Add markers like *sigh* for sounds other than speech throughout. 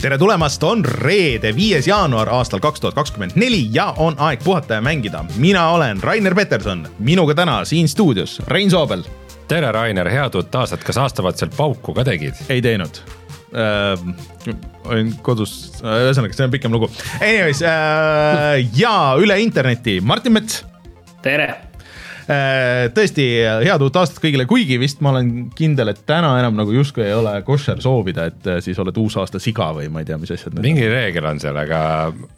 tere tulemast, on reede, viies jaanuar aastal kaks tuhat kakskümmend neli ja on aeg puhata ja mängida. mina olen Rainer Peterson, minuga täna siin stuudios Rein Soobel. tere, Rainer, head uut aastat, kas aastavahetusel pauku ka tegid? ei teinud äh,. olin kodus, ühesõnaga, see on pikem lugu. Anyways äh, ja üle interneti Martin Mets. tere Äh, tõesti head uut aastat kõigile, kuigi vist ma olen kindel, et täna enam nagu justkui ei ole koššer soovida, et äh, siis oled uusaasta siga või ma ei tea, mis asjad. mingi reegel on seal, aga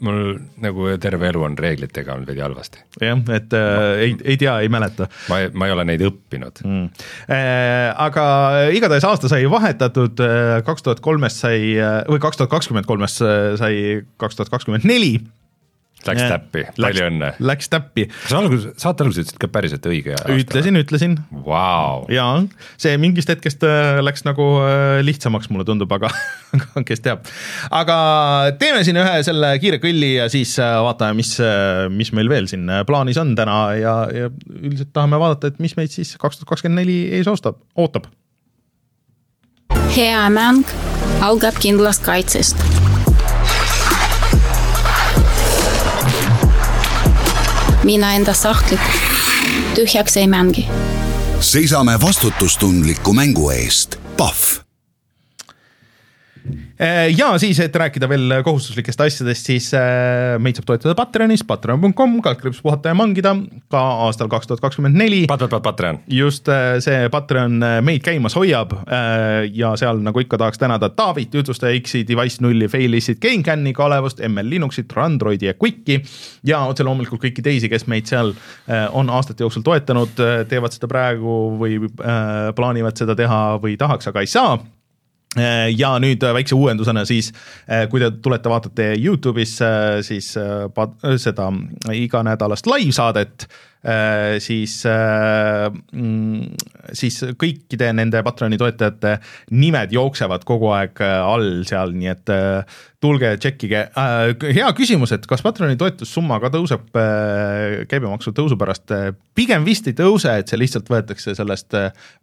mul nagu terve elu on reeglitega olnud veidi halvasti. jah, et äh, ei, ei tea, ei mäleta. ma, ma ei ole neid õppinud mm.. Äh, aga igatahes aasta sai vahetatud, kaks tuhat kolmest sai või kaks tuhat kakskümmend kolmest sai kaks tuhat kakskümmend neli Läks täppi, palju õnne. Läks täppi. kas algus, saate alguses ütlesid ka päriselt õige aasta? ütlesin, ütlesin wow.. jaa, see mingist hetkest äh, läks nagu äh, lihtsamaks, mulle tundub, *laughs* aga kes teab. aga teeme siin ühe selle kiire kõlli ja siis äh, vaatame, mis, mis meil veel siin plaanis on täna ja, ja üldiselt tahame vaadata, et mis meid siis kaks tuhat kakskümmend neli ees oostab, ootab. hea mäng algab kindlast kaitsest mina enda sahtlit tühjaks ei mängi. seisame vastutustundliku mängu eest, Pahv ja siis, et rääkida veel kohustuslikest asjadest, siis äh, meid saab toetada Patreonis, patreon.com, kaldkriips puhata ja mangida ka aastal kaks tuhat kakskümmend neli. Patreon. just äh, see Patreon meid käimas hoiab ja seal nagu ikka tahaks tänada Taavit, Jutlustaja X-i, Device nulli, Failissit, GameCami, Kalevust, ML Linuxit, Androidi ja Quicki ja otse loomulikult kõiki teisi, kes meid seal on aastate jooksul toetanud, teevad seda praegu või plaanivad seda teha või tahaks, aga ei saa Äh, ja nüüd äh, väikse uuendusena siis, äh, kui te tulete, vaatate Youtube'is siis seda iganädalast live-saadet, siis, mm, siis kõikide nende Patreoni toetajate nimed jooksevad kogu aeg all seal, nii et tulge tšekkige, hea küsimus, et kas Patreoni toetussumma ka tõuseb käibemaksu tõusu pärast, pigem vist ei tõuse, et see lihtsalt võetakse sellest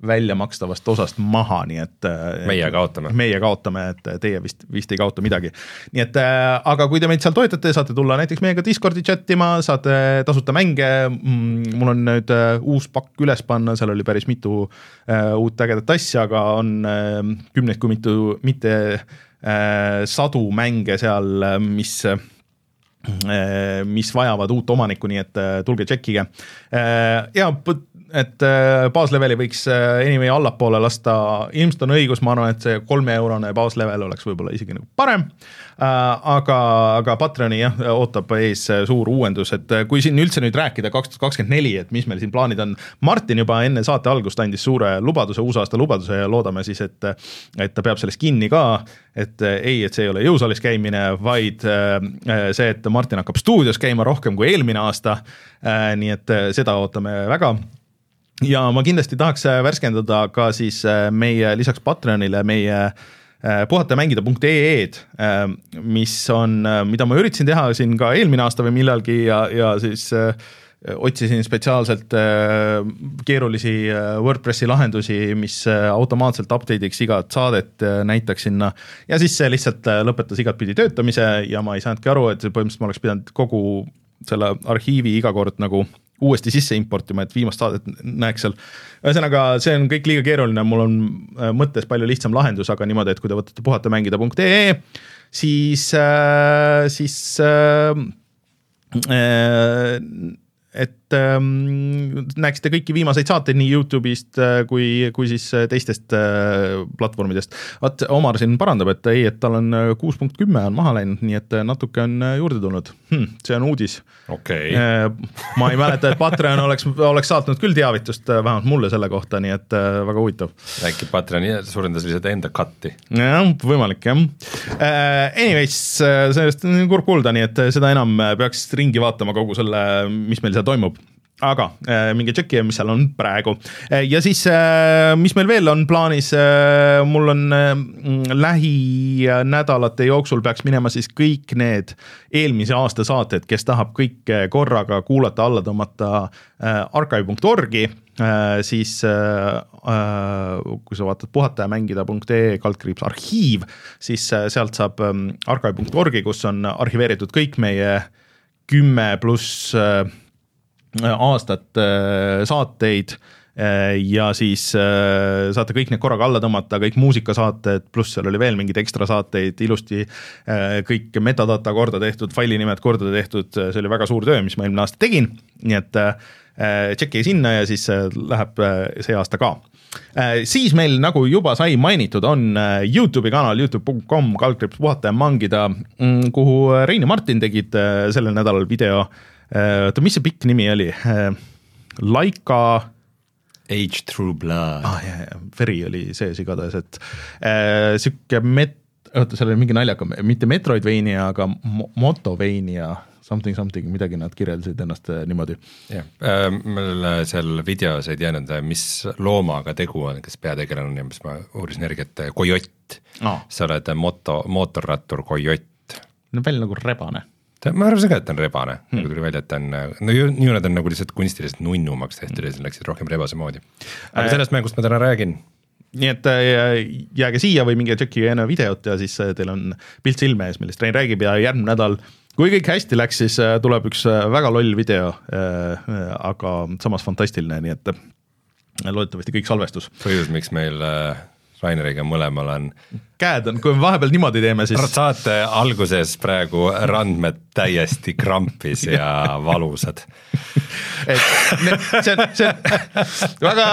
välja makstavast osast maha, nii et. meie kaotame. meie kaotame, et teie vist, vist ei kaota midagi. nii et aga kui te meid seal toetate, saate tulla näiteks meiega Discordi chat ima, saate tasuta mänge. Mm, mul on nüüd uus pakk üles panna, seal oli päris mitu uut ägedat asja, aga on kümneid, kui mitu, mitte Äh, sadu mänge seal, mis äh, mis vajavad uut omanikku, nii et äh, tulge tšekkige. ja et baasleveli võiks anyway allapoole lasta, ilmselt on õigus, ma arvan, et see kolmeeurone baaslevel oleks võib-olla isegi nagu parem Äh, aga, aga Patreoni jah, ootab ees suur uuendus, et äh, kui siin üldse nüüd rääkida kaks tuhat kakskümmend neli, et mis meil siin plaanid on. Martin juba enne saate algust andis suure lubaduse, uusaasta lubaduse ja loodame siis, et, et ta peab sellest kinni ka. et äh, ei, et see ei ole jõusaalis käimine, vaid see, et Martin hakkab stuudios käima rohkem kui eelmine aasta. nii et seda ootame väga ja ma kindlasti tahaks värskendada ka siis meie lisaks Patreonile meie äh, Äh, puhatamängida.ee-d, äh, mis on, äh, mida ma üritasin teha siin ka eelmine aasta või millalgi ja, ja siis otsisin spetsiaalselt keerulisi Wordpressi lahendusi, mis automaatselt update'iks igat saadet, näitaks sinna. ja siis see lihtsalt lõpetas igatpidi töötamise ja ma ei saanudki aru, et põhimõtteliselt ma oleks pidanud kogu selle arhiivi iga kord nagu uuesti sisse importima, et viimast saadet näeks seal. ühesõnaga, see on kõik liiga keeruline, mul on äh, mõttes palju lihtsam lahendus, aga niimoodi, et kui te võtate puhatamängida.ee, siis äh,, siis äh, äh, et ähm, näeksite kõiki viimaseid saateid nii Youtube'ist äh, kui, kui siis äh, teistest äh, platvormidest. vaat Omar siin parandab, et ei, et tal on äh, kuus punkt kümme on maha läinud, nii et natuke on juurde tulnud hm,. see on uudis okay.. Äh, ma ei mäleta, et Patreon oleks, oleks saatnud küll teavitust vähemalt mulle selle kohta, nii et äh, väga huvitav. äkki Patreon suurendas lihtsalt enda cut'i? jah, võimalik jah. Anyways, sellest on kurb kuulda, nii et seda enam peaks ringi vaatama kogu selle, mis meil seal toimub aga äh, minge tšekkige, mis seal on praegu. Äh, ja siis äh,, mis meil veel on plaanis? Mul on äh, lähinädalate jooksul peaks minema siis kõik need eelmise aasta saated, kes tahab kõike korraga kuulata, alla tõmmata archive.org-i äh, siis äh, kui sa vaatad puhata ja mängida.ee kaldkriips arhiiv, siis äh, sealt saab äh, archive.org-i, kus on arhiveeritud kõik meie kümme pluss aastat äh, saateid äh, ja siis äh, saate kõik need korraga alla tõmmata, kõik muusikasaated, pluss seal oli veel mingeid ekstra saateid, ilusti kõik metadata korda tehtud, failinimed korda tehtud, see oli väga suur töö, mis ma eelmine aasta tegin, nii et tšekkige sinna ja siis läheb see aasta ka. Siis meil, nagu juba sai mainitud, on Youtube'i kanal Youtube.com kaldkriips puhata ja mangida, mm, kuhu Rein ja Martin tegid sellel nädalal video oota, mis see pikk nimi oli? Laika Age True Blood ah,. veri oli sees igatahes, et äh, sihuke met-, oota, seal oli mingi naljakam, mitte Metroidvania, aga Motovania, something something, midagi nad kirjeldasid ennast niimoodi. jah äh,, mul seal videos ei teadnud, mis loomaga tegu on, kes peategelane on ja siis ma uurisin järgi, et kojott ah.. sa oled moto, mootorrattur kojott. no välja nagu rebane ta, ma arvasin ka, et ta on rebane hmm., nagu tuli välja, et ta on, no ju, ju nad on nagu lihtsalt kunstiliselt nunnumaks tehtud ja siis läksid rohkem rebase moodi. aga äh, sellest mängust ma täna räägin. nii et äh, jääge siia või minge tšekkige enne videot ja siis äh, teil on pilt silme ees, millest Rein räägib ja järgmine nädal kui kõik hästi läks, siis äh, tuleb üks väga loll video, aga samas fantastiline, nii et loodetavasti kõik salvestus. põhjus, miks meil Raineriga mõlemal on. käed on, kui me vahepeal niimoodi teeme, siis. saate alguses praegu randmed täiesti krampis ja *laughs* valusad et see on, see on väga,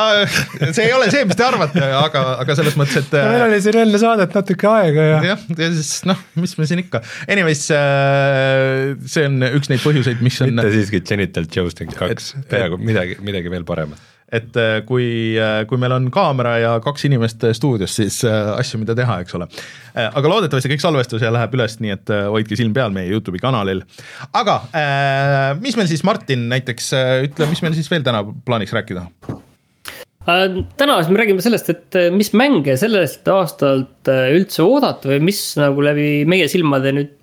see ei ole see, mis te arvate, aga, aga selles mõttes, et. meil oli siin enne saadet natuke aega ja. jah, ja siis noh, mis me siin ikka, anyways äh, see on üks neid põhjuseid, mis on. mitte siiski Genital Jousting kaks, peaaegu midagi, midagi veel paremat et äh, kui, äh, kui meil on kaamera ja kaks inimest stuudios, siis äh, asju, mida teha, eks ole. aga loodetavasti kõik salvestus ja läheb üles, nii et hoidke silm peal meie Youtube'i kanalil. aga mis meil siis, Martin, näiteks ütle, mis meil siis veel täna plaaniks rääkida? täna siis me räägime sellest, et mis mänge sellest aastalt üldse oodata või mis nagu läbi meie silmade nüüd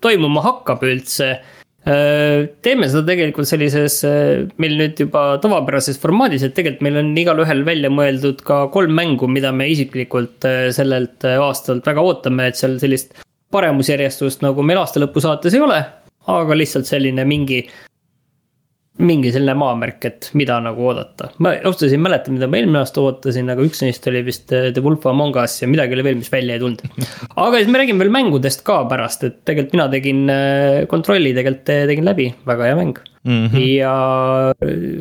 toimuma hakkab üldse Äh, teeme seda tegelikult sellises, äh, meil nüüd juba tavapärases formaadis, et tegelikult meil on igalühel välja mõeldud ka kolm mängu, mida me isiklikult äh, sellelt aastalt väga ootame, et seal sellist paremusjärjestust nagu meil aasta lõpu saates ei ole. aga lihtsalt selline mingi mingi selline maamärk, et mida nagu oodata. ma ausalt öeldes ei mäleta, mida ma eelmine aasta ootasin, aga üks neist oli vist äh, The Wolf Among Us ja midagi oli veel, mis välja ei tulnud. *laughs* aga siis me räägime veel mängudest ka pärast, et tegelikult mina tegin äh, kontrolli, tegelikult äh, tegin läbi, väga hea mäng mm. -hmm. ja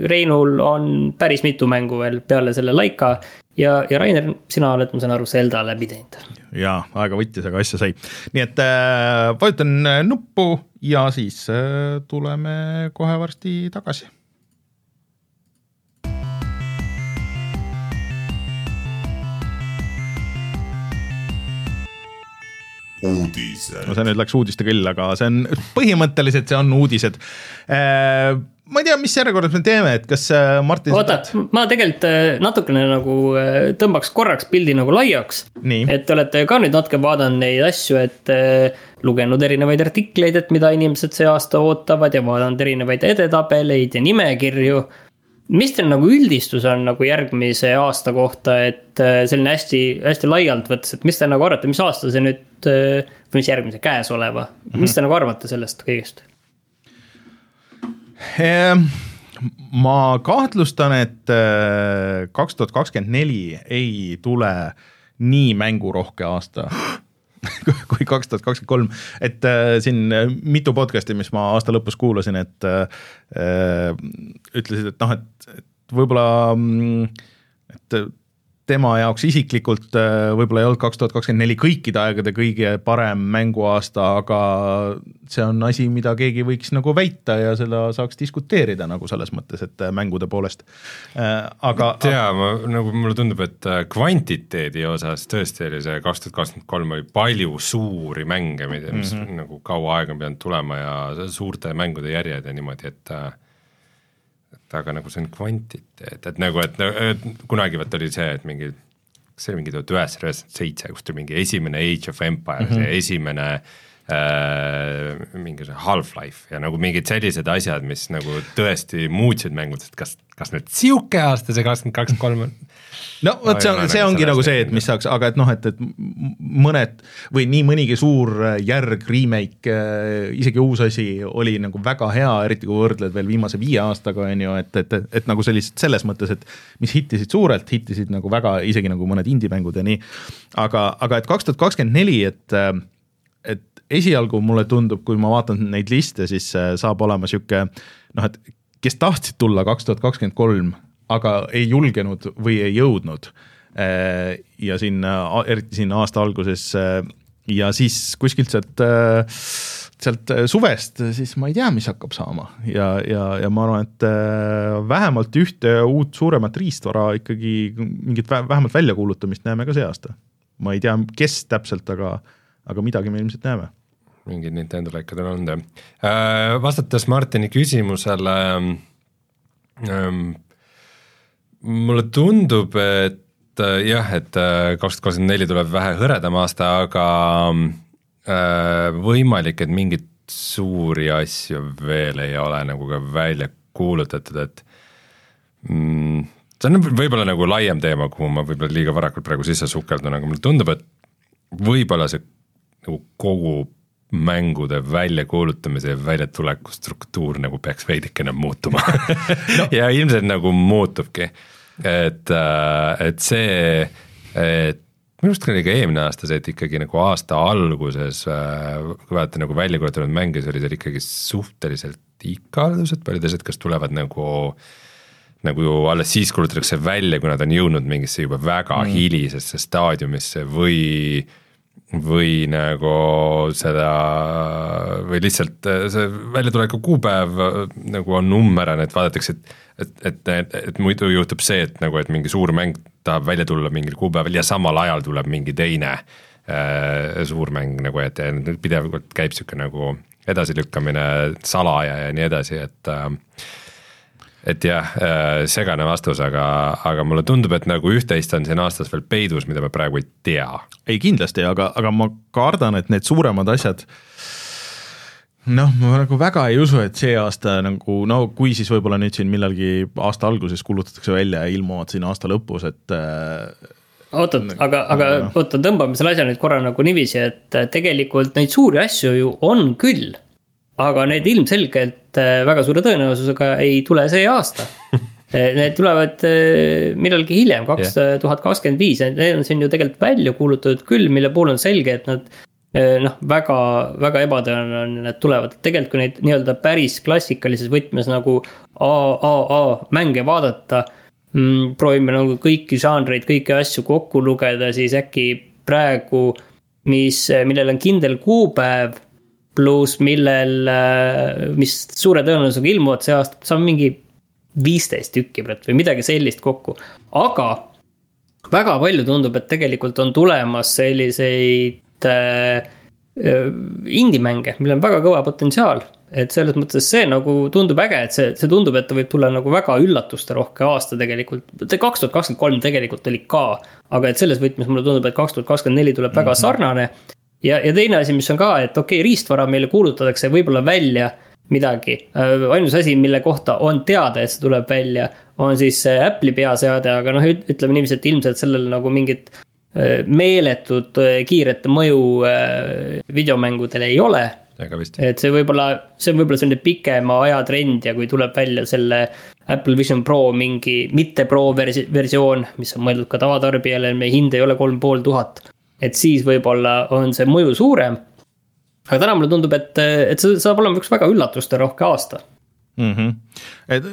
Reinul on päris mitu mängu veel peale selle Laika ja, ja Rainer, sina oled, ma saan aru, Zelda läbi teinud. jaa, aega võttis, aga asja sai. nii et äh, vajutan nuppu ja siis äh, tuleme kohe varsti tagasi. uudised. no see nüüd läks uudiste küll, aga see on põhimõtteliselt, see on uudised äh, ma ei tea, mis järjekorras me teeme, et kas äh, Martin. oota, ma tegelikult äh, natukene nagu äh, tõmbaks korraks pildi nagu laiaks. et te olete ka nüüd natuke vaadanud neid asju, et lugenud erinevaid artikleid, et mida inimesed see aasta ootavad ja vaadanud erinevaid edetabeleid ja nimekirju. mis teil nagu üldistus on nagu järgmise aasta kohta, et selline hästi, hästi laialt võttes, et mis te nagu arvate, mis aasta see nüüd, või mis järgmise, käesoleva, mis mm -hmm. te nagu arvate sellest kõigest? Ehm, ma kahtlustan, et äh, kaks tuhat kakskümmend neli ei tule nii mängurohke aasta *gasps* kui kaks tuhat kakskümmend kolm, et äh, siin mitu podcast'i, mis ma aasta lõpus kuulasin, et äh, ütlesid, et noh, et, et võib-olla, mm, et tema jaoks isiklikult äh, võib-olla ei olnud kaks tuhat kakskümmend neli kõikide aegade kõige parem mänguaasta, aga see on asi, mida keegi võiks nagu väita ja seda saaks diskuteerida nagu selles mõttes, et äh, mängude poolest, äh, aga. tea, ma nagu mulle tundub, et kvantiteedi osas tõesti oli see kaks tuhat kakskümmend kolm oli palju suuri mänge, mis mm -hmm. nagu kaua aega on pidanud tulema ja suurte mängude järjed ja niimoodi, et aga nagu see on kvantiteet, et nagu, et, kunagi vot oli see, et mingi kas see oli mingi tuhat üheksasada üheksakümmend seitse, kus tuli mingi esimene Age of Empires mm -hmm. ja esimene äh, mingi see Half-Life ja nagu mingid sellised asjad, mis nagu tõesti muutsid mängudest, kas, kas nüüd sihuke aasta see kakskümmend kaks, kolm on no vot, see on, see ongi nagu see, et mis saaks, aga et noh, et, et mõned või nii mõnigi suur järg, remake, isegi uus asi oli nagu väga hea, eriti kui võrdled veel viimase viie aastaga, on ju, et, et, et, et nagu sellist, selles mõttes, et mis hittisid suurelt, hittisid nagu väga, isegi nagu mõned indie-mängud ja nii, aga, aga et kaks tuhat kakskümmend neli, et et esialgu mulle tundub, kui ma vaatan neid liste, siis saab olema niisugune noh, et kes tahtsid tulla kaks tuhat kakskümmend kolm, aga ei julgenud või ei jõudnud. Äh, ja siin, eriti siin aasta alguses äh, ja siis kuskilt sealt, äh, sealt suvest, siis ma ei tea, mis hakkab saama ja, ja, ja ma arvan, et vähemalt ühte uut suuremat riistvara ikkagi mingit vähemalt väljakuulutamist näeme ka see aasta. ma ei tea, kes täpselt, aga, aga midagi me ilmselt näeme mingid Nintendo lekad on jah. vastates Martini küsimusele ähm, mulle tundub, et äh, jah, et äh, kaks tuhat kakskümmend neli tuleb vähe hõredam aasta, aga äh, võimalik, et mingeid suuri asju veel ei ole nagu ka välja kuulutatud, et mm, see on võib-olla nagu laiem teema, kuhu ma võib-olla liiga varakult praegu sisse sukeldun, aga mulle tundub, et võib-olla see nagu kogu mängude väljakuulutamise ja väljatuleku struktuur nagu peaks veidikene muutuma *laughs* no. ja ilmselt nagu muutubki et, äh, et see, et minu arust oli ka eelmine aasta see, et ikkagi nagu aasta alguses, äh, kui vaadata nagu välja kuulutatud mänge, siis olid seal ikkagi suhteliselt ikaldused, paljud asjad, kas tulevad nagu nagu alles siis kuulutatakse välja, kui nad on jõudnud mingisse juba väga mm. hilisesse staadiumisse või või nagu seda või lihtsalt äh, see väljatuleku kuupäev nagu on nummerane, et vaadatakse, et et, et, et, et muidu juhtub see, et nagu, et mingi suur mäng tahab välja tulla mingil kuupäeval ja samal ajal tuleb mingi teine äh, suur mäng nagu, et pidevalt käib sihuke nagu edasilükkamine, salaja ja nii edasi, et äh, et jah äh,, segane vastus, aga, aga mulle tundub, et nagu üht-teist on siin aastas veel peidus, mida me praegu ei tea. ei kindlasti, aga, aga ma kardan, et need suuremad asjad noh, ma nagu väga ei usu, et see aasta nagu no kui siis võib-olla nüüd siin millalgi aasta alguses kuulutatakse välja ja ilmuvad siin aasta lõpus, et äh, oot-oot, aga, aga oota, tõmbame selle asja nüüd korra nagu niiviisi, et tegelikult neid suuri asju ju on küll. Aga need ilmselgelt äh, väga suure tõenäosusega ei tule see aasta *laughs* Need tulevad millalgi hiljem, kaks tuhat kakskümmend viis, need on siin ju tegelikult välja kuulutatud küll, mille puhul on selge, et nad noh, väga, väga ebatõenäoline, et tulevad, tegelikult kui neid nii-öelda päris klassikalises võtmes nagu AAA mänge vaadata mm,. proovime nagu kõiki žanreid, kõiki asju kokku lugeda, siis äkki praegu, mis, millel on kindel kuupäev. Pluss millel, mis suure tõenäosusega ilmuvad see aasta, saame mingi viisteist tükki või midagi sellist kokku, aga väga palju tundub, et tegelikult on tulemas selliseid äh, indie-mänge, millel on väga kõva potentsiaal. et selles mõttes see nagu tundub äge, et see, see tundub, et ta võib tulla nagu väga üllatusterohke aasta tegelikult. kaks tuhat kakskümmend kolm tegelikult oli ka, aga et selles võtmes mulle tundub, et kaks tuhat kakskümmend neli tuleb väga mm -hmm. sarnane. Ja, ja teine asi, mis on ka, et okei okay,, riistvara meile kuulutatakse võib-olla välja midagi. Äh, ainus asi, mille kohta on teada, et see tuleb välja, on siis Apple'i peaseade, aga noh, ütleme niiviisi, et ilmselt sellel nagu mingit Äh, meeletut äh, kiiret mõju videomängudele ei ole. et see võib-olla, see on võib-olla selline pikema aja trend ja kui tuleb välja selle Apple Vision Pro mingi mitte pro versi-, versioon, mis on mõeldud ka tavatarbijale, meie hind ei ole kolm pool tuhat. Et siis võib-olla on see mõju suurem. aga täna mulle tundub, et, et see saab olema üks väga üllatusterohke aasta mm. -hmm. et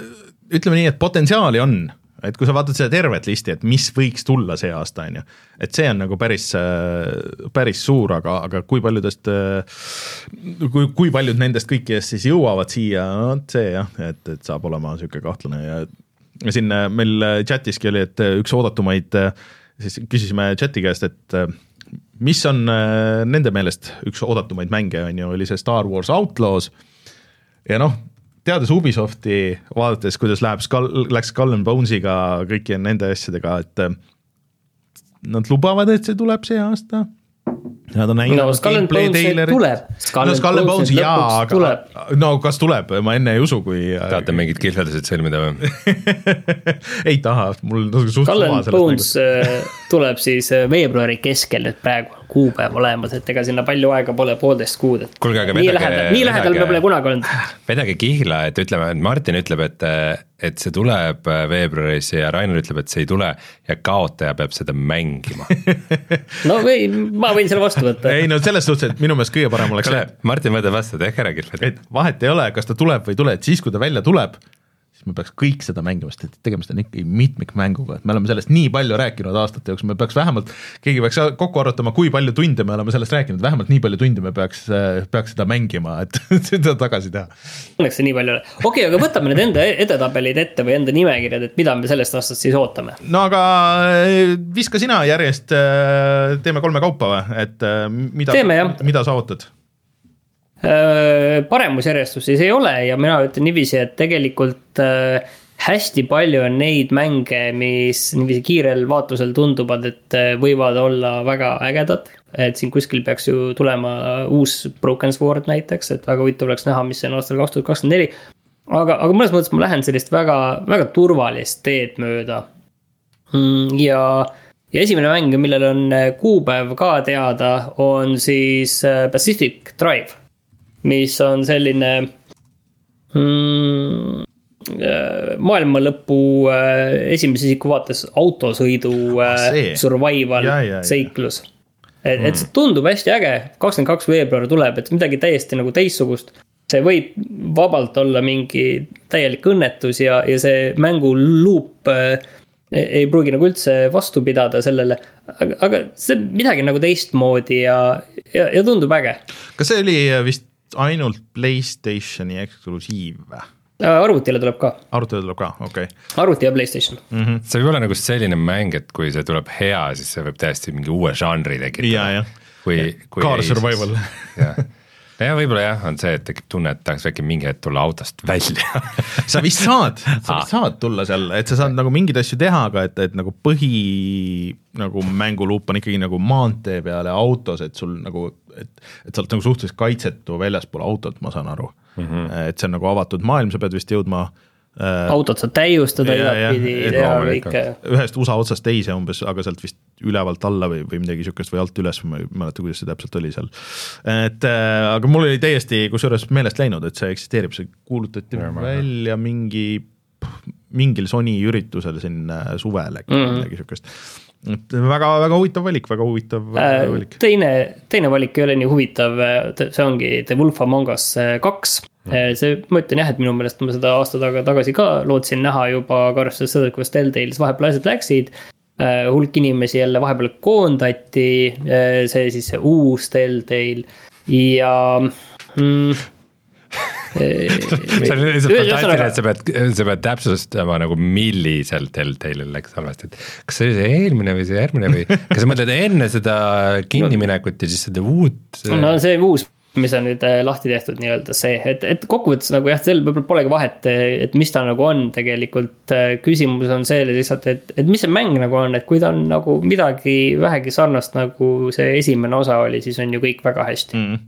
ütleme nii, et potentsiaali on et kui sa vaatad seda tervet listi, et mis võiks tulla see aasta, on ju, et see on nagu päris, äh, päris suur, aga, aga kui paljudest, äh, kui, kui paljud nendest kõikidest siis jõuavad siia, vot see jah, et, et saab olema niisugune kahtlane ja siin äh, meil chatiski oli, et üks oodatumaid, siis küsisime chati käest, et mis on nende meelest üks oodatumaid mänge, on ju, oli see Star Wars Outlaws. Ja noh, teades Ubisofti, vaadates, kuidas läheb Skull, läks Skull and Bones'iga kõigi nende asjadega, et äh, nad lubavad, et see tuleb see aasta Nad on näinud No gameplay Bones treilerit. no Skull and Bones Bones jaa, aga tuleb. no kas tuleb, ma enne ei usu, kui tahate mingid kihveldused sõlmida või? *laughs* ei taha, mul on suht suva and sellest Bones mängust. äh, tuleb siis äh, veebruari keskel nüüd praegu, kuupäev olemas, et ega sinna palju aega pole, poolteist kuud, et. Kuulge, aga nii vedage- lähedal, nii lähedal me pole kunagi olnud. vedage kihla, et ütleme, et Martin ütleb, et, et see tuleb veebruaris ja Rainer ütleb, et see ei tule ja kaotaja peab seda mängima. *laughs* no või, ma võin selle vastu võtta. ei no selles suhtes, et minu meelest kõige parem oleks see, Martin võtab vastu, tehke ära kihved. et vahet ei ole, kas ta tuleb või ei tule, et siis, kui ta välja tuleb, siis me peaks kõik seda mängima, sest et tegemist on ikkagi mitmikmänguga, et me oleme sellest nii palju rääkinud aastate jooksul, me peaks vähemalt, keegi peaks kokku arutama, kui palju tunde me oleme sellest rääkinud, vähemalt nii palju tunde me peaks, peaks seda mängima, et *laughs* seda tagasi teha. Õnneks see nii palju ei ole. okei okay,, aga võtame need enda edetabelid ette või enda nimekirjad, et mida me sellest aastast siis ootame. no aga eh, viska sina järjest, teeme kolme kaupa või, et eh, mida mida sa ootad? Äh, paremusjärjestus siis ei ole ja mina ütlen niiviisi, et tegelikult äh, hästi palju on neid mänge, mis niiviisi kiirel vaatlusel tunduvad, et äh, võivad olla väga ägedad. et siin kuskil peaks ju tulema uus Broken Sword näiteks, et väga huvitav oleks näha, mis see on aastal kaks tuhat kakskümmend neli. aga, aga mõnes mõttes ma lähen sellist väga, väga turvalist teed mööda. ja, ja esimene mäng, millel on kuupäev ka teada, on siis Pacific Drive mis on selline mm, äh, maailma lõpu äh, esimese isiku vaates autosõidu Ah, see. äh, survival Ja, ja, ja. seiklus. et, et see tundub hästi äge, kakskümmend kaks veebruar tuleb, et midagi täiesti nagu teistsugust. see võib vabalt olla mingi täielik õnnetus ja, ja see mängu äh, ei ei pruugi nagu üldse vastu pidada sellele, aga, aga see on midagi nagu teistmoodi ja, ja, ja tundub äge kas see oli vist ainult Playstationi eksklusiiv või? Äh, arvutile tuleb ka, arutelu tuleb ka, okei okay.. arvuti ja Playstation. see võib olla nagu selline mäng, et kui see tuleb hea, siis see võib täiesti mingi uue žanri ja, tekitada. jah. kui, kui Car survival. *laughs* jah, ja võib-olla jah, on see, et tekib tunne, et tahaks äkki mingi hetk tulla autost välja *laughs* sa vist saad, sa vist saad tulla seal, et sa saad nagu mingeid asju teha, aga et, et nagu põhi nagu mänguluup on ikkagi nagu maantee peal ja autos, et sul nagu, et, et sa oled nagu suhteliselt kaitsetu väljaspool autot, ma saan aru mm. -hmm. et see on nagu avatud maailm, sa pead vist jõudma äh, autot saad täiustada igatpidi loomulikult. kõike. ühest USA otsast teise umbes, aga sealt vist ülevalt alla või, või midagi sihukest või alt üles, ma ei mäleta, kuidas see täpselt oli seal. et äh, aga mul oli täiesti kusjuures meelest läinud, et see eksisteerib, see kuulutati Ja, välja mingi, mingil Sony üritusel siin äh, suvel äkki mm. -hmm. midagi sihukest. Et väga-väga huvitav valik, väga huvitav äh, valik. teine, teine valik ei ole nii huvitav, see ongi The Wolf Among Us äh, kaks. see, ma ütlen jah, et minu meelest ma seda aasta taga tagasi ka lootsin näha juba, aga arvestades seda, kuidas Telltale'is vahepeal asjad läksid. hulk inimesi jälle vahepeal koondati, see siis see uus Telltale ja mm. *laughs* see on lihtsalt fantastiline, et sa pead, sa pead täpsustama nagu milliselt Telltale'il läks halvasti, et kas see oli see eelmine või see järgmine või *laughs* kas sa mõtled enne seda kinniminekut ja siis seda uut? no see uus, mis on nüüd äh, lahti tehtud nii-öelda see, et, et kokkuvõttes nagu jah, seal võib-olla polegi vahet, et mis ta nagu on tegelikult. küsimus on see lihtsalt, et, et mis see mäng nagu on, et kui ta on nagu midagi vähegi sarnast, nagu see esimene osa oli, siis on ju kõik väga hästi mm..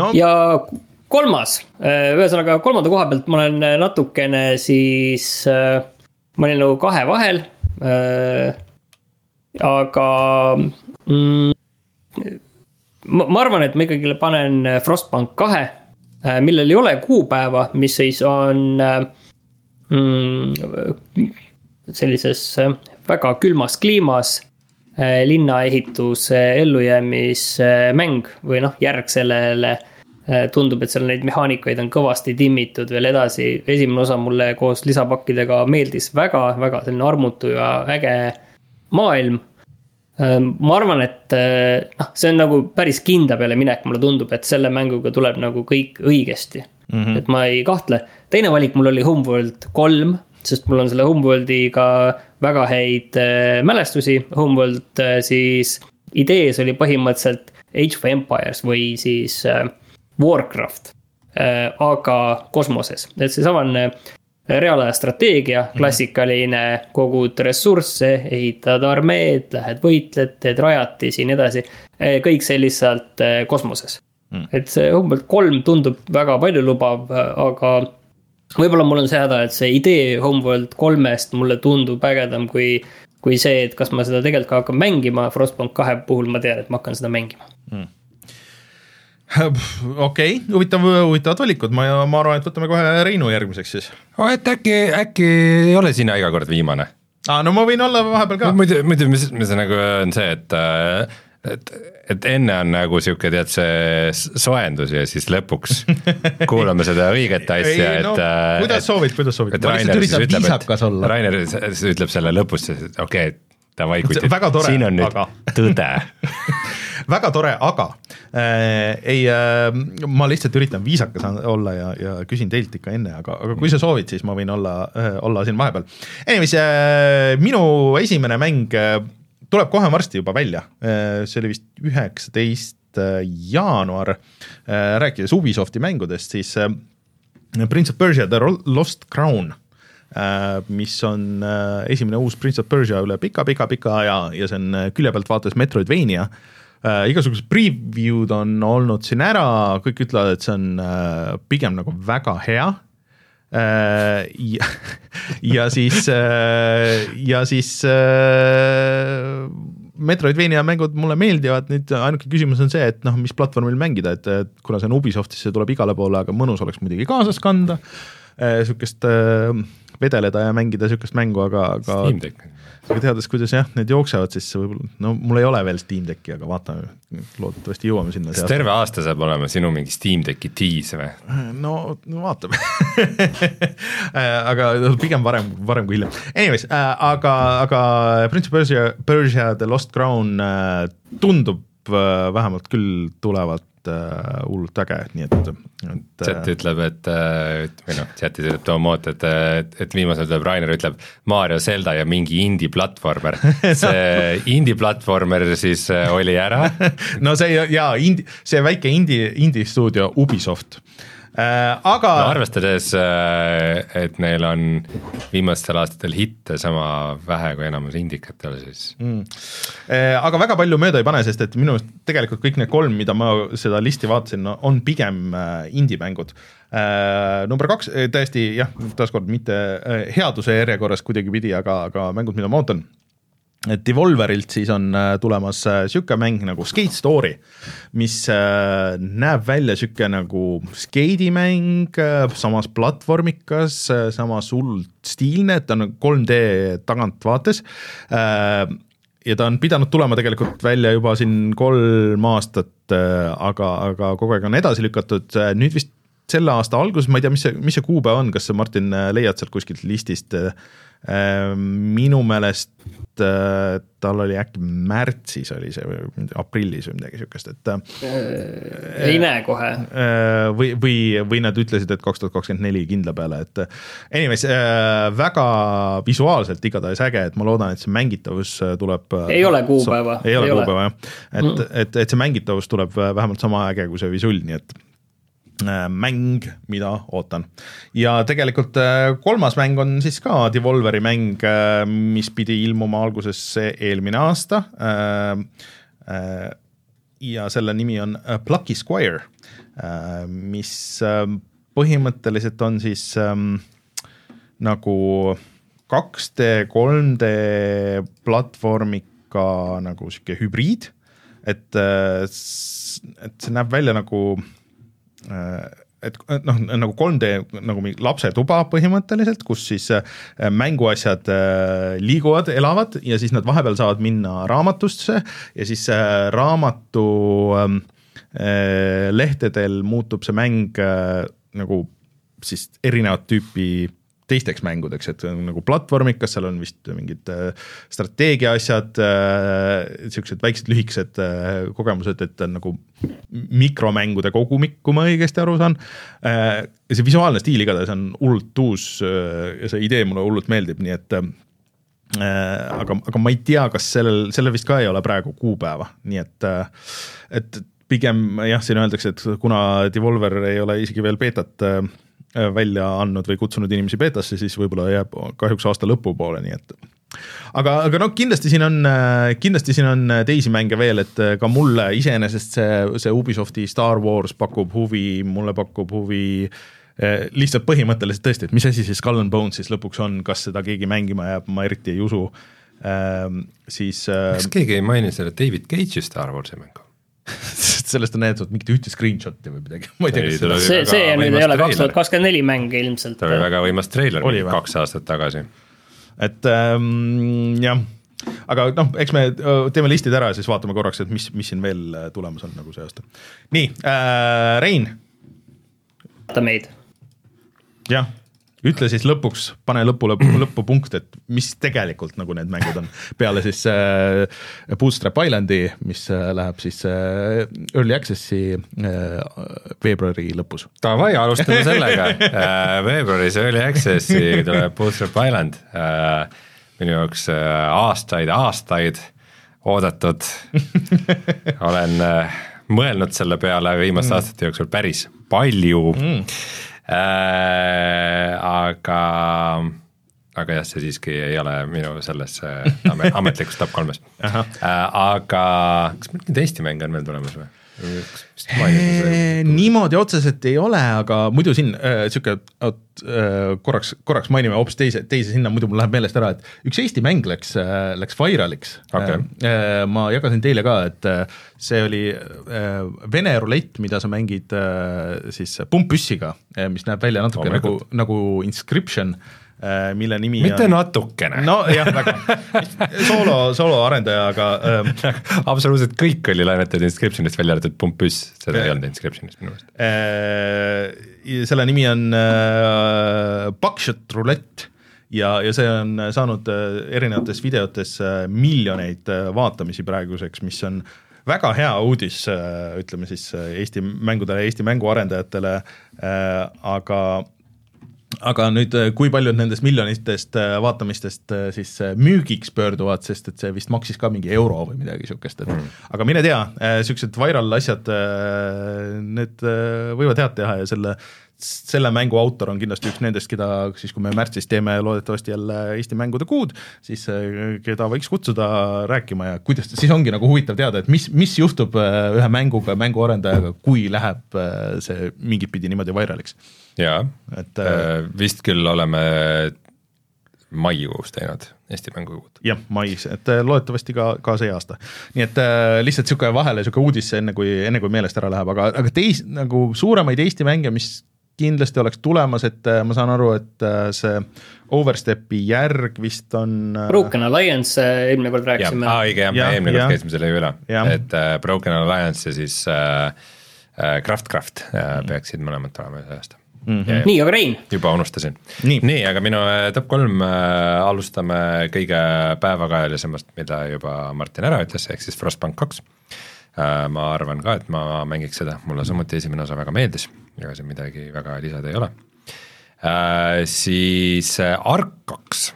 no ja kolmas, ühesõnaga kolmanda koha pealt ma olen natukene siis, ma olin nagu kahe vahel. aga mm, ma, ma arvan, et ma ikkagi panen Frostbank kahe, millel ei ole kuupäeva, mis siis on mm, sellises äh, väga külmas kliimas äh, linnaehitus äh, ellujäämismäng või noh, järg sellele äh, tundub, et seal neid mehaanikaid on kõvasti timmitud veel edasi, esimene osa mulle koos lisapakkidega meeldis väga, väga selline armutu ja äge maailm. ma arvan, et äh, noh, see on nagu päris kinda peale minek, mulle tundub, et selle mänguga tuleb nagu kõik õigesti mm. -hmm. et ma ei kahtle, teine valik mul oli Homeworld kolm, sest mul on selle Homeworldiga väga häid äh, mälestusi, Homeworld äh, siis idees oli põhimõtteliselt Age of Empires või siis äh, Warcraft. aga kosmoses, et seesamane reaalaja strateegia, klassikaline, kogud ressursse, ehitad armeed, lähed võitled, teed rajatisi ja nii edasi. kõik see lihtsalt eh, kosmoses. Mm.. et see Humboldt kolm tundub väga paljulubav, aga võib-olla mul on see häda, et see idee Homeworld kolmest mulle tundub ägedam kui, kui see, et kas ma seda tegelikult ka hakkan mängima, Frostbank kahe puhul ma tean, et ma hakkan seda mängima. Mm okei okay,, huvitav, huvitavad valikud, ma, ma arvan, et võtame kohe Reinu järgmiseks siis. et äkki, äkki ei ole sina iga kord viimane? aa, no ma võin olla vahepeal ka. muidu, muidu mis, mis nagu on see, et et, et enne on nagu sihuke tead see soojendus ja siis lõpuks *laughs* kuulame seda õiget asja, et no,. kuidas et, soovid, kuidas soovid, lihtsalt üritan viisakas olla. Rainer siis ütleb selle lõpus, okei okay,, davai siin on nüüd aga. tõde *laughs* väga tore, aga äh, ei äh,, ma lihtsalt üritan viisakas olla ja, ja küsin teilt ikka enne, aga, aga kui sa soovid, siis ma võin olla äh,, olla siin vahepeal. Anyways äh,, minu esimene mäng äh, tuleb kohe varsti juba välja äh,, see oli vist üheksateist äh, jaanuar äh,, rääkides Ubisofti mängudest, siis äh, Prince of Persia The Lost Crown äh, mis on äh, esimene uus Prince of Persia üle pika-pika-pika aja ja see on külje pealt vaates Metroidvania äh,. Igasugused preview'd on olnud siin ära, kõik ütlevad, et see on äh, pigem nagu väga hea äh,. Ja, *laughs* ja siis äh,, ja siis äh, Metroidvania mängud mulle meeldivad, nüüd ainuke küsimus on see, et noh, mis platvormil mängida, et, et kuna see on Ubisoftis, see tuleb igale poole, aga mõnus oleks muidugi kaasas kanda äh,, sihukest äh, vedeleda ja mängida sihukest mängu, aga, aga Steam Deck aga teades, kuidas jah, need jooksevad, siis võib-olla, no mul ei ole veel Steam Decki, aga vaatame, loodetavasti jõuame sinna. kas terve aasta saab olema sinu mingi Steam Decki tiis või? no, no vaatame *laughs* aga pigem varem, varem kui hiljem. Anyways äh,, aga, aga Prince of Persia, Persia The Lost Crown äh, tundub äh, vähemalt küll tulevat Äh, hullult äge, nii et, et. chat äh, ütleb, et või noh, chatis ütleb Toomot, et, et, et viimasel tuleb Rainer ütleb Mario, Zelda ja mingi indie platvormer. *laughs* see indie platvormer siis äh, oli ära *laughs* no see jaa, indie, see väike indie, indie stuudio Ubisoft Äh, aga no arvestades, äh, et neil on viimastel aastatel hitte sama vähe kui enamus indikatel, siis mm.. Äh, aga väga palju mööda ei pane, sest et minu arust tegelikult kõik need kolm, mida ma seda listi vaatasin no,, on pigem indie-mängud. number kaks, täiesti jah, taaskord mitte headuse järjekorras kuidagipidi, aga, aga mängud, mida ma ootan et Devolverilt siis on äh, tulemas äh, sihuke mäng nagu Skate Story, mis äh, näeb välja sihuke nagu skeidimäng, samas platvormikas, samas hullult stiilne, ta on 3D tagantvaates. Ja ta on pidanud tulema tegelikult välja juba siin kolm aastat, aga, aga kogu aeg on edasi lükatud, nüüd vist selle aasta alguses, ma ei tea, mis see, mis see kuupäev on, kas sa, Martin, leiad sealt kuskilt listist äh, minu meelest äh, tal oli äkki märtsis oli see või aprillis või midagi sihukest, et. Äh, ei näe kohe. Äh, või, või, või nad ütlesid, et kaks tuhat kakskümmend neli kindla peale, et anyways väga visuaalselt igatahes äge, et ma loodan, et see mängitavus tuleb. ei ole kuupäeva. ei ole kuupäeva jah, et mm, -hmm. et, et see mängitavus tuleb vähemalt sama äge kui see visull, nii et Äh, mäng, mida ootan. ja tegelikult äh, kolmas mäng on siis ka Devolveri mäng, äh, mis pidi ilmuma alguses eelmine aasta. ja selle nimi on Plucky Squire, mis põhimõtteliselt on siis ähm, nagu 2D, 3D platvormika nagu sihuke hübriid, et, et see näeb välja nagu Äh, et noh, nagu 3D nagu mingi lapsetuba põhimõtteliselt, kus siis äh, mänguasjad äh, liiguvad, elavad ja siis nad vahepeal saavad minna raamatusse ja siis raamatu ähm, lehtedel muutub see mäng nagu siis erinevat tüüpi teisteks mängudeks, et nagu platvormikas, seal on vist mingid äh, strateegia asjad äh,, siuksed väiksed lühikesed äh, kogemused, et on nagu mikromängude kogumik, kui ma õigesti aru saan äh,. see visuaalne stiil igatahes on hullult uus äh, ja see idee mulle hullult meeldib, nii et äh, aga, aga ma ei tea, kas sellel, sellel vist ka ei ole praegu kuupäeva, nii et, et pigem jah, siin öeldakse, et kuna Devolver ei ole isegi veel beetat äh, välja andnud või kutsunud inimesi beetasse, siis võib-olla jääb kahjuks aasta lõpupoole, nii et aga, aga noh, kindlasti siin on, kindlasti siin on teisi mänge veel, et ka mulle iseenesest see, see Ubisofti Star Wars pakub huvi, mulle pakub huvi lihtsalt põhimõtteliselt tõesti, et mis asi see Skull and Bones siis lõpuks on, kas seda keegi mängima jääb, ma eriti ei usu ähm,. siis äh,. kas keegi ei maini selle David Cage'i Star Warsi mängu? *laughs* sellest on näidatud mingit ühte screenshot'i või midagi, ma ei tea, kas seda see, see nüüd ei ole kaks tuhat kakskümmend neli mäng ilmselt. ta oli väga võimas treiler kaks aastat tagasi. et ähm, jah, aga noh, eks me öö, teeme listid ära ja siis vaatame korraks, et mis, mis siin veel äh, tulemas on nagu see aasta. nii äh,, Rein, vaata meid. jah, ütle siis lõpuks, pane lõpule, lõpupunkt, *clears throat* et mis tegelikult nagu need mängud on, peale siis äh, Bootstrap Islandi, mis äh, läheb siis äh, Early Access'i äh, veebruari lõpus. Davai, alustame sellega uh. *laughs* veebruaris Early Access'i tuleb Bootstrap Island uh,. minu jaoks uh, aastaid, aastaid oodatud. *laughs* olen uh, mõelnud selle peale viimaste mm. aastate jooksul päris palju mm.. Uh, aga, aga jah, see siiski ei ole minu selles ame- ametlikus top kolmes uh,. aga kas mingeid Eesti mänge on veel tulemas või? Niimoodi otseselt ei ole, aga muidu siin äh, sihuke äh, korraks, korraks mainime hoopis teise, teise sinna, muidu mul läheb meelest ära, et üks Eesti mäng läks äh,, läks viraliks Okei. äh,. ma jagasin teile ka, et äh, see oli äh, Vene rulett, mida sa mängid äh, siis pumppüssiga äh,, mis näeb välja natuke nagu, Loomulikult. nagu Inscription äh,, mille nimi mitte on natukene. nojah, väga soolo, sooloarendaja, aga äh, *laughs* absoluutselt kõik oli laenatud Inscriptionist välja arvatud pumppüss, seda ei olnud Inscriptionist minu meelest. Äh, selle nimi on äh, Buckshot rulett ja, ja see on saanud äh, erinevates videotes äh, miljoneid äh, vaatamisi praeguseks, mis on väga hea uudis äh,, ütleme siis äh, Eesti mängudele, Eesti mänguarendajatele äh,, aga aga nüüd, kui paljud nendest miljonitest äh, vaatamistest äh, siis müügiks pöörduvad, sest et see vist maksis ka mingi euro või midagi sihukest, et mm. aga mine tea, siuksed viral asjad, need võivad head teha ja selle, selle mängu autor on kindlasti üks nendest, keda siis, kui me märtsis teeme loodetavasti jälle Eesti mängude kuud, siis äh, keda võiks kutsuda rääkima ja kuidas, siis ongi nagu huvitav teada, et mis, mis juhtub äh, ühe mänguga, mänguarendajaga, kui läheb äh, see mingit pidi niimoodi viraliks jaa, et vist küll oleme maikuus teinud Eesti mängukuud. jah, mais, et loodetavasti ka, ka see aasta. nii et äh, lihtsalt niisugune vahele niisugune uudis, enne kui, enne kui meelest ära läheb, aga, aga teis-, nagu suuremaid Eesti mänge, mis kindlasti oleks tulemas, et äh, ma saan aru, et äh, see Overstepi järg vist on äh, Broken Alliance, eelmine kord rääkisime. õige jah, me Jah, eelmine jah. kord käisime selle üle, et äh, Broken Alliance ja siis Craftcraft äh, peaksid mõlemad tulema see aasta mm. -hmm. nii, aga Rein, juba unustasin. Nii. aga minu top kolm äh, alustame kõige päevakajalisemast, mida juba Martin ära ütles, ehk siis Frostbank kaks äh,. Ma arvan ka, et ma mängiks seda, mulle samuti esimene osa väga meeldis, ega siin midagi väga lisada ei ole äh,. siis äh, Ark kaks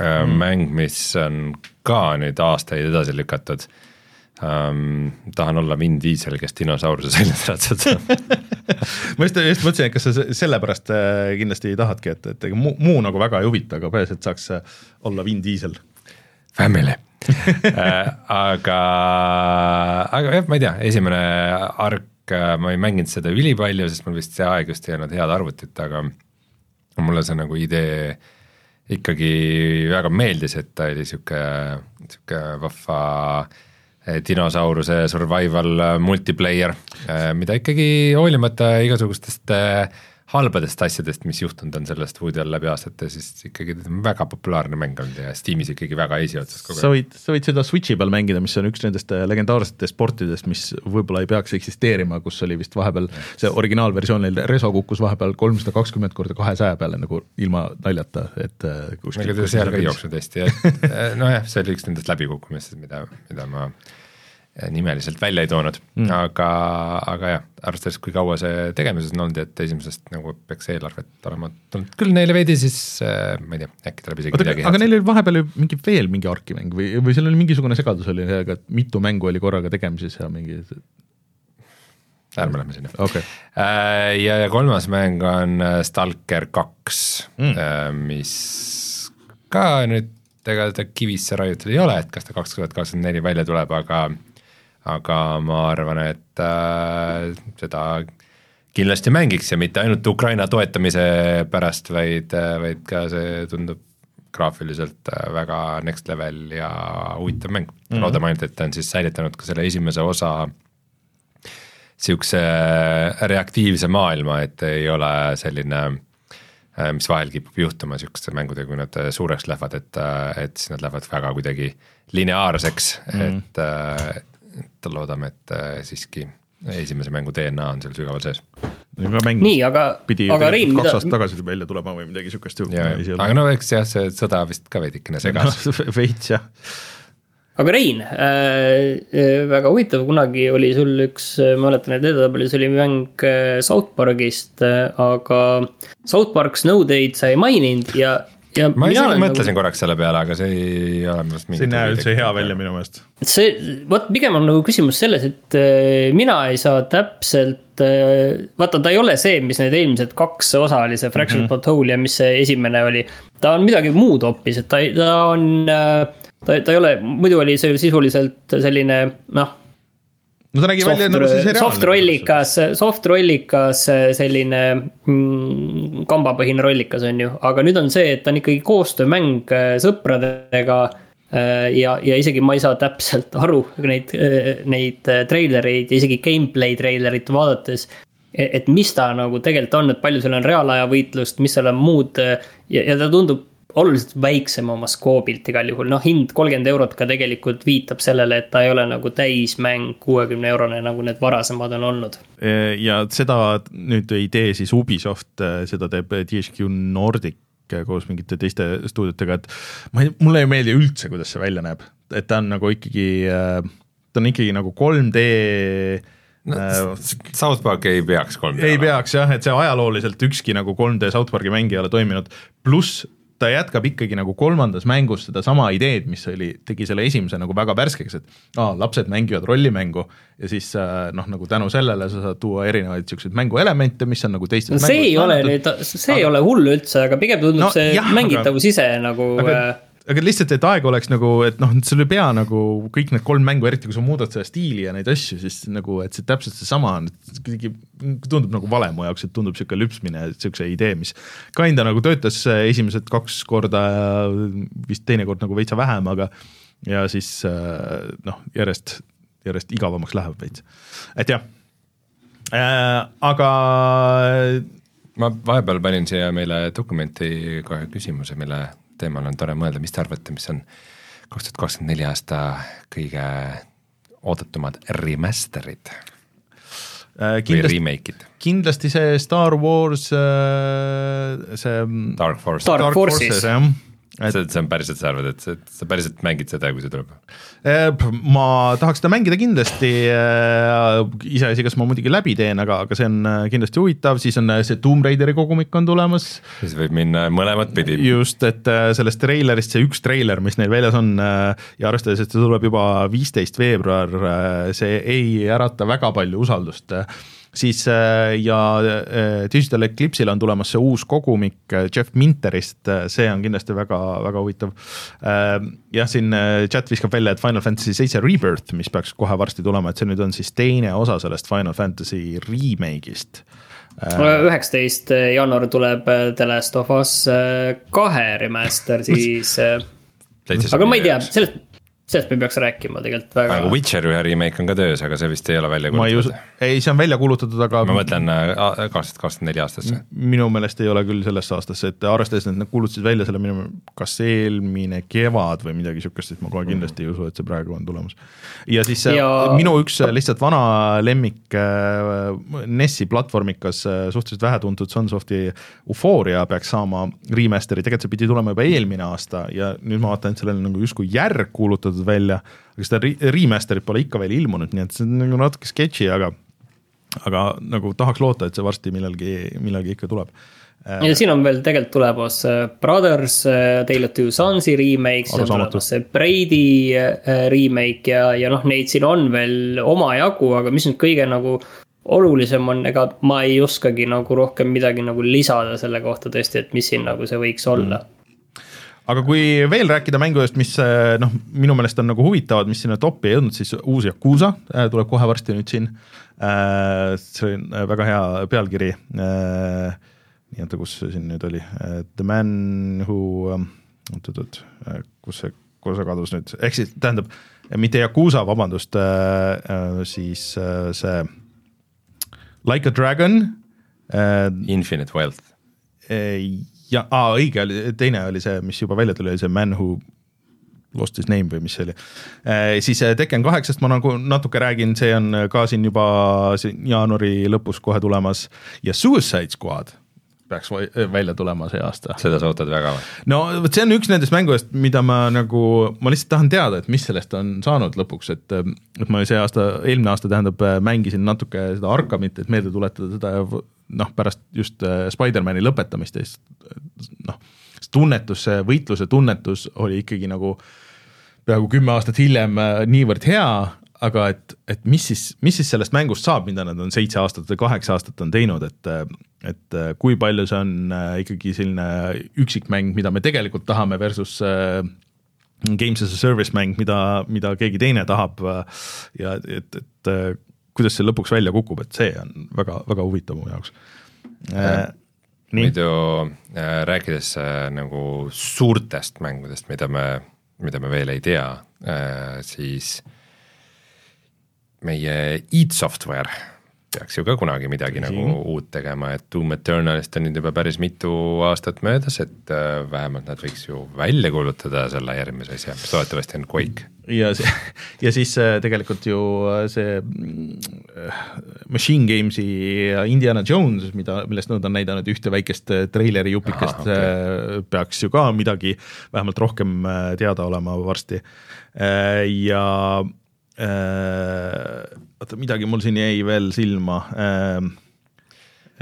äh, mm., mäng, mis on ka nüüd aastaid edasi lükatud ähm,. tahan olla Vin Diesel, kes dinosauruse seljas ratsub *laughs* ma just, just mõtlesin, et kas sa se- sellepärast äh, kindlasti tahadki, et, et ega muu, muu nagu väga ei huvita, aga peaasi, et saaks äh, olla Vin Diesel. Family Äh, *laughs* aga, aga jah, ma ei tea, esimene ark, ma ei mänginud seda ülipalju, sest mul vist see aeg just ei olnud head arvutit, aga mulle see nagu idee ikkagi väga meeldis, et ta oli sihuke, sihuke vahva eh, dinosauruse survival eh, multiplayer, mida ikkagi hoolimata igasugustest eh, halbadest asjadest, mis juhtunud on sellest Woody all läbi aastate, siis ikkagi väga populaarne mäng olnud ja Steamis ikkagi väga esiotsas kogu sa aeg. võid, sa võid seda Switchi peal mängida, mis on üks nendest äh, legendaarsetest sportidest, mis võib-olla ei peaks eksisteerima, kus oli vist vahepeal see originaalversioonil Reso kukkus vahepeal kolmsada kakskümmend korda kahesaja peale nagu ilma naljata, et äh, kuskil- ega ta seal ka ei jooksnud hästi, et nojah, see oli üks nendest läbikukkumistest, mida, mida ma nimeliselt välja ei toonud mm., aga, aga jah, arvestades, kui kaua see tegemises on olnud et esimesest nagu peaks eelarvet olema tulnud küll neile veidi, siis äh, ma ei tea, äkki tuleb isegi oota, midagi aga neil oli vahepeal ju mingi veel mingi arkimäng või, või seal oli mingisugune segadus oli sellega, et mitu mängu oli korraga tegemises ja mingi ärme lähme sinna okei okay., Äh, ja, ja kolmas mäng on äh, Stalker kaks mm., mis ka nüüd ega ta kivisse raiutud ei ole, et kas ta kaks tuhat kakskümmend neli välja tuleb, aga aga ma arvan, et äh, seda kindlasti mängiks ja mitte ainult Ukraina toetamise pärast, vaid, vaid ka see tundub graafiliselt äh, väga next level ja huvitav mäng mm. -hmm. loodame ainult, et ta on siis säilitanud ka selle esimese osa niisuguse reaktiivse maailma, et ei ole selline, mis vahel kipub juhtuma niisuguste mängudega, kui nad suureks lähevad, et, et siis nad lähevad väga kuidagi lineaarseks mm, -hmm. et, et loodame, et siiski esimese mängu DNA on seal sügaval sees. nii, aga, aga Rein, kaks mida, aastat tagasi välja tulema või midagi sihukest ju. ja, aga no eks jah, see sõda vist ka veidikene segas. *laughs* veits jah, aga Rein äh,, väga huvitav, kunagi oli sul üks, ma mäletan, et edetabelis oli mäng äh, South Parkist äh,, aga South Park Snow Day'd sa ei maininud ja, ja. ma isegi mõtlesin korraks selle peale, aga see ei ole minu arust see ei näe üldse hea välja minu meelest. see, vot pigem on nagu küsimus selles, et äh, mina ei saa täpselt, vaata, ta ei ole see, mis need eelmised kaks osa oli, see Fraction mm -hmm. Patrol ja mis see esimene oli. ta on midagi muud hoopis, et ta, ta on, ta, ta ei ole, muidu oli see sisuliselt selline noh no ta nägi soft, välja nagu see seriaal. soft rollikas, soft rollikas selline mm, kambapõhine rollikas on ju, aga nüüd on see, et ta on ikkagi koostöömäng äh, sõpradega. ja, ja isegi ma ei saa täpselt *laughs* aru neid, neid treilereid ja isegi gameplay treilerit vaadates. et mis ta nagu tegelikult on, et palju seal on reaalaja võitlust, mis seal on muud ja, ja ta tundub oluliselt väiksem oma skoobilt igal juhul, noh hind kolmkümmend eurot ka tegelikult viitab sellele, et ta ei ole nagu täismäng kuuekümne eurone, nagu need varasemad on olnud. ja seda nüüd ei tee siis Ubisoft, seda teeb THQ Nordic koos mingite teiste stuudiotega, et ma ei, mulle ei meeldi üldse, kuidas see välja näeb, et ta on nagu ikkagi, ta on ikkagi nagu 3D no, South Park ei peaks kolm ei peaks jah, et see ajalooliselt ükski nagu 3D South Park'i mäng ei ole toiminud, pluss ta jätkab ikkagi nagu kolmandas mängus sedasama ideed, mis oli, tegi selle esimese nagu väga värskeks, et aa, lapsed mängivad rollimängu. Ja siis äh, noh, nagu tänu sellele sa saad tuua erinevaid siukseid mänguelemente, mis on nagu teistes no see ei ole nüüd, see ei ole hull üldse, aga pigem tundub No see jah, mängitavus ise nagu aga äh,, aga lihtsalt, et aeg oleks nagu, et noh, sul ei pea nagu kõik need kolm mängu, eriti kui sa muudad seda stiili ja neid asju, siis nagu, et see täpselt seesama on, et kuidagi tundub nagu vale mu jaoks, et tundub niisugune lüpsmine, niisuguse idee, mis kinda nagu töötas esimesed kaks korda ja vist teinekord nagu veitsa vähem, aga ja siis äh, noh, järjest, järjest igavamaks läheb veits, et jah. Äh,, aga ma vahepeal panin siia meile dokumenti kohe küsimuse, mille teemal on tore mõelda, mis te arvate, mis on kaks tuhat kakskümmend neli aasta kõige oodatumad remaster'id? Äh, või kindlasti, kindlasti see Star Wars äh,, see Dark Force, Dark Forces. Forces. jah, et see, see on päriselt, sa arvad, et see, sa päriselt mängid seda, kui see tuleb? Eh, ma tahaks seda mängida kindlasti, iseasi, kas ma muidugi läbi teen, aga, aga see on äh, kindlasti huvitav, siis on äh, see Tomb Raideri kogumik on tulemas. siis võib minna mõlemat pidi. just, et äh, sellest treilerist, see üks treiler, mis neil väljas on äh, ja arvestades, et see tuleb juba viisteist veebruar, see ei ärata väga palju usaldust siis äh, ja äh, Digital Eclipse'il on tulemas see uus kogumik äh, Jeff Minterist, see on kindlasti väga, väga huvitav. jah, siin chat viskab välja, et Final Fantasy seitse Rebirth, mis peaks kohe varsti tulema, et see nüüd on siis teine osa sellest Final Fantasy remake'ist. üheksateist jaanuar tuleb The Last of Us kahe remaster, *laughs* siis aga ma ei tea, sellest, sellest me peaks rääkima tegelikult väga nagu. Witcher ühe remake on ka töös, aga see vist ei ole välja kuulutatud., ei, see on välja kuulutatud, aga ma mõtlen äh, kaks tuhat kakskümmend neli aastasse. minu meelest ei ole küll sellesse aastasse, et arvestades, et nad kuulutasid välja selle minu, kas eelmine kevad või midagi sihukest, siis ma kohe kindlasti ei usu, et see praegu on tulemas. ja siis ja... Minu üks lihtsalt vana lemmik äh, NES-i platvormikas äh, suhteliselt vähetuntud Sunsofti Euphoria peaks saama remaster'i, tegelikult see pidi tulema juba eelmine aasta ja nüüd ma vaatan, et sellel on nagu justkui järg kuulutatud välja, aga seda re- remaster'it pole ikka veel ilmunud, nii et see on nagu natuke sketši, aga aga nagu tahaks loota, et see varsti millalgi, millalgi ikka tuleb. ja siin on veel tegelikult tulemas äh, Brothers, Tale of Two Sonsi remake, siis on tulemas see Brady äh, remake ja, ja noh, neid siin on veel omajagu, aga mis nüüd kõige nagu olulisem on, ega ma ei oskagi nagu rohkem midagi nagu lisada selle kohta tõesti, et mis siin nagu see võiks olla mm. Aga kui veel rääkida mängudest, mis äh, noh, minu meelest on nagu huvitavad, mis sinna topi ei jõudnud, siis uus Yakuusa äh, tuleb kohe varsti nüüd siin. see on väga hea pealkiri. nii, oota, kus see siin nüüd oli, The man who, oot-oot-oot, kus see, kus see kadus nüüd, ehk siis tähendab, mitte Yakuusa, vabandust, siis see Like a Dragon äh,. Infinite Wealth. Ja, aa õige oli, teine oli see, mis juba välja tuli, oli see Man Who Lost His Name või mis see oli äh,. siis Tekken kaheksast ma nagu natuke räägin, see on ka siin juba siin jaanuari lõpus kohe tulemas ja Suicide Squad peaks välja tulema see aasta. seda sa ootad väga või? no vot, see on üks nendest mängudest, mida ma nagu, ma lihtsalt tahan teada, et mis sellest on saanud lõpuks, et et ma see aasta, eelmine aasta tähendab, mängisin natuke seda Arkhamit, et meelde tuletada seda ja noh, pärast just äh, Spider-man'i lõpetamist ja siis noh, tunnetus, see võitluse tunnetus oli ikkagi nagu peaaegu kümme aastat hiljem äh, niivõrd hea, aga et, et mis siis, mis siis sellest mängust saab, mida nad on seitse aastat või kaheksa aastat on teinud, et et kui palju see on äh, ikkagi selline üksikmäng, mida me tegelikult tahame, versus äh, games as a service mäng, mida, mida keegi teine tahab ja et, et kuidas see lõpuks välja kukub, et see on väga, väga huvitav mu jaoks äh,. muidu äh, rääkides äh, nagu suurtest mängudest, mida me, mida me veel ei tea äh,, siis meie id Software peaks ju ka kunagi midagi Siin. nagu uut tegema, et Doom Eternalist on nüüd juba päris mitu aastat möödas, et äh, vähemalt nad võiks ju välja kuulutada selle järgmise asja, mis loodetavasti on Quake. ja ja siis äh, tegelikult ju äh, see Machine Games'i Indiana Jones, mida, millest nad on näidanud ühte väikest treileri jupikest, okay. peaks ju ka midagi vähemalt rohkem teada olema varsti ja Äh, oota, midagi mul siin jäi veel silma äh,.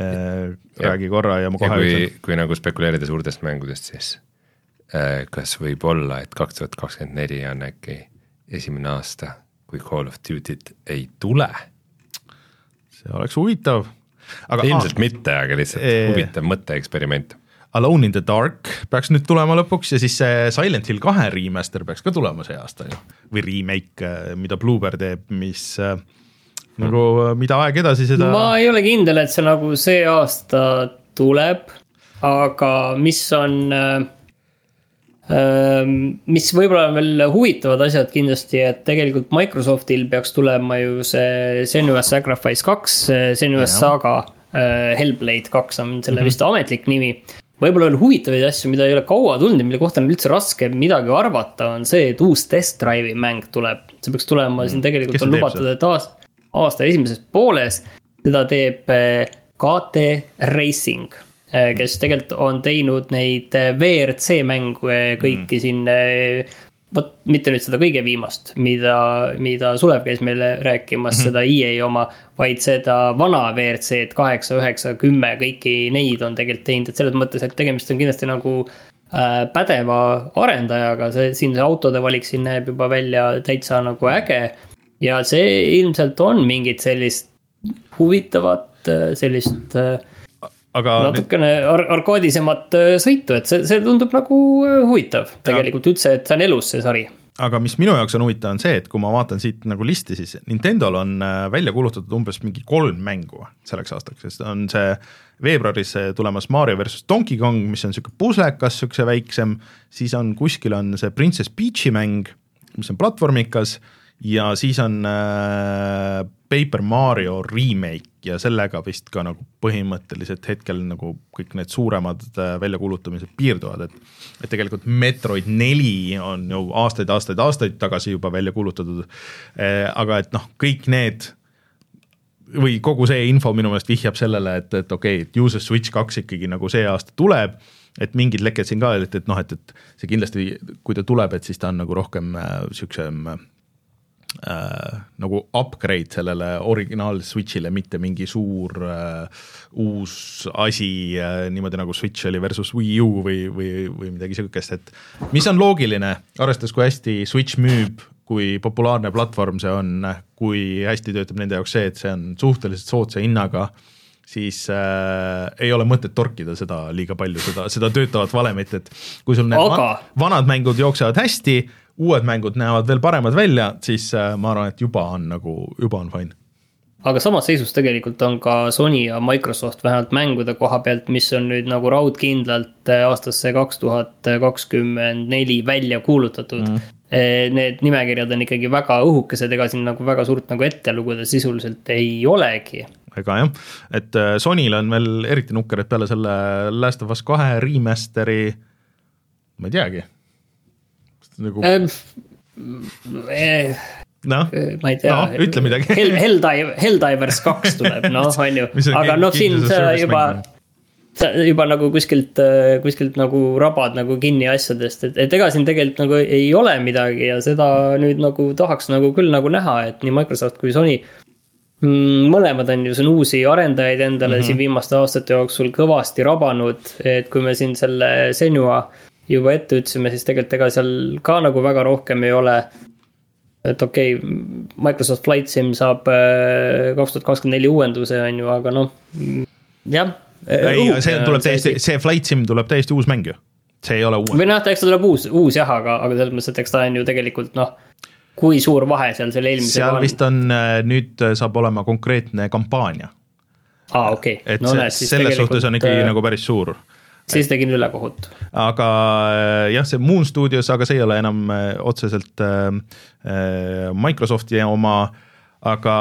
Äh, räägi korra ja ma kohe ja kui, kui nagu spekuleerida suurtest mängudest, siis äh, kas võib olla, et kaks tuhat kakskümmend neli on äkki esimene aasta, kui Call of Duty't ei tule? see oleks huvitav. ilmselt ah, mitte, aga lihtsalt ee... huvitav mõtteeksperiment Alone in the Dark peaks nüüd tulema lõpuks ja siis see Silent Hill kahe remaster peaks ka tulema see aasta ju. või remake, mida Bluebird teeb, mis äh, nagu mida aeg edasi, seda. ma ei ole kindel, et see nagu see aasta tuleb, aga mis on äh, äh mis võib-olla on veel huvitavad asjad kindlasti, et tegelikult Microsoftil peaks tulema ju see Senua's Sacrifice kaks, Senua's Saga äh,, Hellblade kaks on selle mm -hmm. vist ametlik nimi võib-olla veel huvitavaid asju, mida ei ole kaua tulnud ja mille kohta on üldse raske midagi arvata, on see, et uus Test Drive'i mäng tuleb. see peaks tulema siin mm. tegelikult Kes on lubatud, et aasta, aasta esimeses pooles. seda teeb eh, KT Racing, eh, kes tegelikult on teinud neid eh, WRC mänge kõiki mm. siin vot mitte nüüd seda kõige viimast, mida, mida Sulev käis meile rääkimas mm, -hmm. seda EA oma, vaid seda vana WRC-d kaheksa, üheksa, kümme, kõiki neid on tegelikult teinud, et selles mõttes, et tegemist on kindlasti nagu pädeva arendajaga, see siin see autode valik siin näeb juba välja täitsa nagu äge. Ja see ilmselt on mingit sellist huvitavat, äh, sellist äh, aga natukene ar arkaadisemat äh, sõitu, et see, see tundub nagu huvitav tegelikult üldse, et see on elus, see sari. Aga mis minu jaoks on huvitav, on see, et kui ma vaatan siit nagu listi, siis Nintendo'l on välja kuulutatud umbes mingi kolm mängu selleks aastaks, sest on see veebruaris tulemas Mario versus Donkey Kong, mis on sihuke puslekas, siukse väiksem, siis on kuskil on see Princess Peach'i mäng, mis on platvormikas ja siis on äh, Paper Mario remake ja sellega vist ka nagu põhimõtteliselt hetkel nagu kõik need suuremad äh, väljakuulutamised piirduvad, et et tegelikult Metroid neli on ju aastaid-aastaid-aastaid tagasi juba välja kuulutatud. Äh,, aga et noh, kõik need või kogu see info minu meelest vihjab sellele, et, et okei okay,, et User Switch kaks ikkagi nagu see aasta tuleb, et mingid lekked siin ka, et, et noh, et, et see kindlasti, kui ta tuleb, et siis ta on nagu rohkem äh, siuksem äh, äh, nagu upgrade sellele originaal Switch'ile, mitte mingi suur äh, uus asi äh, niimoodi nagu Switch oli versus Wii U või, või, või midagi sihukest, et mis on loogiline, arvestades, kui hästi Switch müüb, kui populaarne platvorm see on, kui hästi töötab nende jaoks see, et see on suhteliselt soodsa hinnaga, siis äh, ei ole mõtet torkida seda liiga palju, seda, seda töötavat valemit, et kui sul need Aga- vanad mängud jooksevad hästi, uued mängud näevad veel paremad välja, siis äh, ma arvan, et juba on nagu, juba on fine aga samas seisus tegelikult on ka Sony ja Microsoft vähemalt mängude koha pealt, mis on nüüd nagu raudkindlalt äh, aastasse kaks tuhat kakskümmend neli välja kuulutatud mm.. Need nimekirjad on ikkagi väga õhukesed, ega siin nagu väga suurt nagu ettelugude sisuliselt ei olegi ega jah, et Sonyl on veel eriti nukker, et peale selle Last of Us kahe remaster'i, ma ei teagi. Nagu ähm,. Eh, noh, ma ei tea No, ütle midagi. Hell, Helldive, Helldivers kaks tuleb, noh, *laughs* on ju aga noh, siin sa juba sa juba nagu kuskilt, kuskilt nagu rabad nagu kinni asjadest, et, et ega siin tegelikult nagu ei ole midagi ja seda nüüd nagu tahaks nagu küll nagu näha, et nii Microsoft kui Sony. mõlemad on ju siin uusi arendajaid endale mm -hmm. siin viimaste aastate jooksul kõvasti rabanud, et kui me siin selle Senua juba ette ütlesime, siis tegelikult ega seal ka nagu väga rohkem ei ole et okei okay,, Microsoft Flight Sim saab äh, kaks tuhat kakskümmend neli uuenduse, on ju, aga noh, jah. ei, see tuleb täiesti, see Flight Sim tuleb täiesti uus mäng ju, see ei ole uus. või noh, eks ta tuleb uus, uus jah, aga, aga selles mõttes, et eks ta on ju tegelikult noh, kui suur vahe seal selle eelmisega seal on. vist on, nüüd saab olema konkreetne kampaania, aa, okei et no, see, selles tegelikult, suhtes on ikkagi äh, nagu päris suur siis tegin ülekohut. aga äh, jah, see Moon Studios, aga see ei ole enam äh, otseselt äh, Microsofti oma, aga,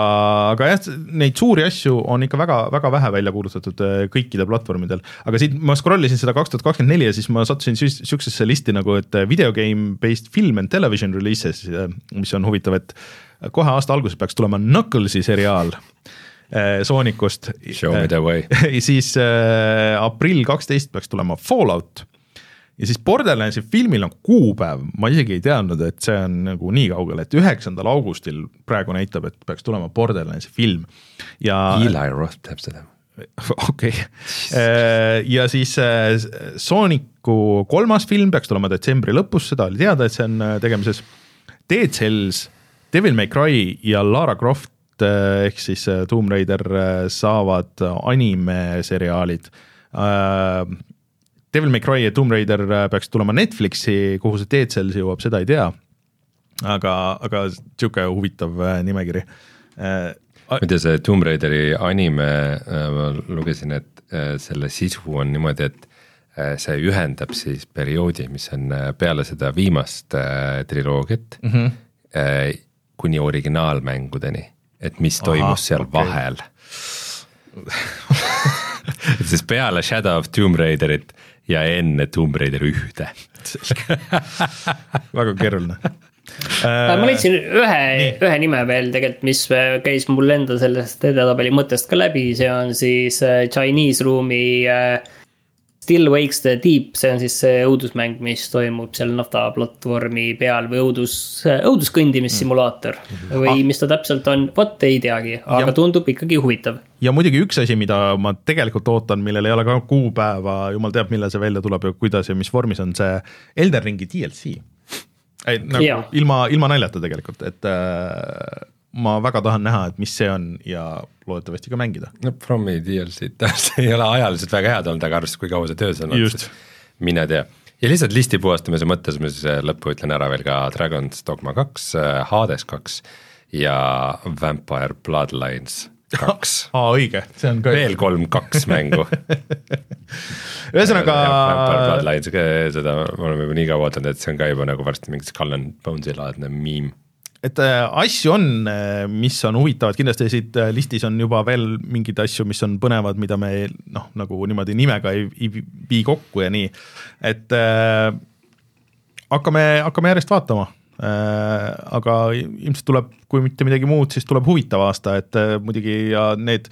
aga jah, neid suuri asju on ikka väga-väga vähe välja kuulutatud kõikidel platvormidel. aga siit ma scroll isin seda kaks tuhat kakskümmend neli ja siis ma sattusin sihukesesse listi nagu, et video game based film and television releases, mis on huvitav, et kohe aasta alguses peaks tulema Knucklesi seriaal Soonikust. Show me the way. *laughs* siis äh, aprill kaksteist peaks tulema Fallout ja siis Borderlandsi filmil on kuupäev, ma isegi ei teadnud, et see on nagu nii kaugel, et üheksandal augustil praegu näitab, et peaks tulema Borderlandsi film ja Eli Roth teeb seda. *laughs* okei, ja siis Sooniku kolmas film peaks tulema detsembri lõpus, seda oli teada, et see on tegemises. Dead Cells, Devil May Cry ja Lara Croft äh, ehk siis äh, Tomb Raider äh, saavad animeseriaalid Devil May Cry ja Tomb Raider peaks tulema Netflixi, kuhu see Cells jõuab, seda ei tea. aga, aga sihuke huvitav nimekiri muide, see Tomb Raideri anime, ma lugesin, et selle sisu on niimoodi, et see ühendab siis perioodi, mis on peale seda viimast triloogiat mm -hmm. kuni originaalmängudeni, et mis toimus Ahah, seal okay. vahel et siis peale Shadow of Tomb Raiderit ja enne Tomb Raider ühte. *laughs* väga keeruline Äh, ma leidsin ühe, ühe nime veel tegelikult, mis äh, käis mul enda sellest edetabeli mõttest ka läbi, see on siis äh, Chinese Room'i äh, Still Wakes the Deep, see on siis see õudusmäng, mis toimub seal naftaplatvormi peal või õudus, õuduskõndimissimulaator või mis ta täpselt on, vot ei teagi, aga Ja- tundub ikkagi huvitav. ja muidugi üks asi, mida ma tegelikult ootan, millel ei ole ka kuupäeva, jumal teab, millal see välja tuleb ja kuidas ja mis vormis on see Elden Ringi DLC. ei, nagu Jaa. ilma, ilma naljata tegelikult, et äh, ma väga tahan näha, et mis see on ja loodetavasti ka mängida. no Fromi DLC-d, see *laughs* ei ole ajaliselt väga head olnud, aga arvestades, kui kaua see töös on olnud mine tea. ja lihtsalt listi puhastamise mõttes ma siis äh, lõppu ütlen ära veel ka Dragon's Dogma kaks, Hades kaks ja Vampire Bloodlines kaks *laughs* aa, õige, see on ka veel kolm kaks mängu. *laughs* ühesõnaga Vampire Bloodlines, seda me oleme juba nii kaua ootanud, et see on ka juba nagu varsti mingi Skull and Bones'i laadne miim. Et äh, asju on, mis on huvitavad, kindlasti siit äh, listis on juba veel mingeid asju, mis on põnevad, mida me noh, nagu niimoodi nimega ei, ei vii kokku ja nii, et äh, hakkame, hakkame järjest vaatama äh,. aga ilmselt tuleb kui mitte midagi muud, siis tuleb huvitav aasta, et äh, muidugi ja need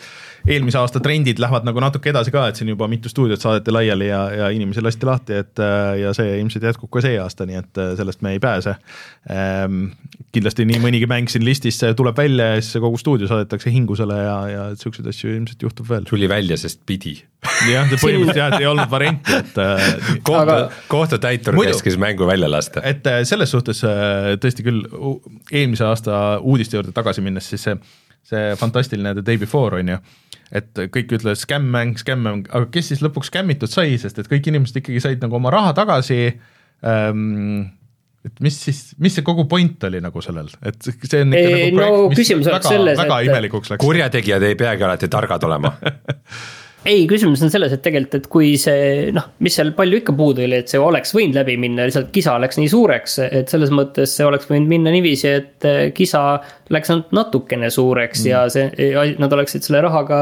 eelmise aasta trendid lähevad nagu natuke edasi ka, et siin juba mitu stuudiot saadeti laiali ja, ja inimesi lasti lahti, et äh, ja see ilmselt jätkub ka see aasta, nii et äh, sellest me ei pääse ehm,. kindlasti nii mõnigi mäng siin listis tuleb välja ja siis kogu stuudio saadetakse hingusele ja, ja siukseid asju ilmselt juhtub veel. tuli välja, sest pidi. jah, põhimõtteliselt jah, et ei olnud varianti, et kohtu Aga..., kohtutäitur käskis mängu välja lasta. et selles suhtes tõesti küll eelmise aasta uudiste juurde tagasi minnes, siis see, see fantastiline The Day Before on ju, et kõik ütlevad skämm-mäng, skämm-mäng, aga kes siis lõpuks skämmitud sai, sest et kõik inimesed ikkagi said nagu oma raha tagasi ähm,. et mis siis, mis see kogu point oli nagu sellel, et see on ikka ei, nagu projekt, no, mis väga, väga et... imelikuks läks. kurjategijad ei peagi alati targad olema *laughs* ei, küsimus on selles, et tegelikult, et kui see noh, mis seal palju ikka puudu oli, et see oleks võinud läbi minna, lihtsalt kisa läks nii suureks, et selles mõttes see oleks võinud minna niiviisi, et eh, kisa läks ainult natukene suureks mm. ja see, nad oleksid selle rahaga.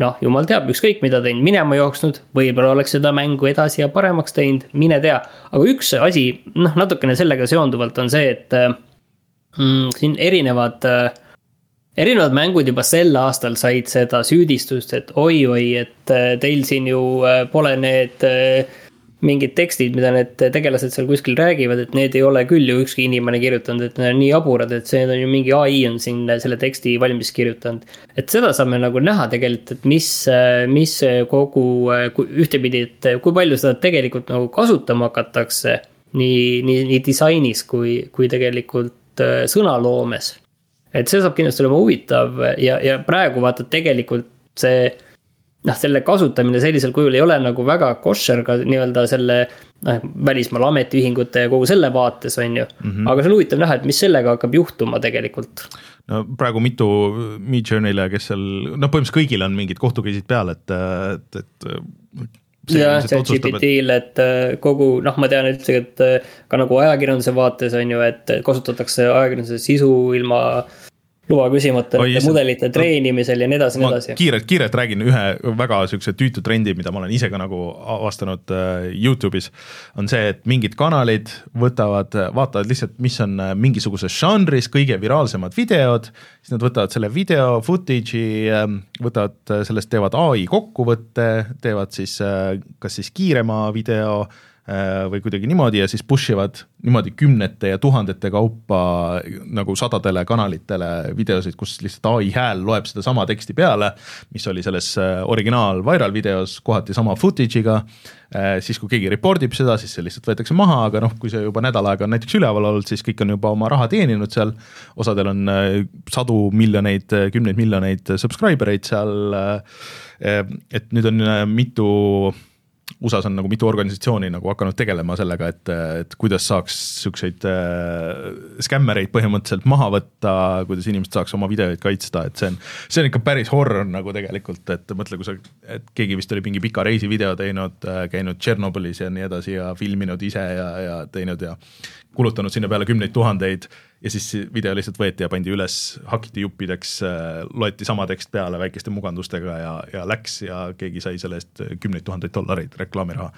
noh, jumal teab, ükskõik mida teinud, minema jooksnud, võib-olla oleks seda mängu edasi ja paremaks teinud, mine tea. aga üks asi, noh, natukene sellega seonduvalt on see, et eh, mm, siin erinevad äh, erinevad mängud juba sel aastal said seda süüdistust, et oi-oi, et äh, teil siin ju äh, pole need äh, mingid tekstid, mida need tegelased seal kuskil räägivad, et need ei ole küll ju ükski inimene kirjutanud, et need on nii jaburad, et see on ju mingi ai on siin selle teksti valmis kirjutanud. et seda saame nagu näha tegelikult, et mis, mis kogu, ühtepidi, et kui palju seda tegelikult nagu kasutama hakatakse. nii, nii, nii disainis kui, kui tegelikult sõnaloomes et see saab kindlasti olema huvitav ja, ja praegu vaata tegelikult see noh, selle kasutamine sellisel kujul ei ole nagu väga koššer ka nii-öelda selle noh, välismaal ametiühingute ja kogu selle vaates, on ju mm. -hmm. aga see on huvitav näha, et mis sellega hakkab juhtuma tegelikult. no praegu mitu Midjourney'le, kes seal, noh, põhimõtteliselt kõigil on mingid kohtukeisid peal, et, et, et jah, ChatGPT-l, et äh, kogu noh, ma tean üldse, et äh, ka nagu ajakirjanduse vaates on ju, et kasutatakse ajakirjanduse sisu ilma luba küsimata Oi, mudelite no, treenimisel ja nii edasi nii edasi. kiirelt, kiirelt räägin ühe väga siukse tüütu trendi, mida ma olen ise ka nagu avastanud äh, Youtube'is. on see, et mingid kanalid võtavad, vaatavad lihtsalt, mis on äh, mingisuguses žanris kõige viraalsemad videod. siis nad võtavad selle video footage'i äh,, võtavad äh, sellest, teevad ai kokkuvõtte, teevad siis äh, kas siis kiirema video Äh, või kuidagi niimoodi ja siis push ivad niimoodi kümnete ja tuhandete kaupa nagu sadadele kanalitele videosid, kus lihtsalt ai hääl loeb sedasama teksti peale, mis oli selles äh, originaal viral videos kohati sama footage'iga. Äh, siis, kui keegi report ib seda, siis see lihtsalt võetakse maha, aga noh, kui see juba nädal aega on näiteks üleval olnud, siis kõik on juba oma raha teeninud seal. osadel on sadu miljoneid, kümneid miljoneid subscriber eid seal. et nüüd on mitu USA-s on nagu mitu organisatsiooni nagu hakanud tegelema sellega, et, et kuidas saaks siukseid äh, skämmereid põhimõtteliselt maha võtta, kuidas inimesed saaks oma videoid kaitsta, et see on, see on ikka päris horror nagu tegelikult, et mõtle, kui sa, et keegi vist oli mingi pika reisivideo teinud äh,, käinud Tšernobõlis ja nii edasi ja filminud ise ja, ja teinud ja kulutanud sinna peale kümneid tuhandeid ja siis video lihtsalt võeti ja pandi üles, hakiti juppideks, äh, loeti sama tekst peale väikeste mugandustega ja, ja läks ja keegi sai selle eest kümneid tuhandeid dollareid reklaamiraha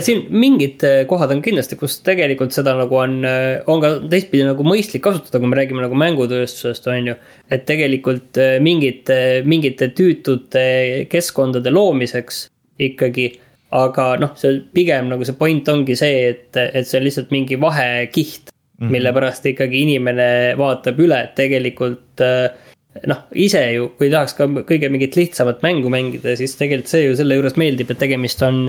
siin mingid äh, kohad on kindlasti, kus tegelikult seda nagu on, äh, on ka teistpidi nagu mõistlik kasutada, kui me räägime nagu mängutööstusest, on ju. et tegelikult mingite, mingite tüütute keskkondade loomiseks ikkagi. aga noh, see pigem nagu see point ongi see, et, et see on lihtsalt mingi vahekiht mm, -hmm. mille pärast ikkagi inimene vaatab üle, et tegelikult äh, noh, ise ju, kui tahaks ka kõige mingit lihtsamat mängu mängida, siis tegelikult see ju selle juures meeldib, et tegemist on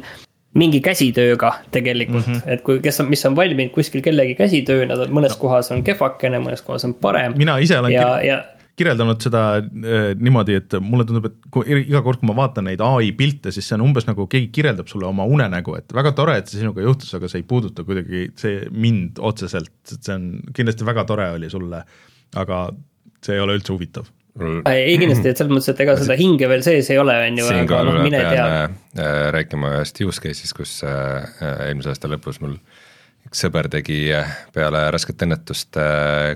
mingi käsitööga tegelikult mm, -hmm. et kui, kes on, mis on valminud kuskil kellegi käsitöö, nad on mõnes no. kohas on kehvakene, mõnes kohas on parem. mina ise olen ja, ja kirjeldanud seda äh, niimoodi, et mulle tundub, et kui iga kord, kui ma vaatan neid ai pilte, siis see on umbes nagu keegi kirjeldab sulle oma unenägu, et väga tore, et see sinuga juhtus, aga see ei puuduta kuidagi see mind otseselt, et see on kindlasti väga tore oli sulle, aga see ei ole üldse huvitav ei kindlasti, et selles mõttes, et ega seda hinge veel sees ei ole, on ju, aga noh, mine tea. Äh, rääkima ühest use case'ist, kus äh, eelmise aasta lõpus mul üks sõber tegi peale rasket õnnetust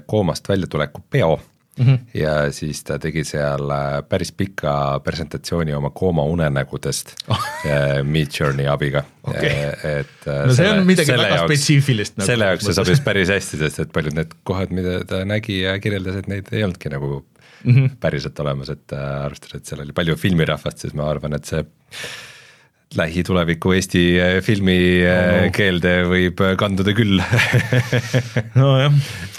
koomast väljatuleku peo mm -hmm. ja siis ta tegi seal äh, päris pika presentatsiooni oma kooma unenägudest oh. Midjourney abiga et äh, no see on midagi väga jaoks- spetsiifilist nagu selle jaoks see sobis päris hästi, sest et paljud need kohad, mida ta nägi ja kirjeldas, et neid ei olnudki nagu mm. -hmm. päriselt olemas, et äh, arvestades, et seal oli palju filmirahvast, siis ma arvan, et see lähituleviku Eesti äh, filmi äh, no. keelde võib äh, kanduda küll *laughs* nojah,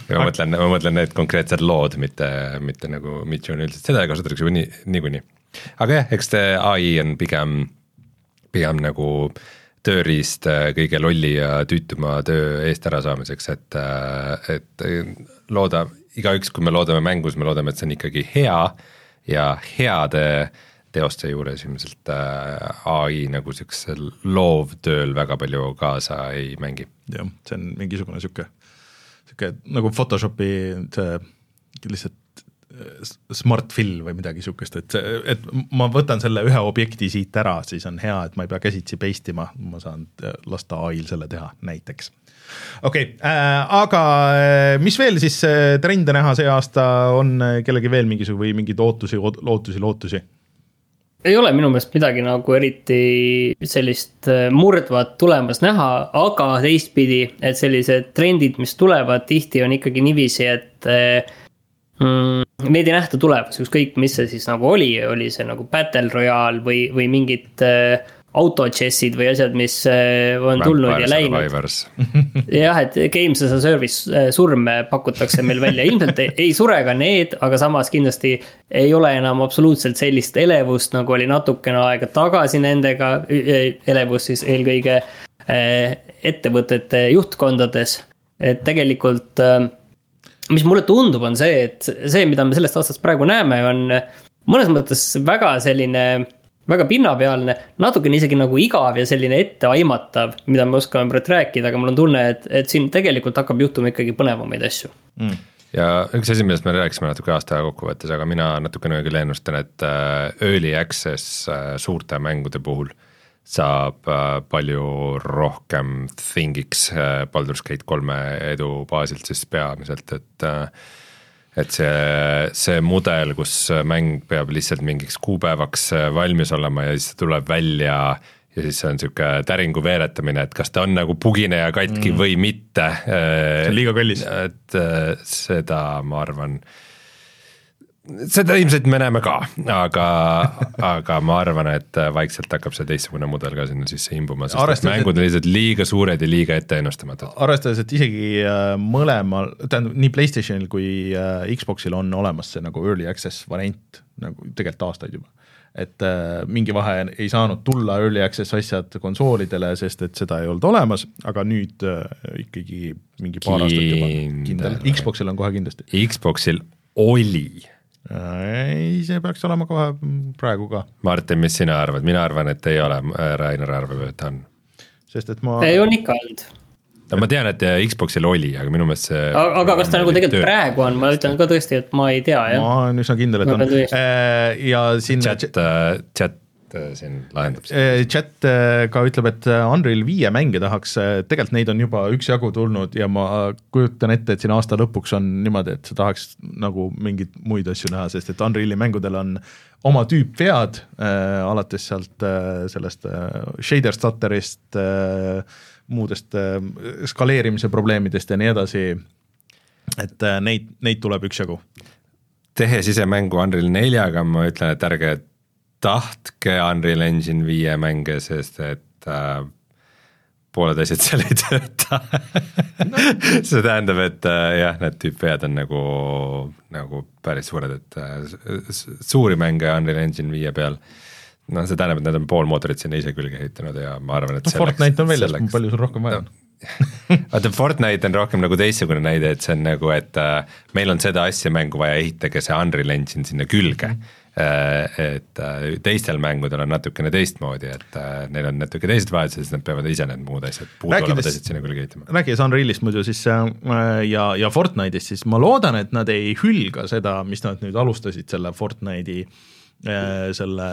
ja ma mõtlen, ma mõtlen need konkreetsed lood, mitte, mitte nagu Midjourney üldiselt, seda kasutatakse ju nii, niikuinii. aga jah, eks see ai on pigem, pigem nagu tööriist äh, kõige lolli ja tüütuma töö eest ärasaamiseks, et, et looda, igaüks, kui me loodame mängu, siis me loodame, et see on ikkagi hea ja heade teoste juures ilmselt äh, ai nagu siuksel loovtööl väga palju kaasa ei mängi jah, see on mingisugune sihuke, sihuke nagu Photoshopi see lihtsalt äh, smart fill või midagi sihukest, et et ma võtan selle ühe objekti siit ära, siis on hea, et ma ei pea käsitsi paste ima, ma saan äh, lasta ai-l selle teha näiteks okei okay, äh,, aga mis veel siis trende näha see aasta on kellelgi veel mingisugune või mingeid ootusi, lootusi, lootusi? Ei ole minu meelest midagi nagu eriti sellist äh, murdvat tulemas näha, aga teistpidi, et sellised trendid, mis tulevad, tihti on ikkagi niiviisi, et äh, mm, neid ei nähta tulemas, ükskõik mis see siis nagu oli, oli see nagu Battle Royale või, või mingid äh, autochess'id või asjad, mis äh, on tulnud ja läinud. *laughs* Jah, et Games as a Service äh, surme pakutakse meil välja, ilmselt ei, ei sure ka need, aga samas kindlasti ei ole enam absoluutselt sellist elevust, nagu oli natukene aega tagasi nendega, elevust siis eelkõige ettevõtete juhtkondades. et tegelikult, mis mulle tundub, on see, et see, mida me sellest aastast praegu näeme, on mõnes mõttes väga selline väga pinnapealne, natukene isegi nagu igav ja selline etteaimatav, mida me oskame praegu rääkida, aga mul on tunne, et, et siin tegelikult hakkab juhtuma ikkagi põnevamaid asju. ja üks asi, millest me rääkisime natuke aasta kokkuvõttes, aga mina natukene küll ennustan, et äh, early access äh, suurte mängude puhul saab äh, palju rohkem thingiks Baldur's Gate kolme edu baasilt siis peamiselt, et et see, see mudel, kus mäng peab lihtsalt mingiks kuupäevaks äh, valmis olema ja siis tuleb välja ja siis see on sihuke täringu veeretamine, et kas ta on nagu pugine ja katki mm. või mitte. see on liiga kallis. et äh, seda ma arvan, seda ilmselt me näeme ka, aga, aga ma arvan, et vaikselt hakkab see teistsugune mudel ka sinna sisse imbuma, sest Arvestades, mängud on lihtsalt liiga suured ja liiga etteennustamatud. arvestades, et isegi äh, mõlemal, tähendab nii Playstationil kui äh, Xboxil on olemas see nagu early access variant nagu tegelikult aastaid juba. et äh, mingi vahe ei saanud tulla early access asjad konsoolidele, sest et seda ei olnud olemas, aga nüüd äh, ikkagi mingi paar aastat juba kindel Kindel., Xboxil on kohe kindlasti. Xboxil oli ei, see peaks olema kohe praegu ka, Martin, mis sina arvad, mina arvan, et ei ole, Rainer arvab, et on. sest et ma ei, on ikka olnud. no ma tean, et Xboxil oli, aga minu meelest see. aga kas ta nagu tegelikult praegu on, ma ütlen ka tõesti, et ma ei tea jah. ma olen üsna kindel, et Ma on Äh, ja siin chat, chat äh, siin lahendab seda. Eh, chat eh, ka ütleb, et Unreal viie mänge tahaks, tegelikult neid on juba üksjagu tulnud ja ma kujutan ette, et siin aasta lõpuks on niimoodi, et sa tahaks nagu mingeid muid asju näha, sest et Unreali mängudel on oma tüüpvead äh,, alates sealt äh, sellest äh, shader stutter'ist äh,, muudest äh, skaleerimise probleemidest ja nii edasi. et äh, neid, neid tuleb üksjagu. tehes ise mängu Unreal neljaga, ma ütlen, et ärge tahtke Unreal Engine viie mänge, sest et äh, pooled asjad *laughs* seal ei tööta no.. see tähendab, et äh, jah, need tüüpvead on nagu, nagu päris suured, et äh, suuri mänge Unreal Engine viie peal noh, see tähendab, et nad on pool mootorit sinna ise külge ehitanud ja ma arvan, et no Fortnite on väljas, palju sul rohkem vaja on? *laughs* vaata Fortnite on rohkem nagu teistsugune näide, et see on nagu, et äh, meil on seda asja mängu vaja, ehitage see Unreal Engine sinna külge mm. -hmm. Et äh, teistel mängudel on natukene teistmoodi, et äh, neil on natuke teised vajadused, siis nad peavad ise need muud asjad, puuduolevad asjad sinna külge ehitama. rääkides Unrealist muidu siis äh, ja, ja Fortnite'ist, siis ma loodan, et nad ei hülga seda, mis nad nüüd alustasid selle Fortnite'i äh, selle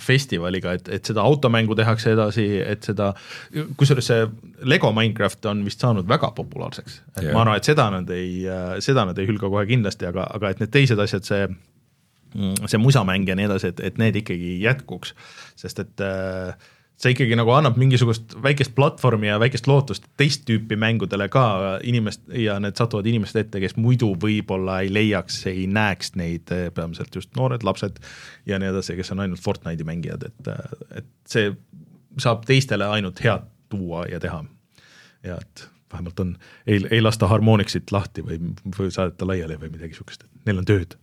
festivaliga, et, et seda automängu tehakse edasi, et seda, kusjuures see Lego Minecraft on vist saanud väga populaarseks, et yeah. ma arvan, et seda nad ei, seda nad ei hülga kohe kindlasti, aga, aga et need teised asjad, see see musamäng ja nii edasi, et, et need ikkagi jätkuks, sest et äh, see ikkagi nagu annab mingisugust väikest platvormi ja väikest lootust teist tüüpi mängudele ka inimest ja need satuvad inimeste ette, kes muidu võib-olla ei leiaks, ei näeks neid, eh, peamiselt just noored lapsed ja nii edasi, kes on ainult Fortnite'i mängijad, et, et see saab teistele ainult head tuua ja teha. ja et vähemalt on, ei, ei lasta Harmonixit lahti või, või saadeta laiali või midagi sihukest, et neil on tööd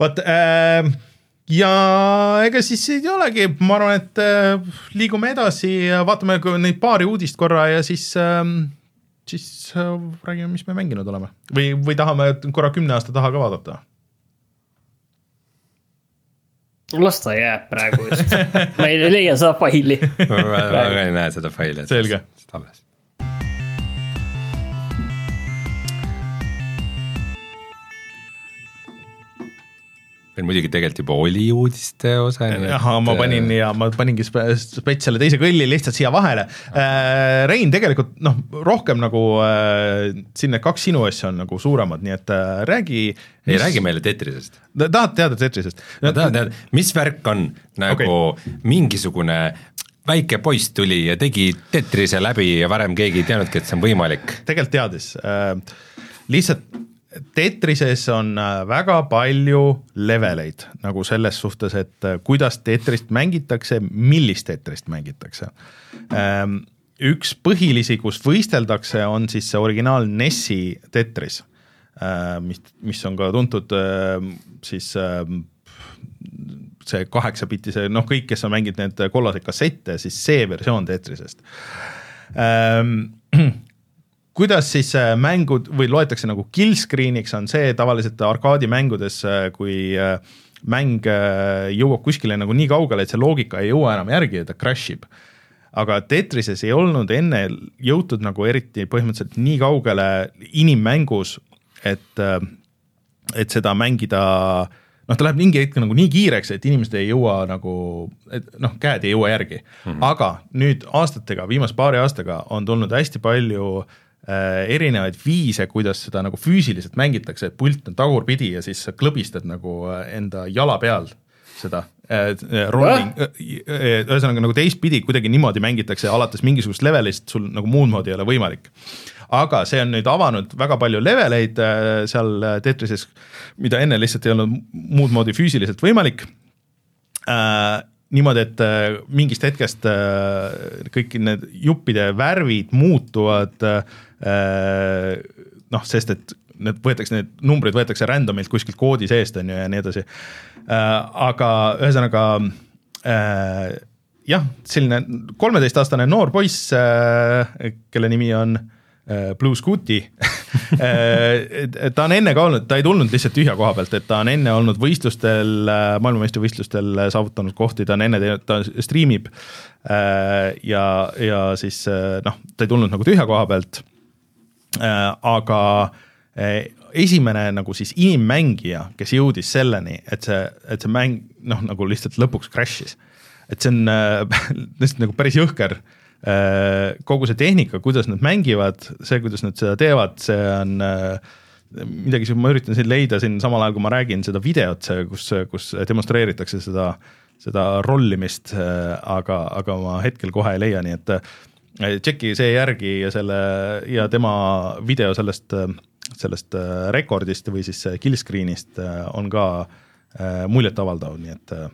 vot äh, ja ega siis ei olegi, ma arvan, et äh, liigume edasi ja vaatame kui neid paari uudist korra ja siis äh,, siis äh, räägime, mis me mänginud oleme või, või tahame korra kümne aasta taha ka vaadata. las ta jääb praegu just, ma ei leia seda faili. ma väga ei näe seda faili. Selge. alles. Meil muidugi tegelikult juba oli uudiste osa. ahah, ma panin ja ma paningi spe- spets selle teise kõlli lihtsalt siia vahele äh,. Rein tegelikult noh, rohkem nagu äh, siin need kaks sinu asja on nagu suuremad, nii et äh, räägi. ei räägi meile Tetrisest. tahad teada Tetrisest? ma tahan teada, mis värk on nagu okay. mingisugune väike poiss tuli ja tegi Tetrise läbi ja varem keegi ei teadnudki, et see on võimalik. tegelikult teadis äh,, lihtsalt Tetrises on äh, väga palju leveleid nagu selles suhtes, et äh, kuidas Tetrist mängitakse, millist Tetrist mängitakse ähm,. üks põhilisi, kus võisteldakse, on siis see originaal NES-i Tetris äh,, mis, mis on ka tuntud äh, siis äh, see kaheksapitise, noh, kõik, kes on mänginud neid kollaseid kassette, siis see versioon Tetrisest ähm,. Kuidas siis äh, mängud või loetakse nagu kill screen'iks, on see tavaliselt arkaadimängudes, kui äh, mäng äh, jõuab kuskile nagu nii kaugele, et see loogika ei jõua enam järgi ja ta crash ib. aga Tetrises ei olnud enne jõutud nagu eriti põhimõtteliselt nii kaugele inimmängus, et, et seda mängida noh, ta läheb mingi hetk nagu nii kiireks, et inimesed ei jõua nagu, et noh, käed ei jõua järgi mm. -hmm. aga nüüd aastatega, viimase paari aastaga on tulnud hästi palju äh, erinevaid viise, kuidas seda nagu füüsiliselt mängitakse, et pult on tagurpidi ja siis sa klõbistad nagu äh, enda jala peal seda äh, rolling, ühesõnaga nagu teistpidi kuidagi niimoodi mängitakse, alates mingisugusest levelist sul nagu muud moodi ei ole võimalik aga see on nüüd avanud väga palju leveleid äh, seal äh, Tetrises, mida enne lihtsalt ei olnud muud moodi füüsiliselt võimalik äh,. niimoodi, et äh, mingist hetkest äh, kõik need juppide värvid muutuvad äh, noh, sest et need võetakse, need numbrid võetakse random'ilt kuskilt koodi seest on ju ja nii edasi äh,. aga ühesõnaga äh, jah, selline kolmeteistaastane noor poiss äh,, kelle nimi on äh, Blue *laughs* äh, ta on enne ka olnud, ta ei tulnud lihtsalt tühja koha pealt, et ta on enne olnud võistlustel, maailmameistrivõistlustel äh, saavutanud kohti, ta on enne teinud, ta striimib äh, ja, ja siis äh, noh, ta ei tulnud nagu tühja koha pealt äh,, aga äh, esimene nagu siis inimmängija, kes jõudis selleni, et see, et see mäng noh, nagu lihtsalt lõpuks crash'is. et see on äh, *laughs* lihtsalt nagu päris jõhker äh, kogu see tehnika, kuidas nad mängivad, see, kuidas nad seda teevad, see on äh, midagi, ma üritan siin leida siin samal ajal, kui ma räägin seda videot, kus, kus demonstreeritakse seda, seda rollimist, aga, aga ma hetkel kohe ei leia, nii et äh, tšeki see järgi ja selle ja tema video sellest, sellest äh, rekordist või siis kill screen'ist äh, on ka äh, muljetavaldav, nii et äh,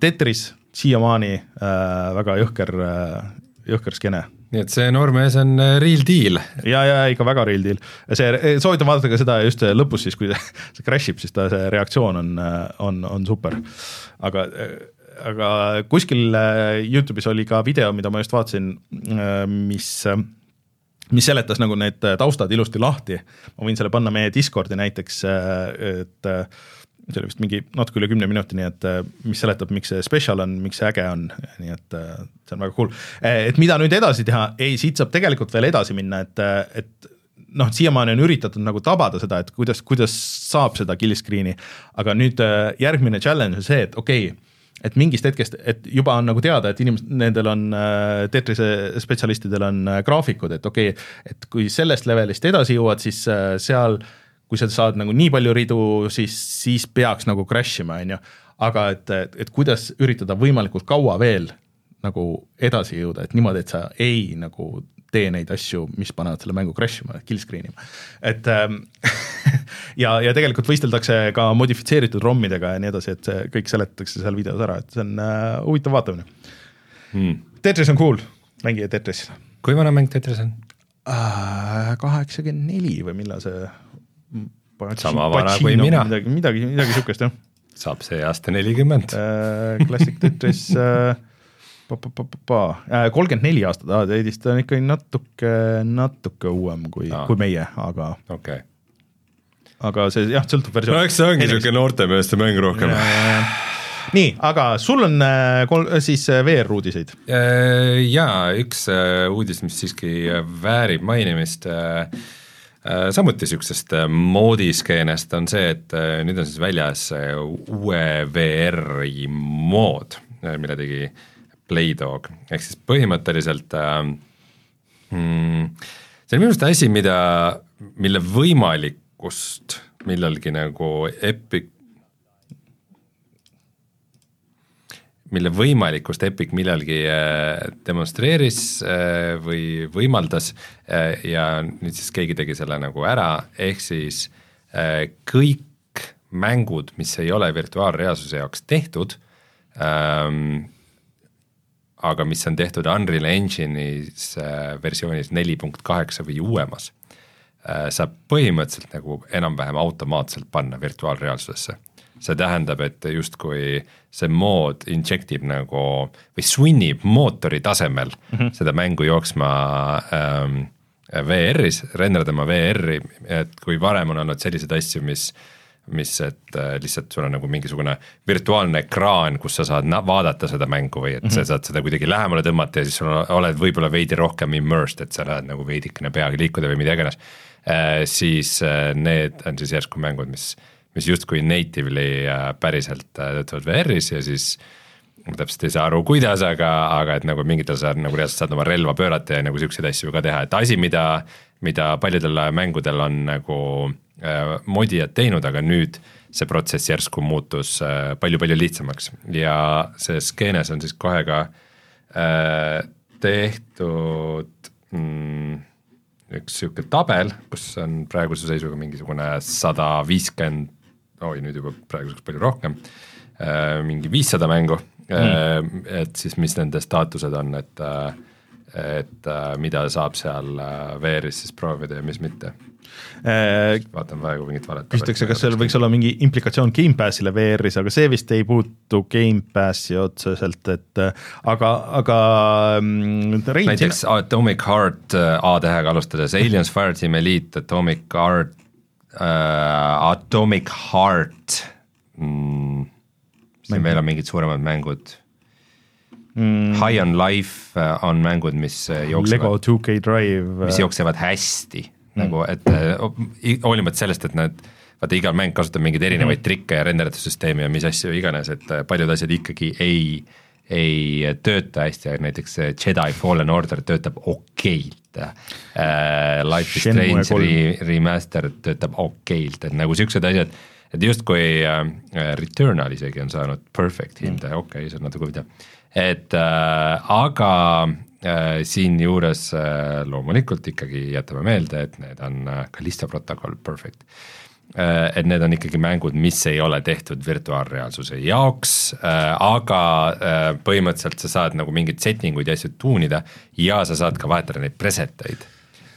Tetris siiamaani äh, väga jõhker äh,, jõhker skeene nii et see noormees on äh, real deal. ja, ja ikka väga real deal, see, soovitan vaadata ka seda just lõpus siis, kui *laughs* see crash ib, siis ta see reaktsioon on, on, on super. aga, aga kuskil äh, Youtube'is oli ka video, mida ma just vaatasin, mis, mis seletas nagu need taustad ilusti lahti. ma võin selle panna meie Discordi näiteks, et äh, see oli vist mingi natuke üle kümne minuti, nii et äh, mis seletab, miks see special on, miks see äge on, nii et äh, see on väga cool. et mida nüüd edasi teha, ei siit saab tegelikult veel edasi minna, et, et noh, siiamaani on üritatud nagu tabada seda, et kuidas, kuidas saab seda kill screen'i, aga nüüd äh, järgmine challenge on see, et okei okay, et mingist hetkest, et juba on nagu teada, et inimesed, nendel on äh, Tetrise spetsialistidel on äh, graafikud, et okei okay,, et kui sellest levelist edasi jõuad, siis äh, seal kui sa saad nagu nii palju ridu, siis, siis peaks nagu crash ima, on ju. aga et, et kuidas üritada võimalikult kaua veel nagu edasi jõuda, et niimoodi, et sa ei nagu tee neid asju, mis panevad selle mängu crash ima, kill screen ima. et ähm, *laughs* ja, ja tegelikult võisteldakse ka modifitseeritud ROM-idega ja nii edasi, et see kõik seletatakse seal videos ära, et see on äh, huvitav vaatamine hmm.. Tetris on cool, mängige Tetris. kui vana mäng Tetris on? kaheksakümmend neli või millal see Sama vana kui mina. midagi, midagi, midagi sihukest jah saab see aasta nelikümmend. äh, Classic Tetris äh, *laughs* kolmkümmend neli aastat, Eedis ta on ikkagi natuke, natuke uuem kui kui meie, aga, okei okay.. aga see jah, sõltub no versioon. eks see ongi niisugune noortemeeste mäng rohkem. nii, aga sul on äh, kol-, siis äh, VR-uudiseid. Äh, jaa, üks äh, uudis, mis siiski äh, väärib mainimist, samuti niisugusest äh, moodiskeenest on see, et äh, nüüd on siis väljas äh, uue VR-i mood, mille tegi Playdog, ehk siis põhimõtteliselt mm, see on minu arust asi, mida, mille võimalikkust millalgi nagu Epic mille võimalikkust Epic millalgi äh, demonstreeris äh, või võimaldas ja nüüd siis keegi tegi selle nagu ära, ehk siis kõik mängud, mis ei ole virtuaalreaalsuse jaoks tehtud ähm,, aga mis on tehtud Unreal Engine'is äh, versioonis neli punkt kaheksa või uuemas äh,, saab põhimõtteliselt nagu enam-vähem automaatselt panna virtuaalreaalsusesse. see tähendab, et justkui see mood inject ib nagu või sunnib mootori tasemel mm -hmm. seda mängu jooksma ähm, VR-is, renderdama VR-i, et kui varem on olnud selliseid asju, mis mis, et äh, lihtsalt sul on nagu mingisugune virtuaalne ekraan, kus sa saad vaadata seda mängu või et mm -hmm. sa saad seda kuidagi lähemale tõmmata ja siis sul oled võib-olla veidi rohkem immersed, et sa näed nagu veidikene peaga liikuda või mida iganes äh,. siis äh, need on siis järsku mängud, mis, mis justkui natively äh, päriselt äh, töötavad VR-is ja siis ma täpselt ei saa aru, kuidas, aga, aga et nagu mingitel sa nagu reaalselt saad oma relva pöörata ja nagu siukseid asju ka teha, et asi, mida, mida paljudel mängudel on nagu äh, modijad teinud, aga nüüd see protsess järsku muutus äh, palju-palju lihtsamaks ja see skeenes on siis kohe ka äh, tehtud mm, üks sihuke tabel, kus on praeguse seisuga mingisugune sada viiskümmend, oi nüüd juba praeguseks palju rohkem, mingi viissada mängu mm., et siis mis nende staatused on, et et äh, mida saab seal äh, VR-is siis proovida ja mis mitte, vaatan praegu mingit valet. Äh, küsitakse, kas seal võiks olla mingi implikatsioon Gamepassile VR-is, aga see vist ei puutu Gamepassi otseselt, et äh, aga, aga mm, Rein, näiteks Atomic Heart äh, A tähega alustades, Aliens Fireteam Elite, Atomic Heart äh,, Atomic Heart mm,, siin veel on mingid suuremad mängud mm.. High on Life äh, on mängud, mis äh, Lego jooksevad, 2K Drive mis, jooksevad hästi mm. nagu, et äh, hoolimata sellest, et nad vaata igal mäng kasutab mingeid erinevaid mm. trikke ja renderdussüsteemi ja mis asju iganes, et äh, paljud asjad ikkagi ei ei tööta hästi, näiteks see Jedi Fallen Order töötab okeilt äh,. Life is Strange re, remaster töötab okeilt, et nagu siuksed asjad, et justkui äh, Returnal isegi on saanud perfect hinde mm., okei okay,, see on natuke huvitav. Et äh, aga äh, siinjuures äh, loomulikult ikkagi jätame meelde, et need on äh, Callisto protokoll perfect Äh, et need on ikkagi mängud, mis ei ole tehtud virtuaalreaalsuse jaoks äh,, aga äh, põhimõtteliselt sa saad nagu mingeid setting uid ja asju tuunida ja sa saad ka vahetada neid preset eid.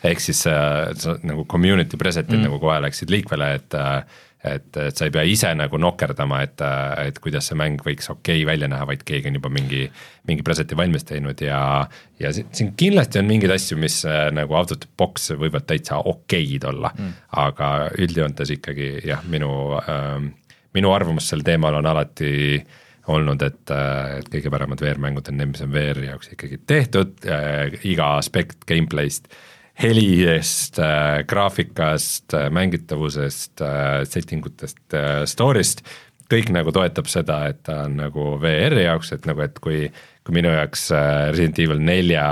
ehk siis äh, sa nagu community preset'id mm. nagu kohe läksid liikvele, et äh, et, et sa ei pea ise nagu nokerdama, et, et kuidas see mäng võiks okei okay välja näha, vaid keegi on juba mingi, mingi preset'i valmis teinud ja, ja si- siin kindlasti on mingeid asju, mis äh, nagu out of the box võivad täitsa okeid olla mm., aga üldjoontes ikkagi jah, minu ähm,, minu arvamus sel teemal on alati olnud, et, et kõige paremad VR-mängud on need, mis on VR-i jaoks ikkagi tehtud äh,, iga aspekt gameplay'st helist äh,, graafikast äh,, mängitavusest äh,, setting utest äh,, story'st, kõik nagu toetab seda, et ta on nagu VR-i jaoks, et nagu, et kui kui minu jaoks äh, Resident Evil nelja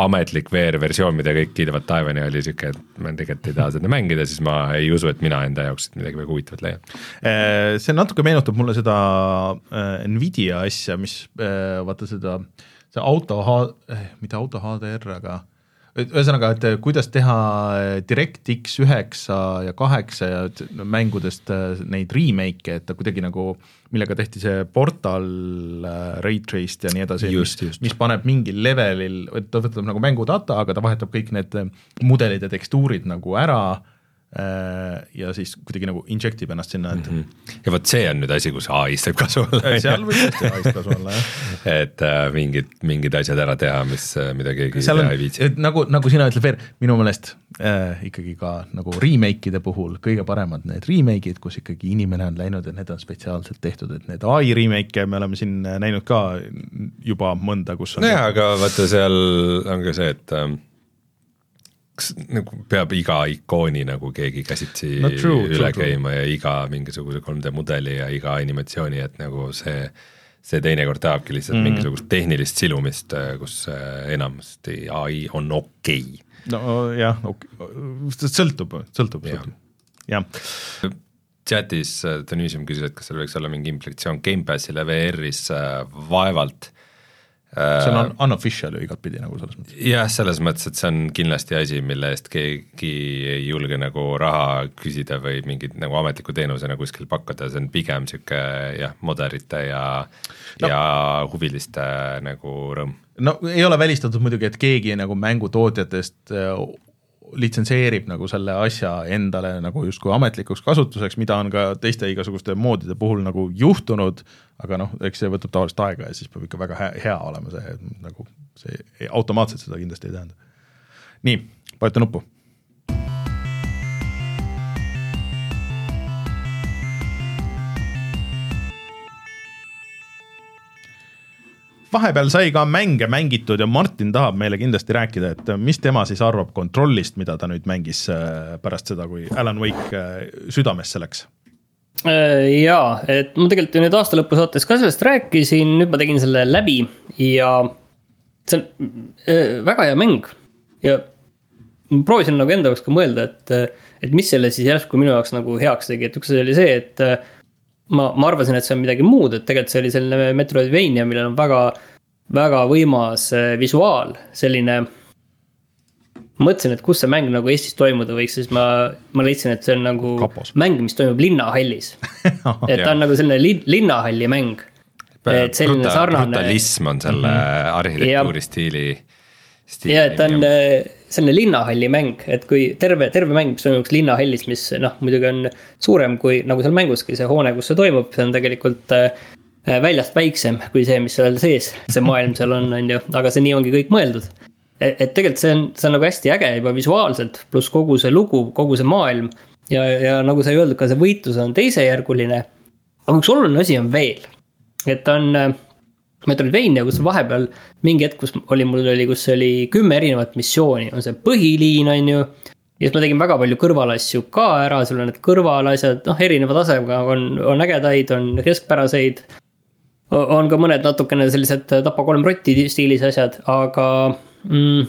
ametlik VR-versioon, mida kõik kiidavad taevani, oli sihuke, et ma tegelikult ei taha seda mängida, siis ma ei usu, et mina enda jaoks midagi väga huvitavat leian. Äh, see natuke meenutab mulle seda äh, Nvidia asja, mis vaata seda, see auto, mitte auto HDR, aga ühesõnaga, et kuidas teha DirectX üheksa ja kaheksa ja mängudest neid remake'e, et ta kuidagi nagu, millega tehti see Portal, äh, Raytraced ja nii edasi, mis, mis paneb mingil levelil, et ta võtab nagu mängudata, aga ta vahetab kõik need mudelid ja tekstuurid nagu ära ja siis kuidagi nagu inject ib ennast sinna, et mm. -hmm. ja vot see on nüüd asi, kus ai-st võib kasu olla. Äh, seal võib tõesti ai-st kasu olla, jah. et äh, mingid, mingid asjad ära teha, mis, äh, mida keegi seal on, ei viitsi. nagu, nagu sina ütled, Veer, minu meelest äh, ikkagi ka nagu remake'ide puhul kõige paremad need remake'id, kus ikkagi inimene on läinud ja need on spetsiaalselt tehtud, et need ai remake'e me oleme siin näinud ka juba mõnda, kus on nojah, aga vaata, seal on ka see, et äh, kas nagu peab iga ikooni nagu keegi käsitsi no, true, üle true, käima true. ja iga mingisuguse 3D mudeli ja iga animatsiooni, et nagu see, see teinekord tahabki lihtsalt mm. mingisugust tehnilist silumist, kus enamasti ai on okei. Okay.. nojah, sõltub, sõltub, sõltub, jah. chatis Denissium küsis, et kas seal võiks olla mingi implikatsioon Gamepassile VR-is, vaevalt see on un unofficial ju igatpidi nagu selles mõttes. jah, selles mõttes, et see on kindlasti asi, mille eest keegi ei julge nagu raha küsida või mingit nagu ametliku teenusena kuskil pakkuda, see on pigem sihuke jah, moderite ja no., ja huviliste nagu rõõm. no ei ole välistatud muidugi, et keegi nagu mängutootjatest litsenseerib nagu selle asja endale nagu justkui ametlikuks kasutuseks, mida on ka teiste igasuguste moodide puhul nagu juhtunud, aga noh, eks see võtab tavaliselt aega ja siis peab ikka väga hea, hea olema see nagu, see automaatselt seda kindlasti ei tähenda. nii, vajuta nuppu vahepeal sai ka mänge mängitud ja Martin tahab meile kindlasti rääkida, et mis tema siis arvab kontrollist, mida ta nüüd mängis äh, pärast seda, kui Alan Wake äh, südamesse läks? Äh, jaa, et ma tegelikult ju nüüd aasta lõpu saates ka sellest rääkisin, nüüd ma tegin selle läbi ja see on väga hea mäng. Ja ma proovisin nagu enda jaoks ka mõelda, et, et mis selle siis järsku minu jaoks nagu heaks tegi, et üks asi oli see, et ma, ma arvasin, et see on midagi muud, et tegelikult see oli selline Metroidvania, millel on väga, väga võimas äh, visuaal, selline. mõtlesin, et kus see mäng nagu Eestis toimuda võiks, siis ma, ma leidsin, et see on nagu Kapos. mäng, mis toimub linnahallis *laughs* et ta on nagu selline lin, linnahalli mäng. et selline Bruta, sarnane. brutalism on selle mm -hmm. arhitektuuri stiili, stiili. ja, et ta on selline linnahalli mäng, et kui terve, terve mäng toimuks linnahallis, mis noh, muidugi on suurem kui nagu seal mänguski see hoone, kus see toimub, see on tegelikult äh, väljast väiksem kui see, mis seal sees, see maailm seal on, on ju, aga see nii ongi kõik mõeldud. et, et tegelikult see on, see on nagu hästi äge juba visuaalselt, pluss kogu see lugu, kogu see maailm. ja, ja nagu sai öeldud, ka see võitlus on teisejärguline. aga üks oluline asi on veel, et on äh, Metroidvania, kus vahepeal mingi hetk, kus oli, mul oli, kus oli kümme erinevat missiooni, on see põhiliin, on ju. ja siis ma tegin väga palju kõrvalasju ka ära, sul on need kõrvalasjad, noh, erineva tasemega on, on ägedaid, on keskpäraseid. on ka mõned natukene sellised tapa kolm rotti stiilis asjad, aga mm,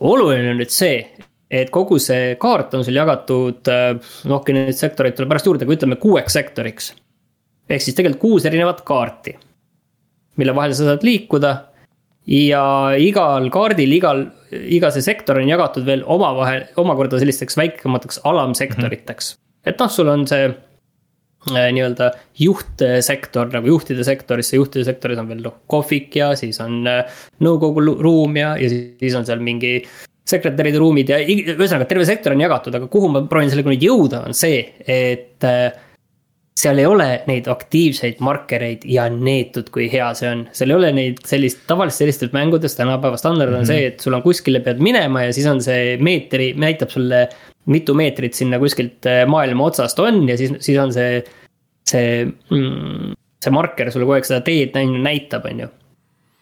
oluline on nüüd see, et kogu see kaart on sul jagatud, noh, neid sektoreid tuleb pärast juurde, aga ütleme kuueks sektoriks. ehk siis tegelikult kuus erinevat kaarti mille vahel sa saad liikuda. ja igal kaardil, igal, iga see sektor on jagatud veel omavahel, omakorda sellisteks väikemateks alamsektoriteks mm. -hmm. et noh, sul on see äh, nii-öelda juhtsektor nagu juhtide sektoris, see juhtide sektoris on veel noh, kohvik ja siis on äh, nõukogu ruum ja, ja siis on seal mingi sekretäride ruumid ja ühesõnaga terve sektor on jagatud, aga kuhu ma proovin sellega nüüd jõuda, on see, et äh, seal ei ole neid aktiivseid markereid ja neetud, kui hea see on. seal ei ole neid sellist, tavaliselt sellistes mängudes tänapäeva standard on mm -hmm. see, et sul on kuskile pead minema ja siis on see meetri, näitab sulle. mitu meetrit sinna kuskilt äh, maailma otsast on ja siis, siis on see, see mm,, see marker sulle kogu aeg seda teed näitab, on ju.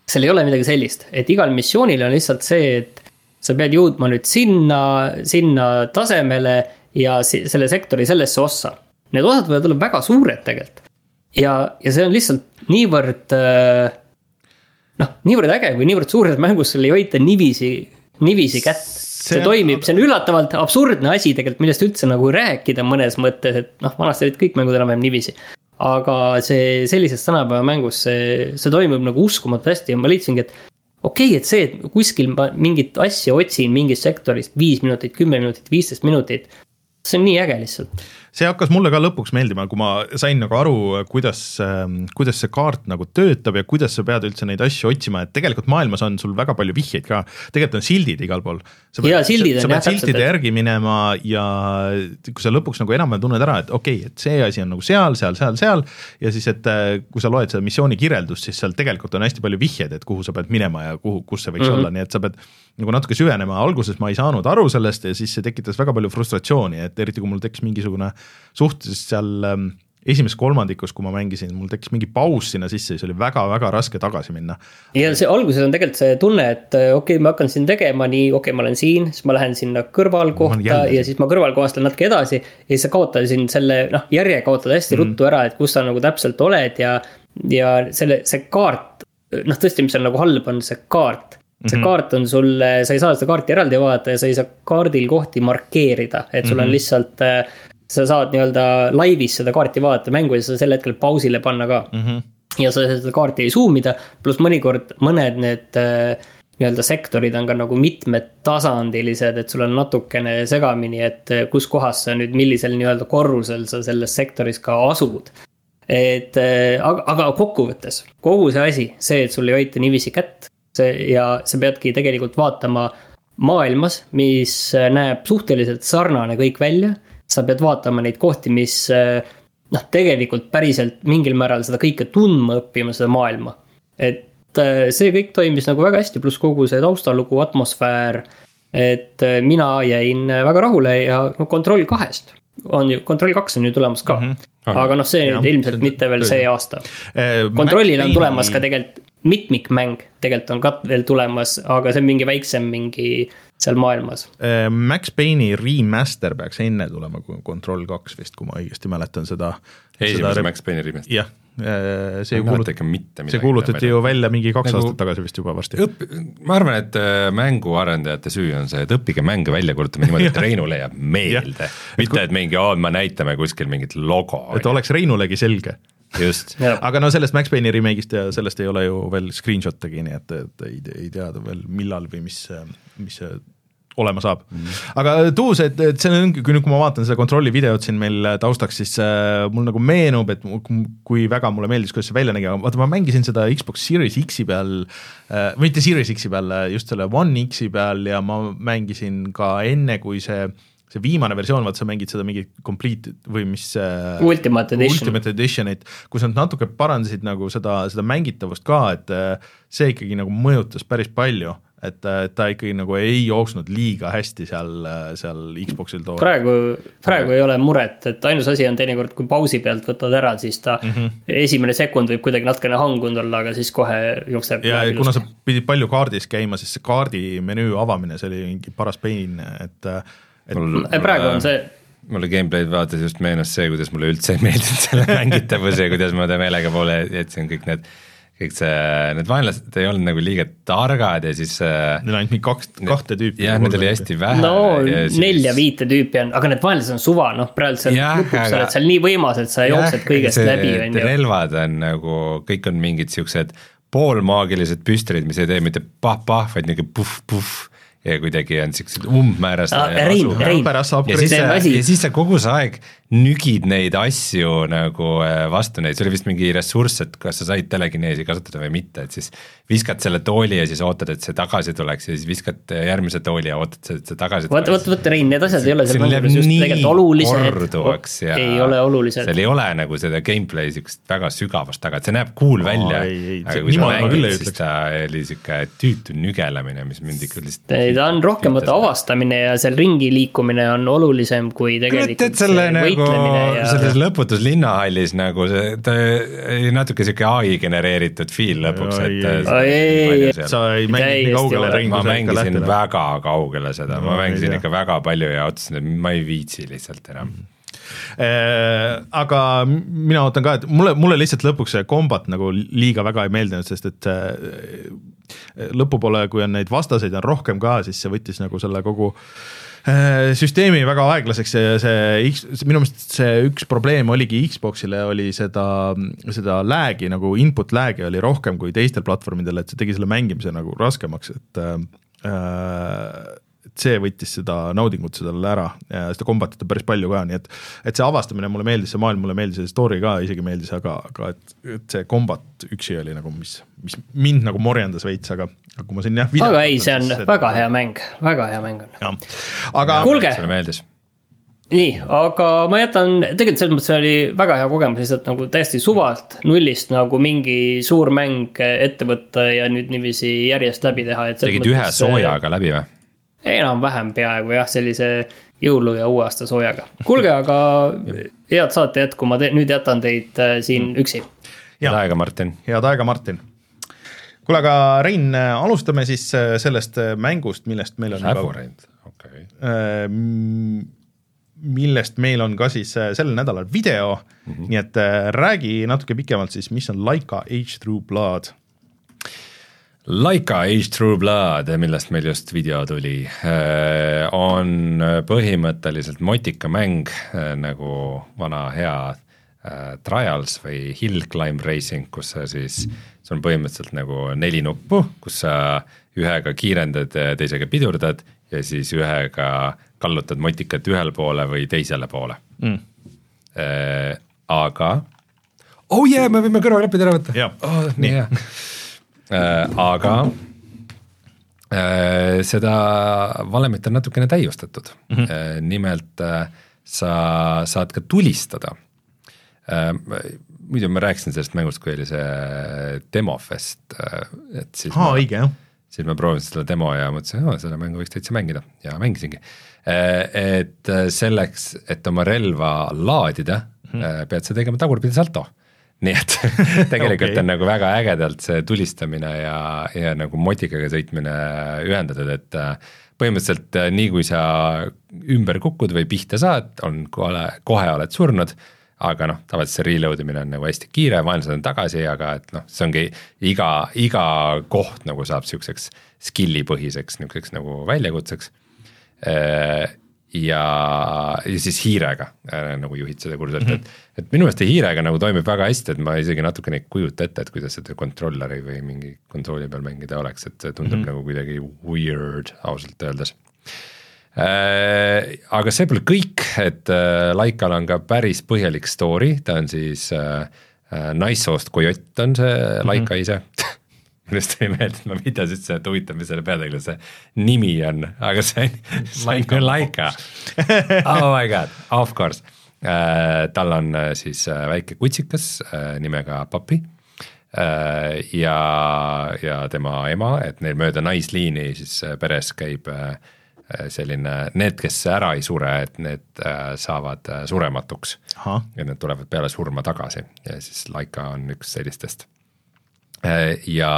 seal ei ole midagi sellist, et igal missioonil on lihtsalt see, et sa pead jõudma nüüd sinna, sinna tasemele ja selle sektori sellesse ossa. Need osad võivad olla väga suured tegelikult. ja, ja see on lihtsalt niivõrd äh, noh, niivõrd äge või niivõrd suures mängus sul ei hoita niiviisi, niiviisi kätt. see toimib, see on üllatavalt absurdne asi tegelikult, millest üldse nagu rääkida mõnes mõttes, et noh, vanasti olid kõik mängud enam-vähem niiviisi. aga see sellises tänapäeva mängus, see, see toimub nagu uskumatu hästi ja ma leidsingi, et okei okay,, et see, et kuskil ma mingit asja otsin mingist sektorist viis minutit, kümme minutit, viisteist minutit. see on nii äge lihtsalt. See hakkas mulle ka lõpuks meeldima, kui ma sain nagu aru, kuidas, kuidas see kaart nagu töötab ja kuidas sa pead üldse neid asju otsima, et tegelikult maailmas on sul väga palju vihjeid ka, tegelikult on sildid igal pool. Jaa, sildid on sa jah, pead siltide järgi minema ja kui sa lõpuks nagu enam-vähem tunned ära, et okei okay,, et see asi on nagu seal, seal, seal, seal ja siis, et äh, kui sa loed seda missiooni kirjeldust, siis seal tegelikult on hästi palju vihjeid, et kuhu sa pead minema ja kuhu, kus see võiks mm. -hmm. olla, nii et sa pead nagu natuke süvenema, alguses ma ei saanud aru sellest ja siis see tekitas väga palju frustratsiooni, et eriti kui mul tekkis mingisugune suhteliselt seal ähm, esimeses kolmandikus, kui ma mängisin, mul tekkis mingi paus sinna sisse ja siis oli väga-väga raske tagasi minna. ja see alguses on tegelikult see tunne, et äh, okei okay,, ma hakkan siin tegema nii, okei okay,, ma olen siin, siis ma lähen sinna kõrvalkohta ja siis ma kõrvalkohast lähen natuke edasi. ja siis sa kaotad siin selle noh, järje kaotad hästi mm. ruttu ära, et kus sa nagu täpselt oled ja, ja selle, see kaart. noh, tõesti, mis on nagu halb, on see kaart. see mm -hmm. kaart on sul, sa ei saa seda kaarti eraldi vaadata ja sa ei saa kaardil kohti markeerida, et sul mm -hmm. on lihtsalt äh, sa saad nii-öelda laivis seda kaarti vaadata mängu ja sa sel hetkel pausile panna ka mm. -hmm. ja sa seda kaarti ei zoom ida, pluss mõnikord mõned need äh, nii-öelda sektorid on ka nagu mitmetasandilised, et sul on natukene segamini, et äh, kus kohas sa nüüd, millisel nii-öelda korrusel sa selles sektoris ka asud. et äh, aga, aga kokkuvõttes kogu see asi, see, et sul ei hoita niiviisi kätt, see ja sa peadki tegelikult vaatama maailmas, mis äh, näeb suhteliselt sarnane kõik välja. Sa pead vaatama neid kohti, mis äh, noh, tegelikult päriselt mingil määral seda kõike tundma õppima, seda maailma. et äh, see kõik toimis nagu väga hästi, pluss kogu see taustalugu, atmosfäär. et äh, mina jäin väga rahule ja no kontroll kahest on ju, kontroll kaks on ju tulemas ka mm. -hmm. aga noh, see nüüd ilmselt mitte veel see aasta. Kontrollil on tulemas ka tegelikult mitmikmäng, tegelikult on ka veel tulemas, aga see on mingi väiksem mingi seal maailmas. Äh, Max Payne'i remaster peaks enne tulema kui Control kaks vist, kui ma õigesti mäletan seda. esimese Max Payne'i rimest. jah, see ei kuulut- see kuulutati ju välja mingi kaks Nagu- aastat tagasi vist juba varsti. õpp, ma arvan, et äh, mänguarendajate süü on see, et õppige mänge välja kuulutama niimoodi, et *laughs* Reinule jääb meelde. mitte, et mingi, me näitame kuskil mingit logo. et oleks Reinulegi selge. Just, *laughs* aga no sellest Max Payne'i remake'ist ja sellest ei ole ju veel screenshot'egi, nii et, et ei, ei teada veel millal või mis, mis see olema saab mm. -hmm. aga Tuus, et, et see ongi, kui nüüd, kui ma vaatan seda kontrolli videot siin meil taustaks, siis äh, mul nagu meenub, et kui väga mulle meeldis, kuidas see välja nägi, aga vaata, ma mängisin seda Xbox Series X-i peal äh,, mitte Series X-i peal, just selle One X-i peal ja ma mängisin ka enne, kui see see viimane versioon, vaata sa mängid seda mingit complete või mis äh, Ultimate Edition. Ultimate Editionit, kus nad natuke parandasid nagu seda, seda mängitavust ka, et äh, see ikkagi nagu mõjutas päris palju, et äh, ta ikkagi nagu ei jooksnud liiga hästi seal, seal Xbox'il too. praegu, praegu ei ole muret, et ainus asi on teinekord, kui pausi pealt võtad ära, siis ta mm. -hmm. esimene sekund võib kuidagi natukene hangunud olla, aga siis kohe jookseb. ja kuna sa pidid palju kaardis käima, siis see kaardi menüü avamine, see oli mingi paras pain, et, et mul praegu on see, mulle gameplay'd vaadates just meenus see, kuidas mulle üldse *laughs* ei meeldinud selle mängitavus ja kuidas ma ta meelega poole jätsin kõik need, kõik see, need vaenlased ei olnud nagu liiga targad ja siis äh, neil on ainult mingi kaks, kahte tüüpi. jah, neid oli hästi vähe. no nelja-viite tüüpi on, aga need vaenlased on suva, noh, praegu seal Jah, lõpuks sa aga- oled seal nii võimas, et sa jooksed kõigest see- läbi, on ju. relvad on nagu, kõik on mingid siuksed poolmaagilised püstolid, mis ei tee mitte pah-pah, vaid niuke puhh-puhh ja kuidagi on siuksed saab ja siis See kogu see aeg nügid neid asju nagu äh, vastu neid, see oli vist mingi ressurss, et kas sa said telekineesi kasutada või mitte, et siis viskad selle tooli ja siis ootad, et see tagasi tuleks ja siis viskad järgmise tooli ja ootad, et see tagasi vot, vot, vot Rein, need asjad ei ole seal mängudes just tegelikult olulised. ei ole olulised. seal. ei ole nagu seda gameplay siukest väga sügavust taga, et see näeb cool välja. ei, aga kui sa mängid, siis ta oli siuke tüütu nügelemine, mis mind ikka lihtsalt ei, ta on rohkem vaata avastamine ja seal ringi liikumine on olulisem kui tegelikult selle see nagu ja selles lõputus linnahallis nagu see, ta natuke sihuke ai genereeritud feel lõpuks, et. ei. Sa ei mänginud nii kaugele ringi. ma mängisin väga kaugele seda, ma mängisin ikka väga palju ja otsustasin, et ma ei viitsi lihtsalt enam. Äh, aga mina ootan ka, et mulle, mulle lihtsalt lõpuks see kombat nagu liiga väga ei meeldinud, sest et äh, lõpupoole, kui on neid vastaseid on rohkem ka, siis see võttis nagu selle kogu äh, süsteemi väga aeglaseks ja see X, minu meelest see üks probleem oligi Xbox'ile oli seda, seda lag'i nagu input lag'i oli rohkem kui teistel platvormidel, et see tegi selle mängimise nagu raskemaks, et äh, et see võttis seda naudingut sellele ära ja seda kombatit on päris palju ka, nii et et see avastamine mulle meeldis, see maailm mulle meeldis see story ka isegi meeldis, aga, aga et, et see kombat üksi oli nagu, mis, mis mind nagu morjendas veits, aga aga kui ma siin jah aga ei, see on väga hea mäng, väga hea mäng on. aga Kuulge. sulle meeldis? nii, aga ma jätan, tegelikult selles mõttes oli väga hea kogemus lihtsalt nagu täiesti suvalt, nullist nagu mingi suur mäng ette võtta ja nüüd niiviisi järjest läbi teha, et. tegid ühe soojaga läbi või? enam-vähem peaaegu jah, sellise jõulu ja uue aasta soojaga. kuulge, aga head saate jätku, ma te, nüüd jätan teid äh, siin üksi. head aega, Martin. head aega, Martin. Kuule, aga Rein, alustame siis äh, sellest mängust, millest meil on Läborend, okei okay.. äh, millest meil on ka siis äh, sel nädalal video mm, -hmm. nii et äh, räägi natuke pikemalt siis, mis on Laika Age Through Blood Laika Age True Blood, millest meil just video tuli, on põhimõtteliselt motikamäng nagu vana hea äh, Trials või Hill Climb Racing, kus sa siis, sul on põhimõtteliselt nagu neli nuppu, kus sa ühega kiirendad ja teisega pidurdad ja siis ühega kallutad motikat ühele poole või teisele poole mm.. aga, oh yeah, me võime kõrvaklapid ära võtta oh, nii hea äh, aga äh, seda valemit on natukene täiustatud mm. -hmm. äh, nimelt äh, sa saad ka tulistada äh,. Muidu ma rääkisin sellest mängust, kui oli see demofest äh,, et siis aa, ma, õige jah, siis ma proovisin seda demo ja mõtlesin, et seda mängu võiks täitsa mängida ja mängisingi. et selleks, et oma relva laadida mm, -hmm. pead sa tegema tagurpidi salto. nii et *laughs* tegelikult Okei. on nagu väga ägedalt see tulistamine ja, ja nagu motikaga sõitmine ühendatud, et äh, põhimõtteliselt äh, nii kui sa ümber kukud või pihta saad, on kohe, kohe oled surnud aga noh, tavaliselt see reload imine on nagu hästi kiire, vaenlased on tagasi, aga et noh, see ongi iga, iga koht nagu saab siukseks skill'i põhiseks niisuguseks nagu väljakutseks. ja, ja siis hiirega äh, nagu juhid seda kursurit mm, -hmm. et, et minu meelest see hiirega nagu toimib väga hästi, et ma isegi natukene ei kujuta ette, et kuidas seda controller'i või mingi konsooli peal mängida oleks, et see tundub mm -hmm. nagu kuidagi weird ausalt öeldes Äh, aga see pole kõik, et äh, Laikal on ka päris põhjalik story, ta on siis äh, äh, naissoost kojott on see Laika mm -hmm. ise *laughs* millest tuli meelde, et ma viitasin üldse, et huvitav, mis selle peategelase nimi on, aga see see on küll Laika. *laughs* Oh my god, of course äh,. tal on äh, siis äh, väike kutsikas äh, nimega Papi äh, ja, ja tema ema, et neil mööda naisliini siis äh, peres käib äh, selline, need, kes ära ei sure, et need äh, saavad äh, surematuks ja need tulevad peale surma tagasi ja siis Laika on üks sellistest. ja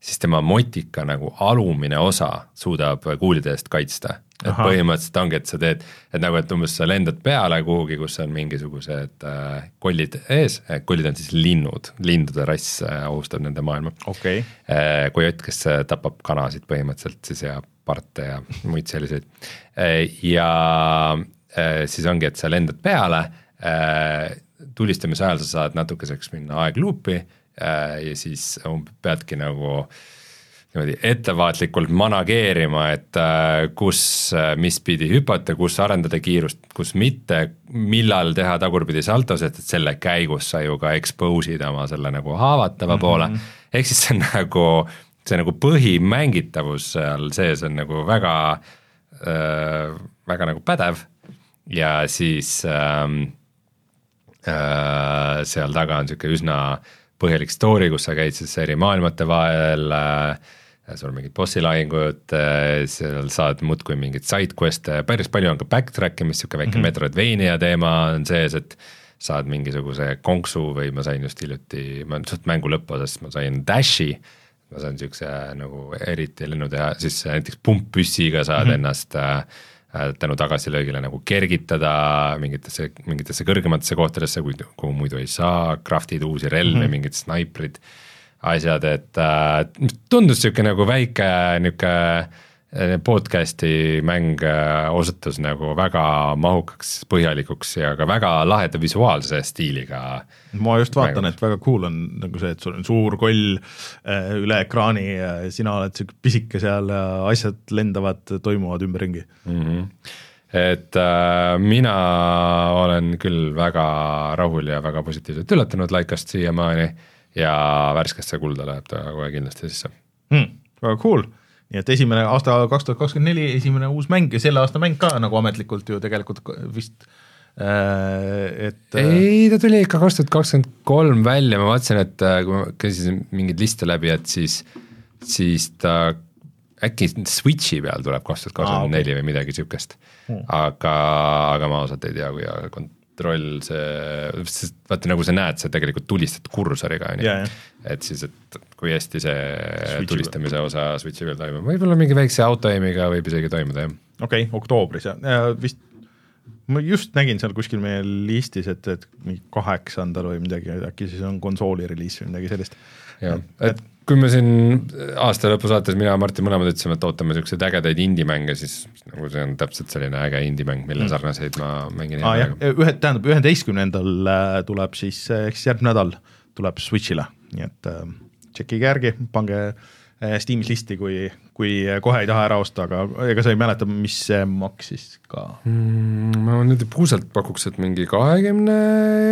siis tema motika nagu alumine osa suudab kuulide eest kaitsta. Et Ahah. põhimõtteliselt ongi, et sa teed, et nagu, et umbes sa lendad peale kuhugi, kus on mingisugused äh, kollid ees, kollid on siis linnud, lindude rass äh, ohustab nende maailma okay., äh, kojott, kes äh, tapab kanasid põhimõtteliselt siis ja parte ja muid selliseid. ja äh, siis ongi, et sa lendad peale, tulistamise ajal sa saad natukeseks minna aegluupi äh, ja siis peadki nagu niimoodi ettevaatlikult manageerima, et äh, kus, mis pidi hüpata, kus arendada kiirust, kus mitte, millal teha tagurpidi saltosid, et selle käigus sa ju ka expose'id oma selle nagu haavatava mm -hmm. poole. ehk siis see on *laughs* nagu, see nagu põhimängitavus seal sees on nagu väga äh,, väga nagu pädev ja siis ähm, äh, seal taga on niisugune üsna põhjalik story, kus sa käid siis eri maailmate vahel äh,, sul on mingid bossi lahingud, seal saad muudkui mingeid side quest'e, päris palju on ka backtrack imist, sihuke väike mm -hmm. Metroidvania teema on sees, et saad mingisuguse konksu või ma sain just hiljuti, ma suht mängu lõpuosas, ma sain dash'i, ma saan siukse nagu eriti lennu teha, siis näiteks pumppüssiga saad mm -hmm. ennast äh, tänu tagasilöögile nagu kergitada mingitesse, mingitesse kõrgematesse kohtadesse, kuhu muidu ei saa, craft'id uusi relvi mm, -hmm. mingid snaiprid, asjad, et äh, tundus sihuke nagu väike nihuke podcast'i mäng äh, osutus nagu väga mahukaks, põhjalikuks ja ka väga laheda visuaalse stiiliga ma just vaatan, et väga cool on nagu see, et sul on suur koll äh, üle ekraani ja sina oled sihuke pisike seal ja asjad lendavad, toimuvad ümberringi. mm. -hmm. et äh, mina olen küll väga rahul ja väga positiivselt üllatunud Laikast siiamaani ja värskesse kulda läheb ta kohe kindlasti sisse. hmm,. väga cool, nii et esimene aasta kaks tuhat kakskümmend neli, esimene uus mäng ja selle aasta mäng ka nagu ametlikult ju tegelikult vist äh,, et äh, ei, ta tuli ikka kaks tuhat kakskümmend kolm välja, ma vaatasin, et äh, kui ma käisin mingeid liste läbi, et siis, siis ta äkki Switchi peal tuleb kaks tuhat kakskümmend neli või midagi sihukest. aga, aga ma ausalt ei tea, kui kontroll see, sest vaata nagu sa näed, sa tegelikult tulistad kursoriga on ju jah. et siis, et kui hästi see Switchi tulistamise osa Switchi peal toimub, võib-olla mingi väikse auto-aim'iga võib isegi toimuda jah. okei okay,, oktoobris ja, ja vist ma just nägin seal kuskil meie listis, et, et mingi kaheksandal või midagi, äkki siis on konsooli reliis või midagi sellist. jah, et kui me siin aasta lõpu saates mina ja Martin mõlemad ütlesime, et ootame siukseid ägedaid indie-mänge, siis nagu see on täpselt selline äge indie-mäng, mille sarnaseid ma mängin hea meelega., ühe, tähendab üheteistkümnendal äh, tuleb siis, ehk siis järgmine nädal tuleb Switch'ile, nii et äh, tšekkige järgi, pange äh, Steamis listi, kui, kui kohe ei taha ära osta, aga ega sa ei mäleta, mis see maksis ka mm,. ma nüüd puusalt pakuks, et mingi kahekümne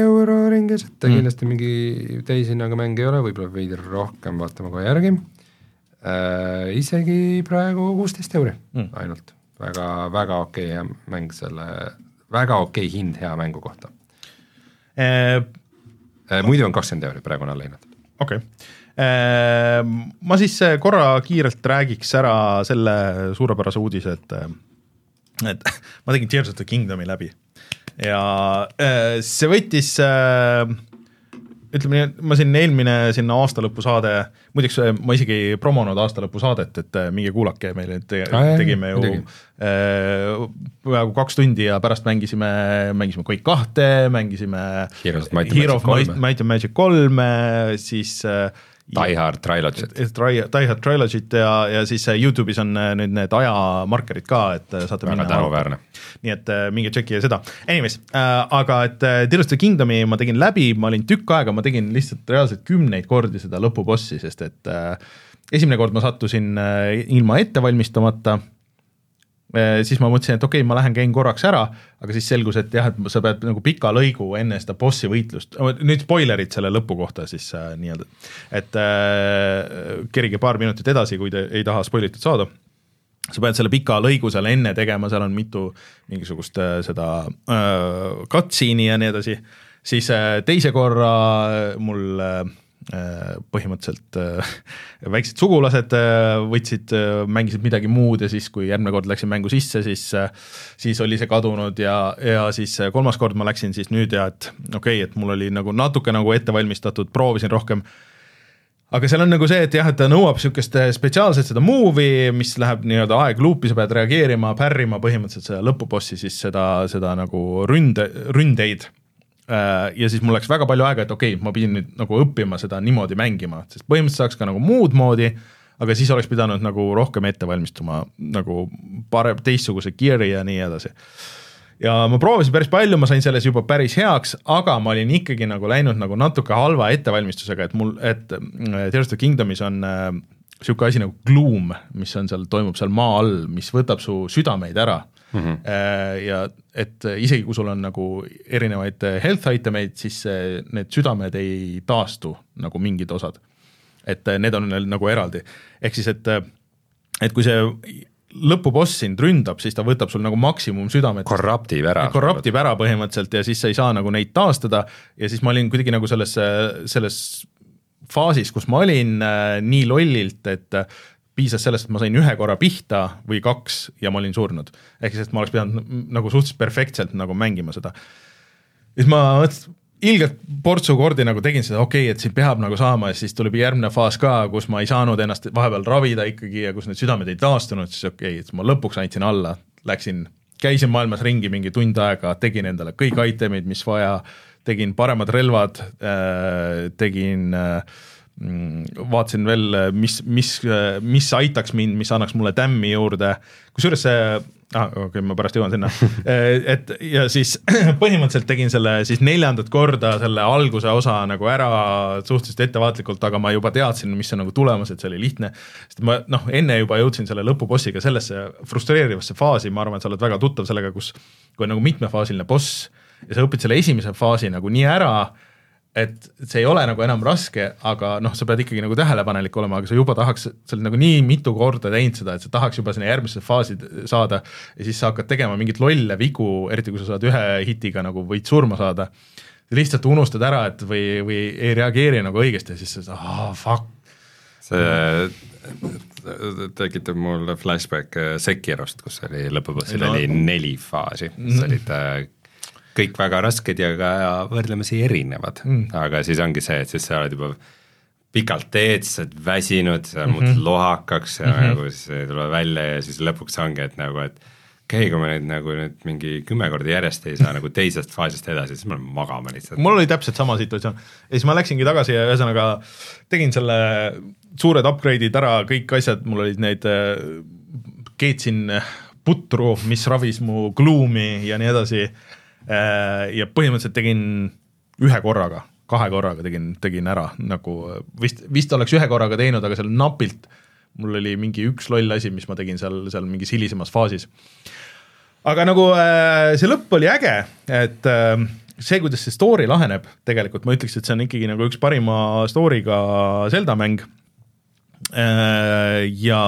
euro ringis, et ta Mm. kindlasti mingi täishinnaga mäng ei ole, võib-olla veidi rohkem, vaatame kohe järgi äh,. isegi praegu kuusteist euri Mm. ainult, väga, väga okei hea mäng selle, väga okei hind hea mängu kohta äh,. äh,. muidu on kakskümmend euri, praegu on alla hinnatud. okei okay., ma siis äh, korra kiirelt räägiks ära selle suurepärase uudise, et, et *laughs* ma tegin Tears of the Kingdomi läbi ja äh, see võttis ütleme nii, et ma siin eelmine sinna aastalõpusaade, muideks ma isegi ei promonud aastalõpusaadet, et minge kuulake meile, te, jah, tegime ju peaaegu kaks tundi ja pärast mängisime, mängisime Quake kahte, mängisime Hero of. Might and Magic kolme, siis äh, Die Hard Trilogy't, Die Hard Trilogy't ja, ja siis äh, Youtube'is on äh, nüüd need ajamarkerid ka, et äh, saate väga tänuväärne. nii et minge tšekkige seda, anyways äh,, aga et Tears of the Kingdomi ma tegin läbi, ma olin tükk aega, ma tegin lihtsalt reaalselt kümneid kordi seda lõpubossi, sest et äh, esimene kord ma sattusin äh, ilma ette valmistamata siis ma mõtlesin, et okei okay,, ma lähen käin korraks ära, aga siis selgus, et jah, et sa pead nagu pika lõigu enne seda bossi võitlust, nüüd spoilerid selle lõpu kohta siis äh, nii-öelda, et äh, kerige paar minutit edasi, kui te ei taha spoilitud saada. Sa pead selle pika lõigu seal enne tegema, seal on mitu mingisugust äh, seda äh, cutscene'i ja nii edasi, siis äh, teise korra mul äh, äh, põhimõtteliselt äh, *laughs* väiksed sugulased äh, võtsid äh,, mängisid midagi muud ja siis, kui järgmine kord läksin mängu sisse, siis äh, siis oli see kadunud ja, ja siis äh, kolmas kord ma läksin siis nüüd ja et okei okay,, et mul oli nagu natuke nagu ette valmistatud, proovisin rohkem aga seal on nagu see, et jah, et ta nõuab niisugust spetsiaalset seda move'i, mis läheb nii-öelda aegluupi, sa pead reageerima, pärrima põhimõtteliselt seda lõpubossi siis seda, seda nagu ründe, ründeid. Ja siis mul läks väga palju aega, et okei okay,, ma pidin nüüd nagu õppima seda niimoodi mängima, sest põhimõtteliselt saaks ka nagu muud moodi, aga siis oleks pidanud nagu rohkem ette valmistuma nagu parem, teistsuguse gear'i ja nii edasi. Ja ma proovisin päris palju, ma sain selles juba päris heaks, aga ma olin ikkagi nagu läinud nagu natuke halva ettevalmistusega, et mul, et äh, Tears of the Kingdomis on äh, sihuke asi nagu gloom, mis on seal, toimub seal maa all, mis võtab su südameid ära mm. -hmm. ja et isegi kui sul on nagu erinevaid health item eid, siis äh, need südamed ei taastu nagu mingid osad. et äh, need on nagu eraldi, ehk siis, et, et kui see lõpuboss sind ründab, siis ta võtab sul nagu maksimum südamet. korruptib ära. korruptib ära põhimõtteliselt ja siis sa ei saa nagu neid taastada ja siis ma olin kuidagi nagu selles, selles faasis, kus ma olin äh, nii lollilt, et äh, piisas sellest, et ma sain ühe korra pihta või kaks ja ma olin surnud. ehk siis, et ma oleks pidanud nagu suhteliselt perfektselt nagu mängima seda. siis ma mõtlesin, ilgelt portsu kordi nagu tegin seda, okei okay,, et siin peab nagu saama ja siis tuli järgmine faas ka, kus ma ei saanud ennast vahepeal ravida ikkagi ja kus need südamed ei taastunud, siis okei okay,, et ma lõpuks andsin alla, läksin, käisin maailmas ringi mingi tund aega, tegin endale kõik itemid, mis vaja, tegin paremad relvad äh,, tegin äh, mm, vaatasin veel, mis, mis, mis aitaks mind, mis annaks mulle tämmi juurde, kusjuures see ah, okei okay,, ma pärast jõuan sinna *laughs* et ja siis *clears throat* põhimõtteliselt tegin selle siis neljandat korda selle alguse osa nagu ära suhteliselt ettevaatlikult, aga ma juba teadsin, mis on nagu tulemas, et see oli lihtne. sest ma noh, enne juba jõudsin selle lõpubossiga sellesse frustreerivasse faasi, ma arvan, et sa oled väga tuttav sellega, kus kui on nagu mitmefaasiline boss ja sa õpid selle esimese faasi nagu nii ära et see ei ole nagu enam raske, aga noh, sa pead ikkagi nagu tähelepanelik olema, aga sa juba tahaks, sa oled nagu nii mitu korda teinud seda, et sa tahaks juba sinna järgmisse faasi saada ja siis sa hakkad tegema mingeid lolle vigu, eriti kui sa saad ühe hitiga nagu võid surma saada. lihtsalt unustad ära, et või, või ei reageeri nagu õigesti ja siis sa ah fuck. see tekitab mul flashback Sekirost, kus oli lõpubossil no. oli neli faasi, mis olid äh, kõik väga rasked ja ka võrdlemisi erinevad mm., aga siis ongi see, et siis sa oled juba pikalt teed, sa oled väsinud, sa muutud mm -hmm. lohakaks ja mm -hmm. nagu siis ei tule välja ja siis lõpuks ongi, et nagu, et okei okay,, kui ma nüüd nagu nüüd mingi kümme korda järjest ei saa nagu teisest faasist edasi, siis ma lähen magama lihtsalt. mul oli täpselt sama situatsioon ja siis ma läksingi tagasi ja ühesõnaga tegin selle suured upgrade'id ära, kõik asjad, mul olid need, keetsin putru, mis ravis mu gluumi ja nii edasi ja põhimõtteliselt tegin ühe korraga, kahe korraga tegin, tegin ära nagu vist, vist oleks ühe korraga teinud, aga seal napilt mul oli mingi üks loll asi, mis ma tegin seal, seal mingis hilisemas faasis. aga nagu see lõpp oli äge, et see, kuidas see story laheneb, tegelikult ma ütleks, et see on ikkagi nagu üks parima story'ga Zelda mäng. ja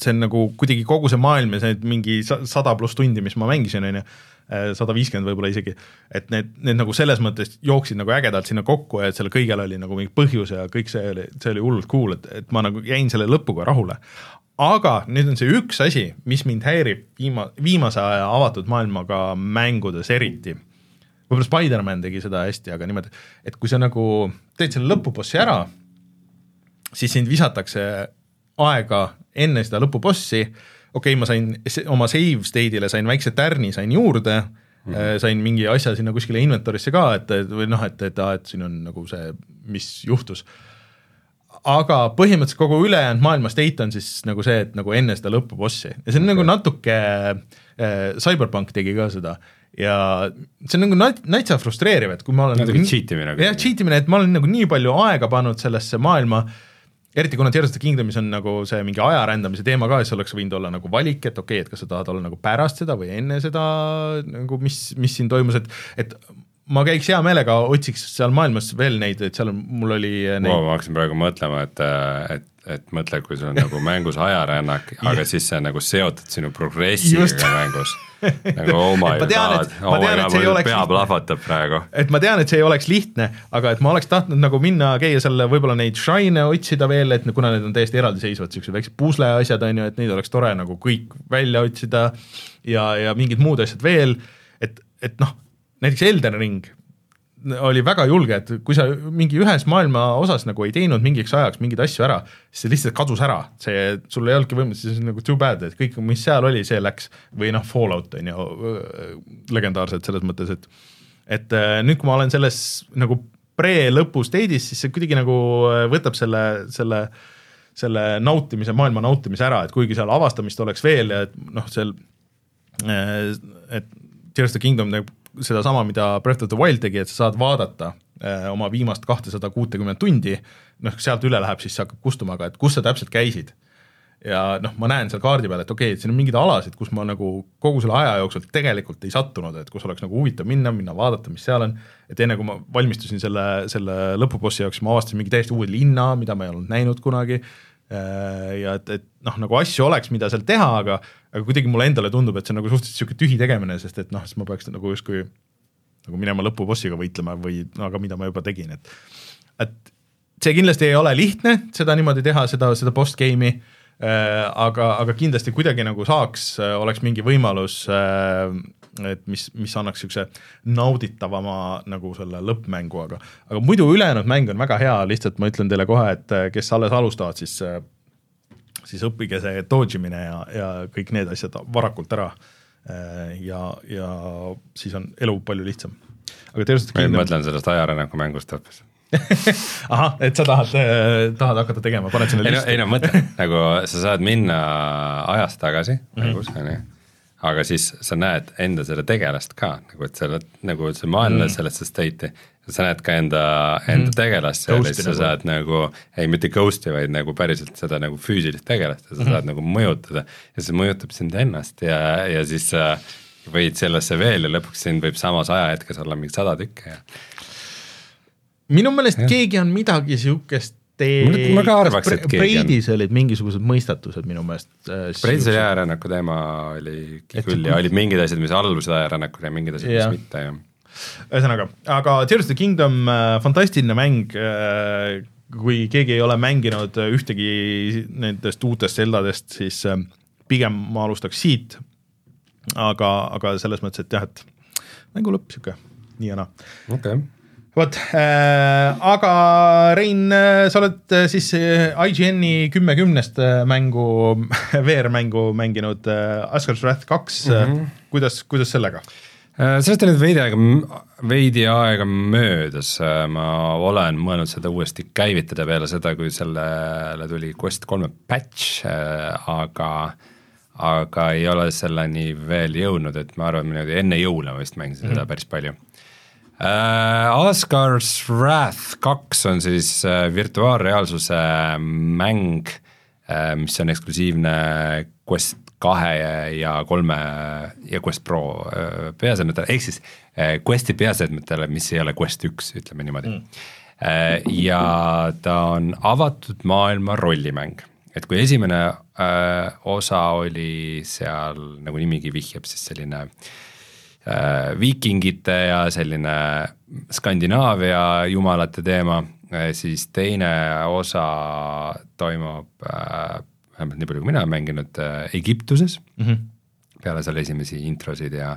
see on nagu kuidagi kogu see maailm ja see mingi sada pluss tundi, mis ma mängisin, on ju sada viiskümmend võib-olla isegi, et need, need nagu selles mõttes jooksid nagu ägedalt sinna kokku ja et sellel kõigel oli nagu mingi põhjus ja kõik see oli, see oli hullult cool, et, et ma nagu jäin selle lõpuga rahule. aga nüüd on see üks asi, mis mind häirib viima-, viimase aja avatud maailmaga mängudes eriti. võib-olla Spider-man tegi seda hästi, aga niimoodi, et kui sa nagu teed selle lõpubossi ära, siis sind visatakse aega enne seda lõpubossi okei okay,, ma sain oma save state'ile sain väikse tärni sain juurde mm, -hmm. sain mingi asja sinna kuskile inventory'sse ka, et, et või noh, et, et aa, et siin on nagu see, mis juhtus. aga põhimõtteliselt kogu ülejäänud maailma state on siis nagu see, et nagu enne seda lõpubossi ja see on okay. nagu natuke äh,, Cyberpunk tegi ka seda ja see on nagu nat-, natsa frustreeriv, et kui ma olen natuke nagu, cheat imine. jah, cheat imine, et ma olen nagu nii palju aega pannud sellesse maailma eriti kuna Tears of the Kingdomis on nagu see mingi aja rändamise teema ka, siis oleks võinud olla nagu valik, et okei okay,, et kas sa tahad olla nagu pärast seda või enne seda nagu mis, mis siin toimus, et, et ma käiks hea meelega, otsiks seal maailmas veel neid, et seal on, mul oli neid wow,. ma hakkasin praegu mõtlema, et, et, et mõtle, kui sul on nagu mängus ajarännak *laughs* aga siis see on nagu seotud sinu progressiga mängus. *laughs* Nagu oh my god, oh my god, mul pea plahvatab praegu. et ma tean, et see ei oleks lihtne, aga et ma oleks tahtnud nagu minna, käia seal võib-olla neid shrine'e otsida veel, et kuna need on täiesti eraldiseisvad, siuksed väiksed pusle asjad on ju, et neid oleks tore nagu kõik välja otsida ja, ja mingid muud asjad veel, et, et noh, näiteks Elden Ring oli väga julge, et kui sa mingi ühes maailma osas nagu ei teinud mingiks ajaks mingeid asju ära, siis see lihtsalt kadus ära, see, sul ei olnudki võimalust, siis nagu too bad, et kõik, mis seal oli, see läks. või noh, Fallout on ju, legendaarsed selles mõttes, et et äh, nüüd, kui ma olen selles nagu pre-lõpu stage'is, siis see kuidagi nagu äh, võtab selle, selle selle nautimise, maailma nautimise ära, et kuigi seal avastamist oleks veel ja et noh, seal äh, et Tears of the Kingdom nagu sedasama, mida Breath of the Wild tegi, et sa saad vaadata äh, oma viimast kahtesada kuutekümmet tundi, noh, sealt üle läheb, siis see hakkab kustuma, aga et kus sa täpselt käisid. ja noh, ma näen seal kaardi peal, et okei okay,, et siin on mingeid alasid, kus ma nagu kogu selle aja jooksul tegelikult ei sattunud, et kus oleks nagu huvitav minna, minna vaadata, mis seal on, et enne kui ma valmistusin selle, selle lõpubossi jaoks, ma avastasin mingi täiesti uue linna, mida ma ei olnud näinud kunagi. Äh, ja et, et noh, nagu asju oleks, mida seal teha, aga aga kuidagi mulle endale tundub, et see on nagu suhteliselt niisugune tühi tegemine, sest et noh, siis ma peaks nagu justkui nagu minema lõpubossiga võitlema või no aga mida ma juba tegin, et et see kindlasti ei ole lihtne, seda niimoodi teha, seda, seda post-game'i äh,, aga, aga kindlasti kuidagi nagu saaks, oleks mingi võimalus äh, et mis, mis annaks niisuguse nauditavama nagu selle lõppmängu, aga aga muidu ülejäänud mäng on väga hea, lihtsalt ma ütlen teile kohe, et kes alles alustavad, siis siis õppige see dodge imine ja, ja kõik need asjad varakult ära. ja, ja siis on elu palju lihtsam. aga Tears of the ma Kingdom mõtlen sellest ajarännaku mängust hoopis. *laughs* ahah, et sa tahad, tahad hakata tegema, paned sinna listi ei no mõtle, *laughs* nagu sa saad minna ajas tagasi mängus, on ju aga siis sa näed enda seda tegelast ka nagu, et sa oled nagu see maailm Mhm. läheb sellesse state'i. Sa näed ka enda, enda tegelast seal ja siis sa saad nagu, ei mitte ghost'i, vaid nagu päriselt seda nagu füüsilist tegelast ja sa Mhm. saad nagu mõjutada. ja see mõjutab sind ennast ja, ja siis sa võid sellesse veel ja lõpuks sind võib samas ajahetkes olla mingi sada tükki ja minu meelest keegi on midagi siukest Ma- ma ka arvaks, et keegi on. Breidis olid mingisugused mõistatused minu meelest. Breidise ajarännaku teema oli küll ja olid mingid asjad, mis allusid ajarännakule ja mingid asjad, mis mitte ja ühesõnaga, aga Tears of the Kingdom äh, fantastiline mäng äh,, kui keegi ei ole mänginud äh, ühtegi nendest uutest Zeldadest, siis pigem ma alustaks siit. aga, aga selles mõttes, et jah, et mängu lõpp sihuke nii ja naa. okei okay. vot äh,, aga Rein, sa oled siis IGN-i kümme kümnest mängu, *laughs* VR-mängu mänginud äh, Asgard's Wrath kaks mm, -hmm. kuidas, kuidas sellega? Äh, sellest on nüüd veidi aega, veidi aega möödas, ma olen mõelnud seda uuesti käivitada peale seda, kui sellele tuli Quest kolme patch, aga aga ei ole selleni veel jõudnud, et ma arvan, niimoodi enne jõule ma vist mängisin seda päris palju. Asgard's Wrath kaks on siis virtuaalreaalsuse mäng mis on eksklusiivne Quest kahe ja kolme ja Quest Pro uh, peaseadmetele, ehk siis uh, Questi peaseadmetele, mis ei ole Quest üks, ütleme niimoodi mm. uh,. ja ta on avatud maailma rollimäng et kui esimene äh, osa oli seal, nagu nimigi vihjab, siis selline äh, viikingite ja selline Skandinaavia jumalate teema äh,, siis teine osa toimub äh,, vähemalt nii palju, kui mina olen mänginud äh,, Egiptuses mm. -hmm. peale seal esimesi introsid ja,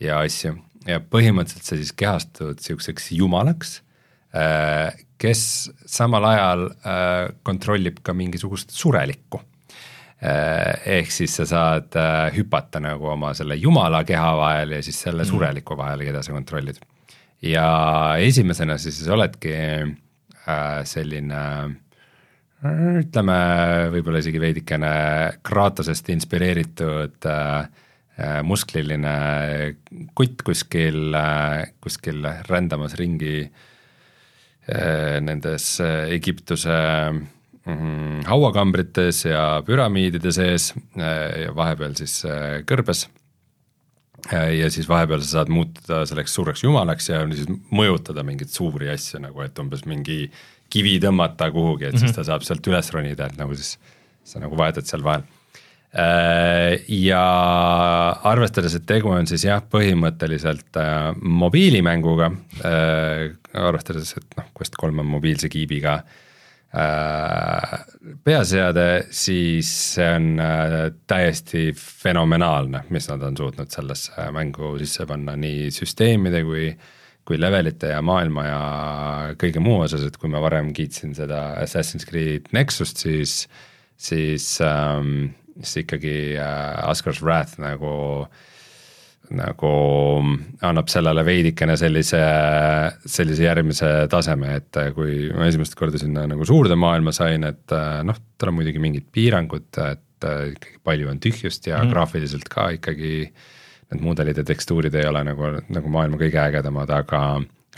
ja asju ja põhimõtteliselt sa siis kehastud sihukeseks jumalaks äh, kes samal ajal äh, kontrollib ka mingisugust surelikku äh,. ehk siis sa saad äh, hüpata nagu oma selle jumala keha vahel ja siis selle mm. sureliku vahel, keda sa kontrollid. ja esimesena siis oledki äh, selline äh, ütleme, võib-olla isegi veidikene Kratosest inspireeritud äh, äh, muskliline kutt kuskil äh,, kuskil rändamas ringi äh, nendes Egiptuse mm, hauakambrites ja püramiidide sees ja vahepeal siis kõrbes. ja siis vahepeal sa saad muutuda selleks suureks jumalaks ja siis mõjutada mingeid suuri asju nagu, et umbes mingi kivi tõmmata kuhugi, et mm -hmm. siis ta saab sealt üles ronida, et nagu siis sa nagu vahetad seal vahel ja arvestades, et tegu on siis jah, põhimõtteliselt äh, mobiilimänguga äh,, arvestades, et noh, Quest kolm on mobiilse kiibiga äh, peaseade, siis see on äh, täiesti fenomenaalne, mis nad on suutnud sellesse mängu sisse panna nii süsteemide kui kui levelite ja maailma ja kõige muu osas, et kui ma varem kiitsin seda Assassin's Creed Nexust, siis, siis ähm, siis ikkagi äh, Asgard's Wrath nagu, nagu annab sellele veidikene sellise, sellise järgmise taseme, et kui ma esimest korda sinna nagu suurde maailma sain, et äh, noh, tal on muidugi mingid piirangud, et äh, ikkagi palju on tühjust ja mm. graafiliselt ka ikkagi need mudelid ja tekstuurid ei ole nagu, nagu maailma kõige ägedamad, aga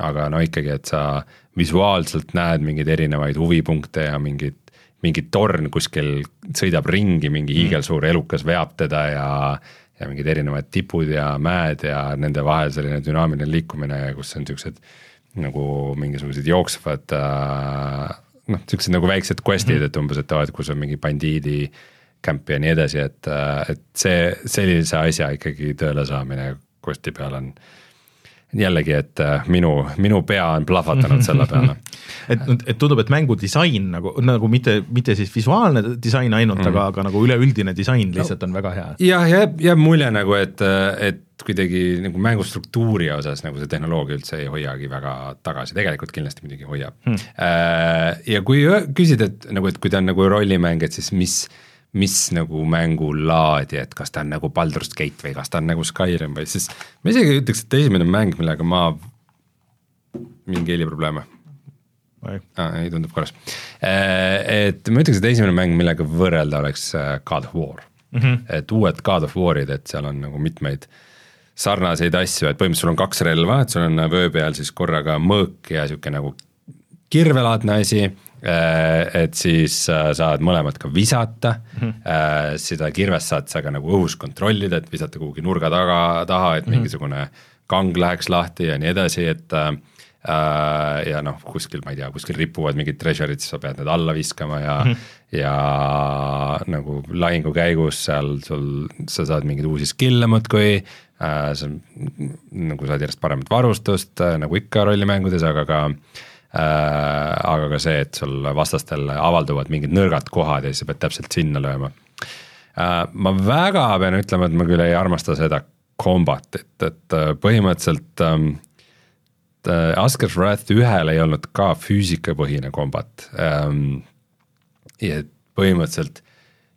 aga no ikkagi, et sa visuaalselt näed mingeid erinevaid huvipunkte ja mingid mingi torn kuskil sõidab ringi, mingi hiigelsuur elukas veab teda ja ja mingid erinevad tipud ja mäed ja nende vahel selline dünaamiline liikumine, kus on siuksed nagu mingisugused jooksvad äh, noh, siuksed nagu väiksed quest'id mm, -hmm. et umbes, et aa, et kus on mingi bandiidi kämp ja nii edasi, et, et see, sellise asja ikkagi tööle saamine quest'i peal on jällegi, et äh, minu, minu pea on plahvatanud selle peale. *laughs* et, et tundub, et mängu disain nagu, nagu mitte, mitte siis visuaalne disain ainult mm., aga, aga nagu üleüldine disain lihtsalt on väga hea. jah, jääb, jääb mulje nagu, et, et kuidagi nagu mängu struktuuri osas nagu see tehnoloogia üldse ei hoiagi väga tagasi, tegelikult kindlasti muidugi hoiab hmm.. ja kui küsida, et nagu, et kui ta on nagu rollimäng, et siis mis mis nagu mängulaadi, et kas ta on nagu Baldur's Gate või kas ta on nagu Skyrim või siis ma isegi ütleks, et esimene mäng, millega ma, mingi heliprobleeme. Ah, ei, tundub korras. Äh, et ma ütleks, et esimene mäng, millega võrrelda, oleks äh, God of War mm. -hmm. et uued God of War'id, et seal on nagu mitmeid sarnaseid asju, et põhimõtteliselt sul on kaks relva, et sul on vöö peal siis korraga mõõk ja sihuke nagu kirvelaadne asi et siis äh, saad mõlemad ka visata mm, -hmm. seda kirvest saad sa ka nagu õhus kontrollida, et visata kuhugi nurga taga, taha, et -hmm. mingisugune kang läheks lahti ja nii edasi, et äh, ja noh, kuskil, ma ei tea, kuskil ripuvad mingid treasure'id, siis sa pead need alla viskama ja mm, -hmm. ja nagu lahingu käigus seal sul, sa saad mingeid uusi skill'e muudkui äh,, sa nagu saad järjest paremat varustust äh,, nagu ikka rollimängudes, aga ka äh, Äh, aga ka see, et sul vastastel avalduvad mingid nõrgad kohad ja siis sa pead täpselt sinna lööma. Äh, ma väga pean ütlema, et ma küll ei armasta seda combat'it, et äh, põhimõtteliselt ähm, Asker's Wrath ühel ei olnud ka füüsikapõhine kombat ähm,. põhimõtteliselt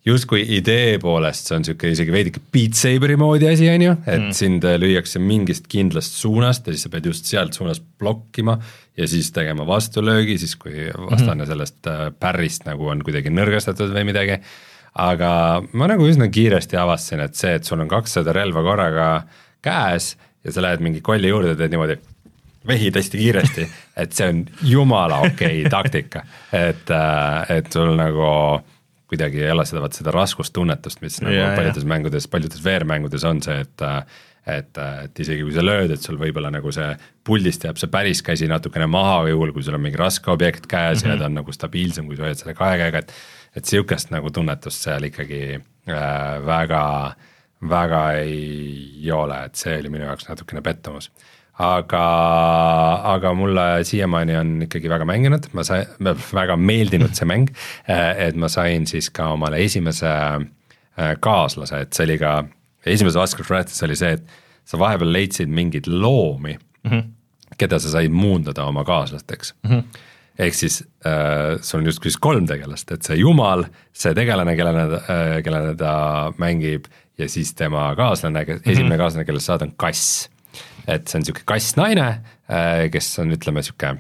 justkui idee poolest see on sihuke isegi veidike Beat Saberi moodi asi, on ju, et mm. sind lüüakse mingist kindlast suunast ja siis sa pead just sealt suunast blokkima ja siis tegema vastulöögi, siis kui vastane mm. sellest äh, pärrist nagu on kuidagi nõrgestatud või midagi. aga ma nagu üsna kiiresti avastasin, et see, et sul on kakssada relva korraga käes ja sa lähed mingi kolli juurde, teed niimoodi vehid hästi kiiresti, *laughs* et see on jumala okei okay taktika, et, äh, et sul nagu kuidagi ei ole seda, vaat seda raskustunnetust, mis nagu yeah, paljudes yeah. mängudes, paljudes VR-mängudes on see, et et, et isegi kui sa lööd, et sul võib-olla nagu see puldist jääb see päris käsi natukene maha, juhul kui sul on mingi raske objekt käes mm -hmm. ja ta on nagu stabiilsem, kui sa hoiad selle kahe käega, et et sihukest nagu tunnetust seal ikkagi äh, väga, väga ei ole, et see oli minu jaoks natukene pettumus aga, aga mulle siiamaani on ikkagi väga mänginud, ma sain, väga meeldinud see mäng. Eh, et ma sain siis ka omale esimese eh, kaaslase, et see oli ka, esimeses Oscar Wrathis oli see, et sa vahepeal leidsid mingeid loomi mm, -hmm. keda sa said muundada oma kaaslasteks mm. -hmm ehk siis äh, sul on justkui siis kolm tegelast, et see jumal, see tegelane, kellena äh,, kellena ta mängib ja siis tema kaaslane, esimene mm -hmm. kaaslane, kellest saad, on kass et see on sihuke kass-naine, äh, kes on, ütleme sihuke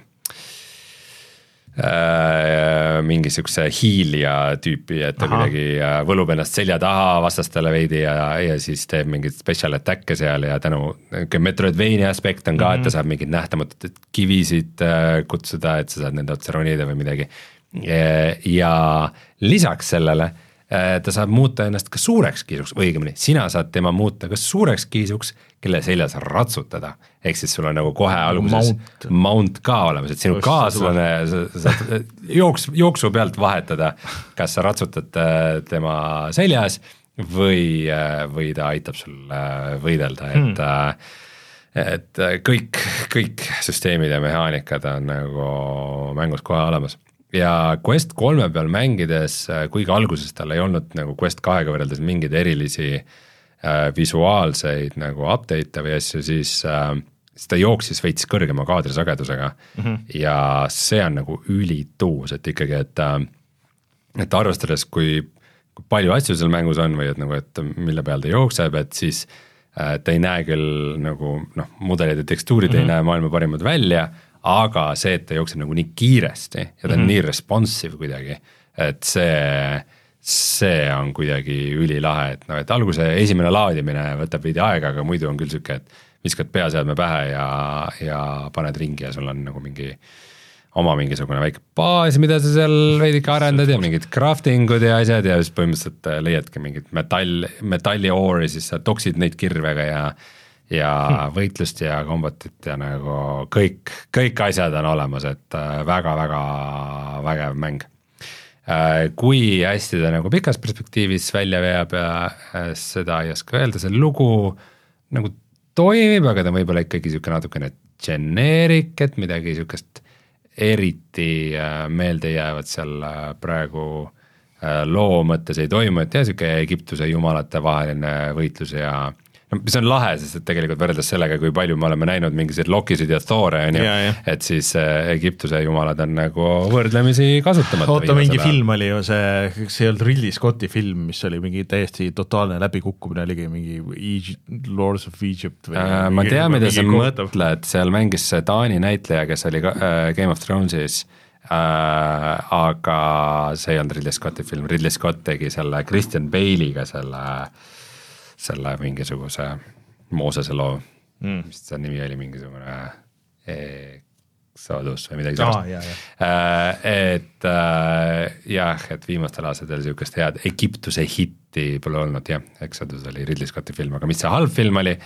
äh, mingi sihukese hiilja tüüpi, et ta Aha. kuidagi äh, võlub ennast selja taha vastastele veidi ja, ja siis teeb mingeid special attack'e seal ja tänu, nihuke Metroidvania aspekt on ka mm, -hmm. et ta mhm. saab mingeid nähtamatuid kivisid kutsuda, et sa saad nende otsa ronida või midagi. ja lisaks sellele ta saab muuta ennast ka suureks kiisuks, õigemini, sina saad tema muuta kas suureks kiisuks kelle seljas ratsutada. ehk siis sul on nagu kohe alguses mount, mount ka olemas, et sinu kaaslane, sa saad jooks, jooksu pealt vahetada, kas sa ratsutad äh, tema seljas või, äh, või ta aitab sul äh, võidelda, et hmm. et kõik, kõik süsteemid ja mehaanikad on nagu mängus kohe olemas ja Quest kolme peal mängides, kuigi alguses tal ei olnud nagu Quest kahega võrreldes mingeid erilisi äh, Äh, visuaalseid nagu update'e või asju, siis äh, siis ta jooksis veits kõrgema kaadrisagedusega mm -hmm. ja see on nagu ülituus, et ikkagi, et äh, et arvestades, kui, kui palju asju seal mängus on või et nagu, et mille peal ta jookseb, et siis äh, ta ei näe küll nagu noh, mudelid ja tekstuurid mm -hmm. ei mhm. näe maailma parimad välja, aga see, et ta jookseb nagu nii kiiresti ja ta on mm -hmm. nii responsive kuidagi, et see see on kuidagi ülilahe, et noh, et alguse esimene laadimine võtab veidi aega, aga muidu on küll sihuke, et viskad peaseadme pähe ja, ja paned ringi ja sul on nagu mingi oma mingisugune väike baas, mida sa seal veidike arendad ja mingid crafting ud ja asjad ja siis põhimõtteliselt leiadki mingit metall, metalli ore'i, siis sa toksid neid kirvega ja ja hmm. võitlust ja kombatit ja nagu kõik, kõik asjad on olemas, et väga-väga äh, vägev mäng Äh, kui hästi ta nagu pikas perspektiivis välja veab ja äh, seda ei oska öelda, see lugu nagu toimib, aga ta on võib-olla ikkagi niisugune natukene generic, et midagi niisugust eriti meeldejäävat seal praegu loo mõttes ei toimu, et jah, niisugune Egiptuse jumalate vaheline võitlus ja mis on lahe, sest et tegelikult võrreldes sellega, kui palju me oleme näinud mingisuguseid Lokisid ja Thor'e on ju et siis äh, Egiptuse jumalad on nagu võrdlemisi kasutamata. oota, mingi film oli ju see, see ei olnud Ridley Scotti film, mis oli mingi täiesti totaalne läbikukkumine, oligi mingi Egypt, Lords of Egypt või Äh, ma tean, mida sa. mõtled, seal mängis see Taani näitleja, kes oli ka, äh, Game of Thronesis äh,, aga see ei olnud Ridley Scotti film, Ridley Scott tegi selle Christian Bale'iga selle, selle mingisuguse Moosese loo mm., mis ta nimi oli, mingisugune Exodus või midagi sellist äh,. et äh, jah, et viimastel aastatel niisugust head Egiptuse hitti pole olnud jah, Exodus oli Ridley Scotti film, aga mis see halb film oli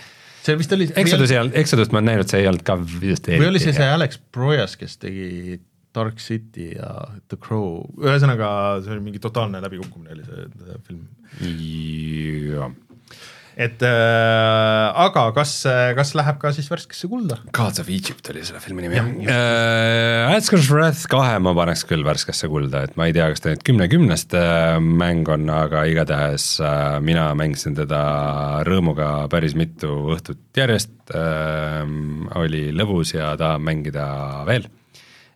see vist oli. Exodus ei olnud, Exodust ma olen näinud, see ei olnud ka vist või oli see see Alex Proyas, kes tegi Dark City ja The Crow, ühesõnaga see oli mingi totaalne läbikukkumine oli see, see film. jah, et äh, aga kas, kas läheb ka siis värskesse kulda? Gods of Egypt oli selle filmi nimi äh,. Asker's Wrath kahe ma paneks küll värskesse kulda, et ma ei tea, kas ta nüüd kümne kümnest äh, mäng on, aga igatahes äh, mina mängisin teda rõõmuga päris mitu õhtut järjest äh,. oli lõbus ja tahan mängida veel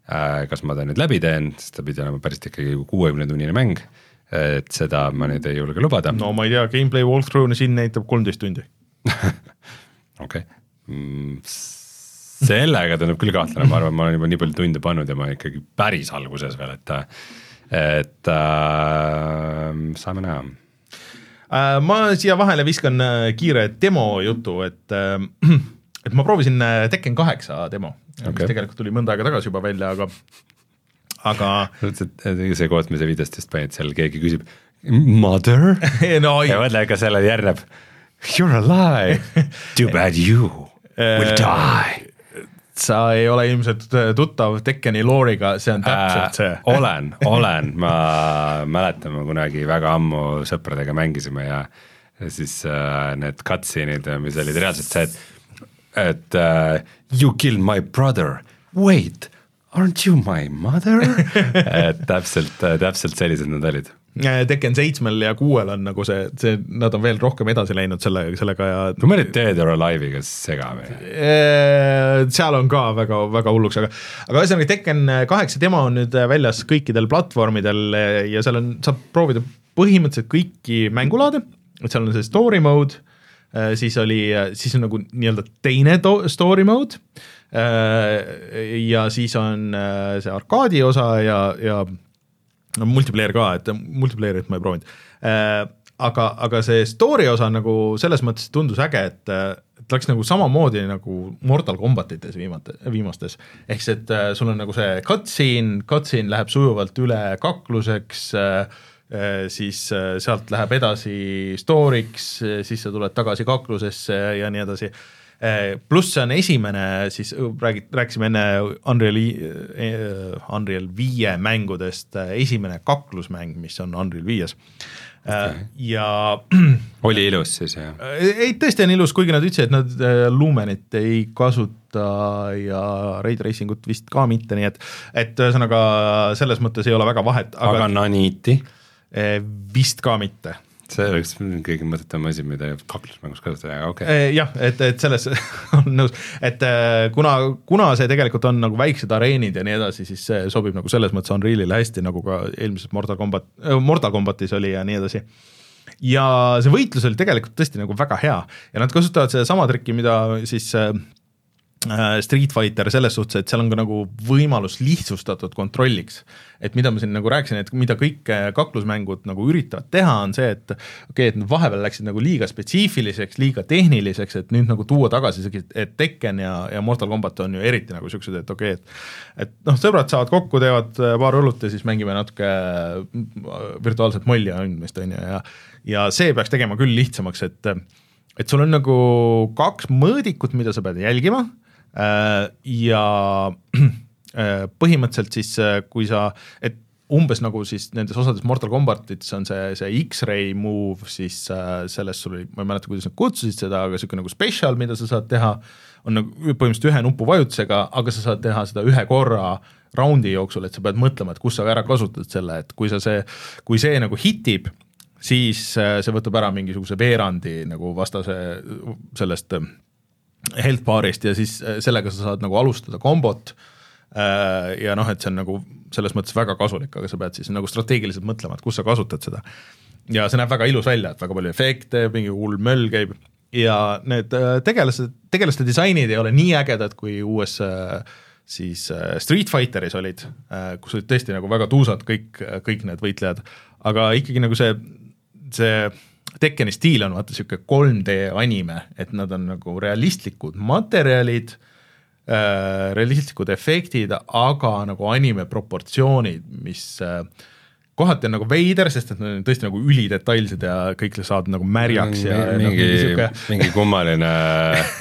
äh,. kas ma ta nüüd läbi teen, sest ta pidi olema päris ikkagi kuuekümne tunnine mäng, et seda ma nüüd ei julge lubada no ma ei tea, gameplay walkthrough'na siin näitab kolmteist tundi. *laughs* okei okay.. sellega tundub küll kahtlane, ma arvan, ma olen juba nii palju tunde pannud ja ma ikkagi päris alguses veel, et, et äh, saame näha. Äh, ma siia vahele viskan äh, kiire demo jutu, et äh, *clears throat* et ma proovisin äh, Tekken kaheksa demo okay., mis tegelikult tuli mõnda aega tagasi juba välja, aga aga see koht, mis sa videost just panid, seal keegi küsib mother? *laughs* No ja mõtle, kas sellele järgneb you are alive, *laughs* too bad you will die. sa ei ole ilmselt äh, tuttav Tekkeni looriga, see on täpselt see. Äh, *laughs* olen, olen, ma mäletan, ma kunagi väga ammu sõpradega mängisime ja ja siis äh, need cutscene'id, mis olid reaalselt see, et, et uh, you killed my brother, wait, aren't you my mother? *laughs* et täpselt, täpselt sellised nad olid. Äh, Tekken seitsmel ja kuuel on nagu see, see, nad on veel rohkem edasi läinud selle, sellega ja kui ma olin Dead or Alive'iga segamini, Eee, seal on ka väga, väga hulluks, aga aga ühesõnaga Tekken kaheksa demo on nüüd väljas kõikidel platvormidel eh, ja seal on, saab proovida põhimõtteliselt kõiki mängulaade, et seal on see story mode, siis oli, siis on nagu nii-öelda teine to- story mode ja siis on eh, see arkaadi osa ja, ja no multiplayer ka, et multiplayer'it ma ei proovinud äh,. aga, aga see story osa nagu selles mõttes tundus äge, et, et läks nagu samamoodi nagu Mortal Combatites viimate, viimastes. ehk siis, et äh, sul on nagu see cutscene, cutscene läheb sujuvalt üle kakluseks äh,, siis äh, sealt läheb edasi story'ks, siis sa tuled tagasi kaklusesse ja nii edasi pluss see on esimene siis räägid, rääkisime enne Unreali, Unreal viie mängudest eh, esimene kaklusmäng, mis on Unreal viies okay.. ja *clears throat* oli ilus siis jah? ei, tõesti on ilus, kuigi nad ütlesid, et nad eh, Lumenit ei kasuta ja Ray Tracing ut vist ka mitte, nii et, et ühesõnaga selles mõttes ei ole väga vahet, aga aga Naniti, eh, vist ka mitte see oleks kõige mõttetum asi, mida kaklusmängus kasutada, aga okei okay.. Eh, jah, et, et selles *laughs* on nõus, et eh, kuna, kuna see tegelikult on nagu väiksed areenid ja nii edasi, siis see sobib nagu selles mõttes Unrealile hästi, nagu ka eelmises Mortal Combat, Mortal Combatis oli ja nii edasi. ja see võitlus oli tegelikult tõesti nagu väga hea ja nad kasutavad sedasama trikki, mida siis äh, Street Fighter selles suhtes, et seal on ka nagu võimalus lihtsustatud kontrolliks. et mida ma siin nagu rääkisin, et mida kõik äh, kaklusmängud nagu üritavad teha, on see, et okei okay,, et nad vahepeal läksid nagu liiga spetsiifiliseks, liiga tehniliseks, et nüüd nagu tuua tagasi see, et Tekken ja, ja Mortal Combat on ju eriti nagu siuksed, et okei okay,, et et noh, sõbrad saavad kokku, teevad äh, paar õlut ja siis mängime natuke äh, virtuaalset molli andmist, on ju, ja ja see peaks tegema küll lihtsamaks, et et sul on nagu kaks mõõdikut, mida sa pead jälgima äh, ja *clears throat* äh, põhimõtteliselt siis, kui sa, et umbes nagu siis nendes osades Mortal Combatites on see, see X-ray move, siis äh, selles sul oli, ma ei mäleta, kuidas nad kutsusid seda, aga niisugune nagu special, mida sa saad teha, on nagu põhimõtteliselt ühe nupu vajutusega, aga sa saad teha seda ühe korra raundi jooksul, et sa pead mõtlema, et kus sa ära kasutad selle, et kui sa see, kui see nagu hitib, siis äh, see võtab ära mingisuguse veerandi nagu vastase sellest äh, health bar'ist ja siis äh, sellega sa saad nagu alustada kombot äh, ja noh, et see on nagu selles mõttes väga kasulik, aga sa pead siis nagu strateegiliselt mõtlema, et kus sa kasutad seda. ja see näeb väga ilus välja, et väga palju efekte, mingi hull möll käib ja need äh, tegelased, tegelaste disainid ei ole nii ägedad, kui uues siis Street Fighteris olid, kus olid tõesti nagu väga tuusad kõik, kõik need võitlejad, aga ikkagi nagu see, see Tekkeni stiil on vaata niisugune 3D anime, et nad on nagu realistlikud materjalid äh,, realistlikud efektid, aga nagu anime proportsioonid, mis äh, kohati on nagu veider, sest et nad on tõesti nagu ülidetailsed ja kõik saavad nagu märjaks ja mingi, noh, mingi, sihuke... *laughs* mingi kummaline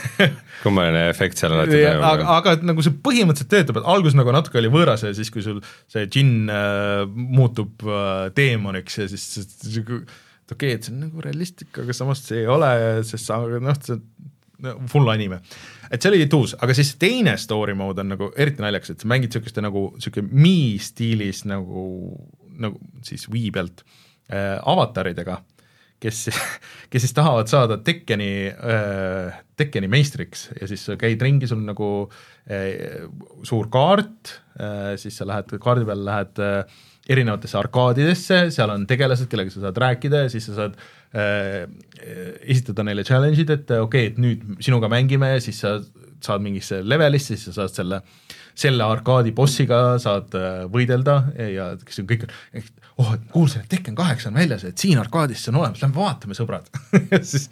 *laughs* kummaline efekt seal alati toimub. aga, aga et nagu see põhimõtteliselt töötab, et alguses nagu natuke oli võõras ja siis, kui sul see džinn äh, muutub äh, teemoniks ja siis sihuke et okei okay,, et see on nagu realistlik, aga samas see ei ole, sest sa noh, see on full anime. et see oli tuus, aga siis teine story mode on nagu eriti naljakas, et sa mängid niisuguste nagu niisugune Mi stiilis nagu, nagu siis Wii pealt äh, avataridega, kes, kes siis tahavad saada Tekkeni äh,, Tekkeni meistriks ja siis sa käid ringi, sul on nagu äh, suur kaart äh,, siis sa lähed kaardi peal, lähed äh, erinevatesse arkaadidesse, seal on tegelased, kellega sa saad rääkida ja siis sa saad äh, esitada neile challenge'id, et okei okay,, et nüüd sinuga mängime ja siis sa saad mingisse levelisse, siis sa saad selle, selle arkaadi bossiga saad äh, võidelda ja kes on kõik, oh, et kuulsin, et Tekken kaheksa on väljas, et siin arkaadis see on olemas, lähme vaatame, sõbrad *laughs* siis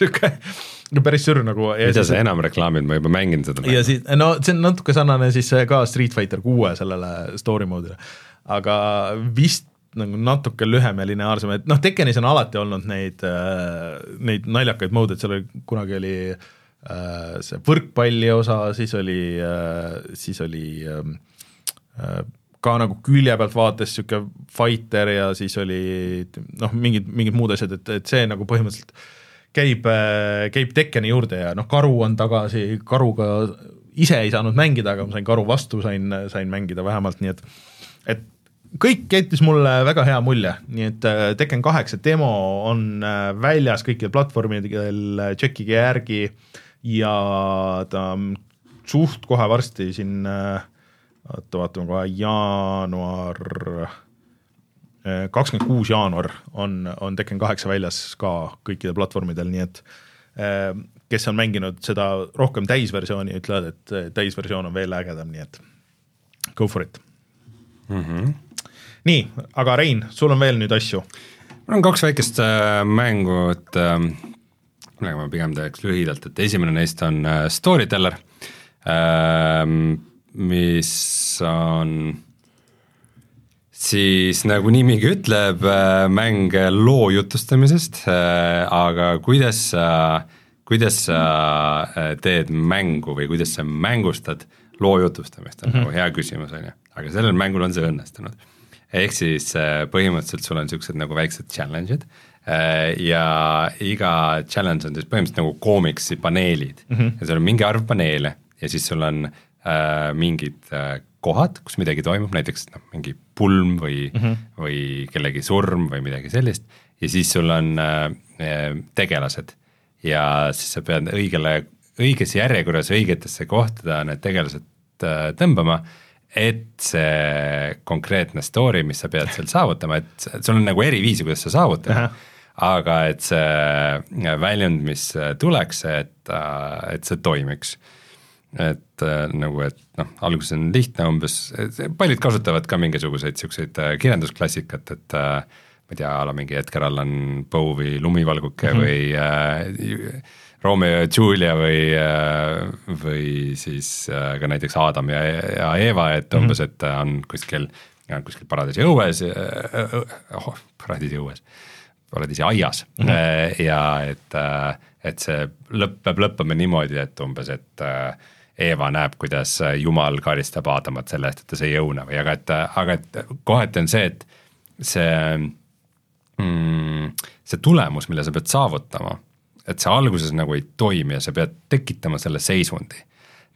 niisugune päris sür nagu. mida sa enam reklaamid, ma juba mängin seda. ja siis, no see on natuke sarnane siis ka Street Fighter kuue sellele story mode'ile aga vist nagu natuke lühem ja lineaarsem, et noh, Tekkenis on alati olnud neid äh,, neid naljakaid mode, et seal oli, kunagi oli äh, see võrkpalli osa, siis oli äh,, siis oli ähm, äh, ka nagu külje pealt vaates niisugune fighter ja siis oli noh, mingid, mingid muud asjad, et, et see nagu põhimõtteliselt käib, käib Tekkeni juurde ja noh, karu on tagasi, karuga ise ei saanud mängida, aga ma sain karu vastu, sain, sain mängida vähemalt, nii et et kõik jättis mulle väga hea mulje, nii et äh, Tekken kaheksa demo on äh, väljas kõikidel platvormidel, äh, tšekkige järgi ja ta suht kohe varsti siin, oota vaatame kohe, jaanuar, kakskümmend kuus jaanuar on, on Tekken kaheksa väljas ka kõikidel platvormidel, nii et kes on mänginud seda rohkem täisversiooni, ütlevad, et täisversioon on veel ägedam, nii et go for it mm. -hmm. Nii, aga Rein, sul on veel nüüd asju? mul on kaks väikest äh, mängu, et äh, millega ma pigem teeks lühidalt, et esimene neist on äh, Storyteller äh,, mis on siis nagu nimigi ütleb mäng loo jutustamisest aga kuidas sa kuidas sa teed mängu või kuidas sa mängustad loo jutustamist, on mm -hmm. nagu hea küsimus, on ju aga sellel mängul on see õnnestunud. Ehk siis äh, põhimõtteliselt sul on niisugused nagu väiksed challenge'id äh, ja iga challenge on siis põhimõtteliselt nagu koomiksi paneelid mm -hmm. ja seal on mingi arv paneele ja siis sul on äh, mingid äh, kohad, kus midagi toimub, näiteks noh, mingi pulm või mm, -hmm. või kellegi surm või midagi sellist ja siis sul on äh, tegelased ja siis sa pead õigele, õiges järjekorras õigetesse kohtadesse need tegelased äh, tõmbama et see konkreetne story, mis sa pead seal saavutama, et sul on nagu eri viisi, kuidas sa saavutad, aga et see väljund, mis tuleks, et, et see toimiks. et nagu, et noh, alguses on lihtne umbes, paljud kasutavad ka mingisuguseid siukseid kirjandusklassikat, et ma ei tea, a la mingi Edgar Allan Poe või Lumivalguke mm -hmm. või äh, Romeo ja Julia või, äh, või siis äh, ka näiteks Adam ja, ja Eva, et mhm. umbes, et on kuskil, kuskil paradiisi õues oh,, paradiisi õues, paradiisi aias mm -hmm. ja et, et see lõpp peab lõppema niimoodi, et umbes, et Eeva näeb, kuidas jumal karistab Aadamat selle eest, et ta sai õuna või aga et, aga et kohati on see, et see mm, see tulemus, mille sa pead saavutama, et see alguses nagu ei toimi ja sa pead tekitama selle seisundi.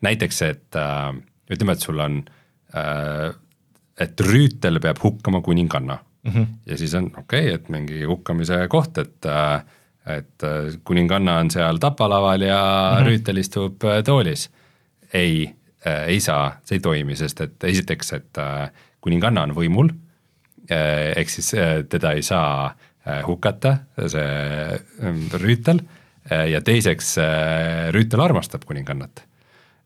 näiteks, et äh, ütleme, et sul on äh,, et rüütel peab hukkama kuninganna mm. -hmm. ja siis on okei okay,, et mingi hukkamise koht, et äh, et äh, kuninganna on seal tapalaval ja mm -hmm. rüütel istub äh, toolis. ei äh,, ei saa, see ei toimi, sest et esiteks, et äh, kuninganna on võimul äh,, ehk siis äh, teda ei saa Äh, hukata, see ähm, Rüütel, äh, ja teiseks äh, Rüütel armastab kuningannat.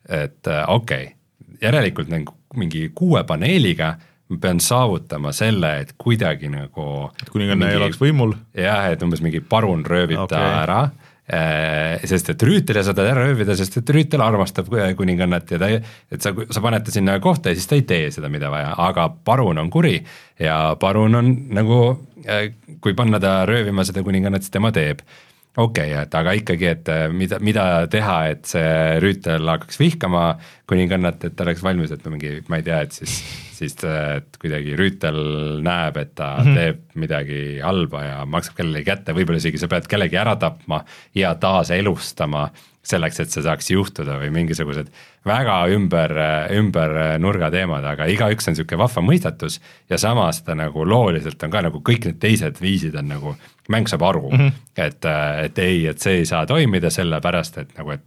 et okei okay., järelikult nagu mingi kuue paneeliga ma pean saavutama selle, et kuidagi nagu et kuninganna ei oleks võimul? jah, et umbes mingi parun röövib okay. ta ära Äh, sest et Rüütel ei saa teda ära röövida, sest et Rüütel armastab kuningannat ja ta, et sa, sa paned ta sinna kohta ja siis ta ei tee seda, mida vaja, aga parun on kuri ja parun on nagu, äh, kui panna ta röövima seda kuningannat, siis tema teeb okei okay,, et aga ikkagi, et äh, mida, mida teha, et see rüütel hakkaks vihkama kuningannat, et ta oleks valmis, et mingi, ma ei tea, et siis, siis et kuidagi rüütel näeb, et ta mm -hmm. teeb midagi halba ja maksab kellelegi kätte, võib-olla isegi sa pead kellegi ära tapma ja taaselustama selleks, et see saaks juhtuda või mingisugused väga ümber, ümber nurga teemad, aga igaüks on niisugune vahva mõistatus ja samas ta nagu looliselt on ka nagu kõik need teised viisid on nagu, mäng saab aru mm, -hmm. et, et ei, et see ei saa toimida sellepärast, et nagu, et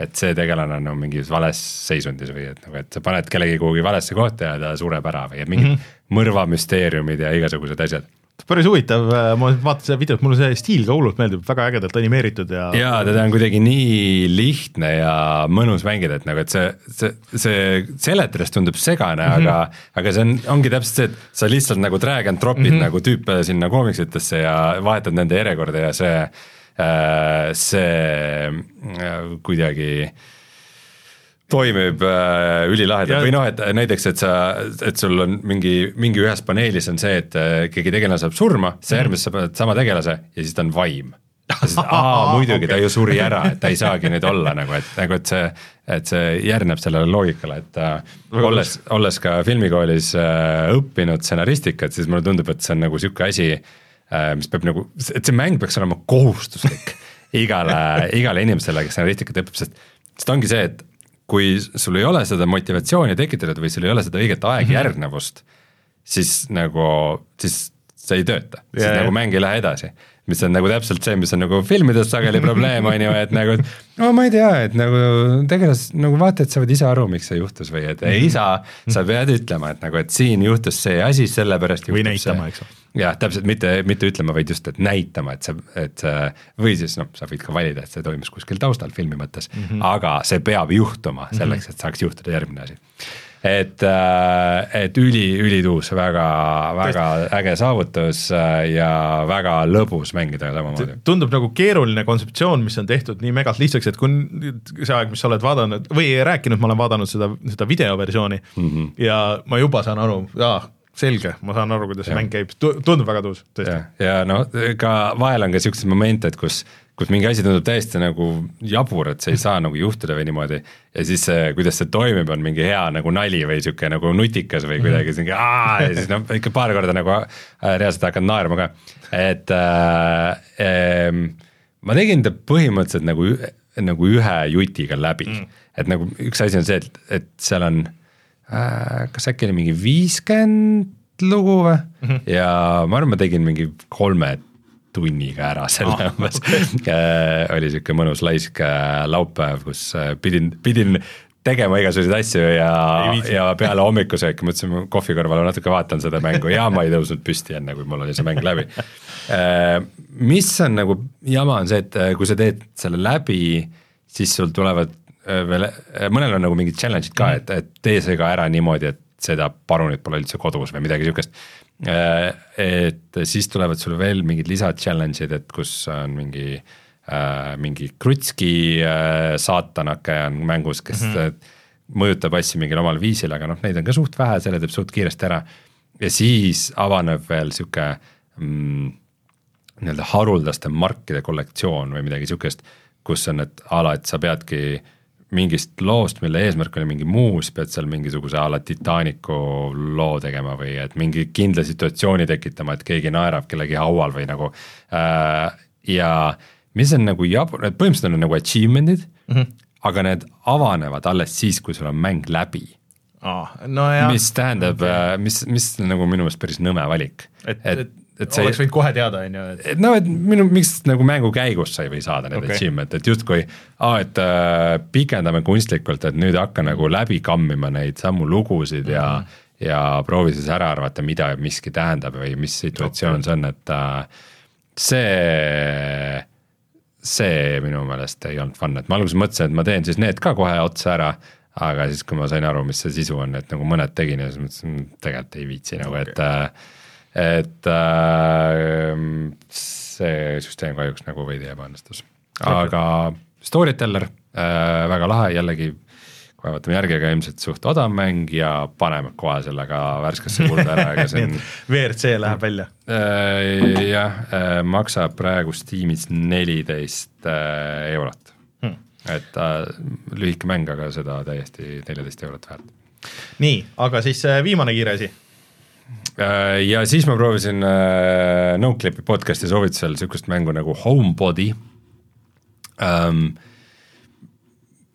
et see tegelane on nagu mingis vales seisundis või et nagu, et sa paned kellegi kuhugi valesse kohta ja ta sureb ära või et mingid mm -hmm. mõrvamüsteeriumid ja igasugused asjad päris huvitav, ma vaatasin seda videot, mulle see stiil ka hullult meeldib, väga ägedalt animeeritud ja. jaa, teda on kuidagi nii lihtne ja mõnus mängida, et nagu, et see, see, see seletades tundub segane mm, -hmm. aga, aga see on, ongi täpselt see, et sa lihtsalt nagu drag and drop'id mm -hmm. nagu tüüpe sinna koomiksitesse ja vahetad nende järjekorda ja see, äh, see äh, kuidagi äh, toimib äh, ülilahedalt või noh, et näiteks, et sa, et sul on mingi, mingi ühes paneelis on see, et äh, keegi tegelane saab surma, sa järgmises sa paned sama tegelase ja siis ta on vaim. *laughs* Aa muidugi, ta ju suri ära, et ta ei saagi nüüd olla nagu, et nagu, et see, et see järgneb sellele loogikale, et äh, olles, olles ka filmikoolis äh, õppinud stsenaristikat, siis mulle tundub, et see on nagu sihuke asi äh,, mis peab nagu, et see mäng peaks olema kohustuslik *laughs* igale, igale inimesele, kes stsenaristikat õpib, sest, sest ongi see, et kui sul ei ole seda motivatsiooni tekitatud või sul ei ole seda õiget aegjärgnevust mm, -hmm. siis nagu, siis see ei tööta siis yeah. nagu mäng ei lähe edasi. Mis on nagu täpselt see, mis on nagu filmides sageli probleem, on ju, et nagu, no ma ei tea, et nagu tegelas, nagu vaatajad saavad ise aru, miks see juhtus või et ei saa, sa pead ütlema, et nagu, et siin juhtus see asi, sellepärast või näitama, eks ole. Jah, täpselt, mitte, mitte ütlema, vaid just, et näitama, et see, et see või siis noh, sa võid ka valida, et see toimus kuskil taustal filmi mõttes. Mm, -hmm. aga see peab juhtuma selleks, et saaks juhtuda järgmine asi. Et, äh, et üli, ülituus, väga, väga äge saavutus äh, ja väga lõbus mängida samamoodi. tundub nagu keeruline kontseptsioon, mis on tehtud nii megalt lihtsaks, et kui see aeg, mis sa oled vaadanud või rääkinud, ma olen vaadanud seda, seda videoversiooni mm -hmm. ja ma juba saan aru, jaa selge, ma saan aru, kuidas see mäng käib, tundub väga tuus, tõesti. ja no ka vahel on ka siukseid momente, et kus, kus mingi asi tundub täiesti nagu jabur, et see ei saa nagu juhtuda või niimoodi. ja siis see, kuidas see toimib, on mingi hea nagu nali või sihuke nagu nutikas või kuidagi sihuke aa ja siis noh, ikka paar korda nagu äh, reaalselt hakanud naerma ka, et äh, äh, ma tegin ta põhimõtteliselt nagu, nagu ühe jutiga läbi mm., et nagu üks asi on see, et, et seal on äh, kas äkki oli mingi viiskümmend lugu või mm, -hmm. ja ma arvan, ma tegin mingi kolme tunniga ära selle ah, umbes okay. äh, oli sihuke mõnus laisk äh, laupäev, kus äh, pidin, pidin tegema igasuguseid asju ja, ja peale hommikusööki mõtlesin, kohvi kõrval natuke vaatan seda mängu ja ma ei tõusnud püsti enne, kui mul oli see mäng läbi mis on nagu jama, on see, et kui sa teed selle läbi, siis sul tulevad veel, mõnel on nagu mingid challenge'id ka, et, et tee see ka ära niimoodi, et seda parunit pole üldse kodus või midagi sihukest. Äh, et siis tulevad sul veel mingid lisa challenge'id, et kus on mingi äh,, mingi Krutski äh, saatanake on mängus, kes mm -hmm. mõjutab asju mingil omal viisil, aga noh, neid on ka suht vähe, selle teeb suht kiiresti ära. ja siis avaneb veel sihuke mm, nii-öelda haruldaste markide kollektsioon või midagi sihukest, kus on, et a la, et sa peadki mingist loost, mille eesmärk oli mingi muu, siis pead seal mingisuguse a la Titanicu loo tegema või et mingi kindla situatsiooni tekitama, et keegi naerab kellegi haual või nagu äh, ja mis on nagu jabur, et põhimõtteliselt on nagu achievement'id mm, -hmm. aga need avanevad alles siis, kui sul on mäng läbi aa, nojah. mis tähendab okay., mis, mis nagu minu meelest päris nõme valik. et, et, et see oleks võinud kohe teada, on ju, et et noh, et minu, miks nagu mängu käigus sa ei või saada neid okay. achievement'e, et justkui aa, et äh, pikendame kunstlikult, et nüüd hakka nagu läbi kammima neid samu lugusid mm -hmm. ja ja proovi siis ära arvata, mida miski tähendab või mis situatsioon okay. see on, et äh, see see minu meelest ei olnud fun, et ma alguses mõtlesin, et ma teen siis need ka kohe otsa ära aga siis, kui ma sain aru, mis see sisu on, et nagu mõned tegin ja siis mõtlesin, tegelikult ei viitsi nagu okay., et äh, et äh, see süsteem kahjuks nagu veidi ebaõnnestus, aga Storyteller äh,, väga lahe, jällegi kohe vaatame järgi, aga ilmselt suht odav mäng ja paneme kohe selle ka värskesse kulda ära, ega see on *laughs* WRC läheb välja äh,. jah äh,, maksab praegu Steamis neliteist äh, eurot et äh, lühike mäng, aga seda täiesti neljateist eurot väärt. nii, aga siis äh, viimane kiire asi. Ja siis ma proovisin äh, Noclipi podcast'i soovitusel sihukest mängu nagu Homebody ähm,.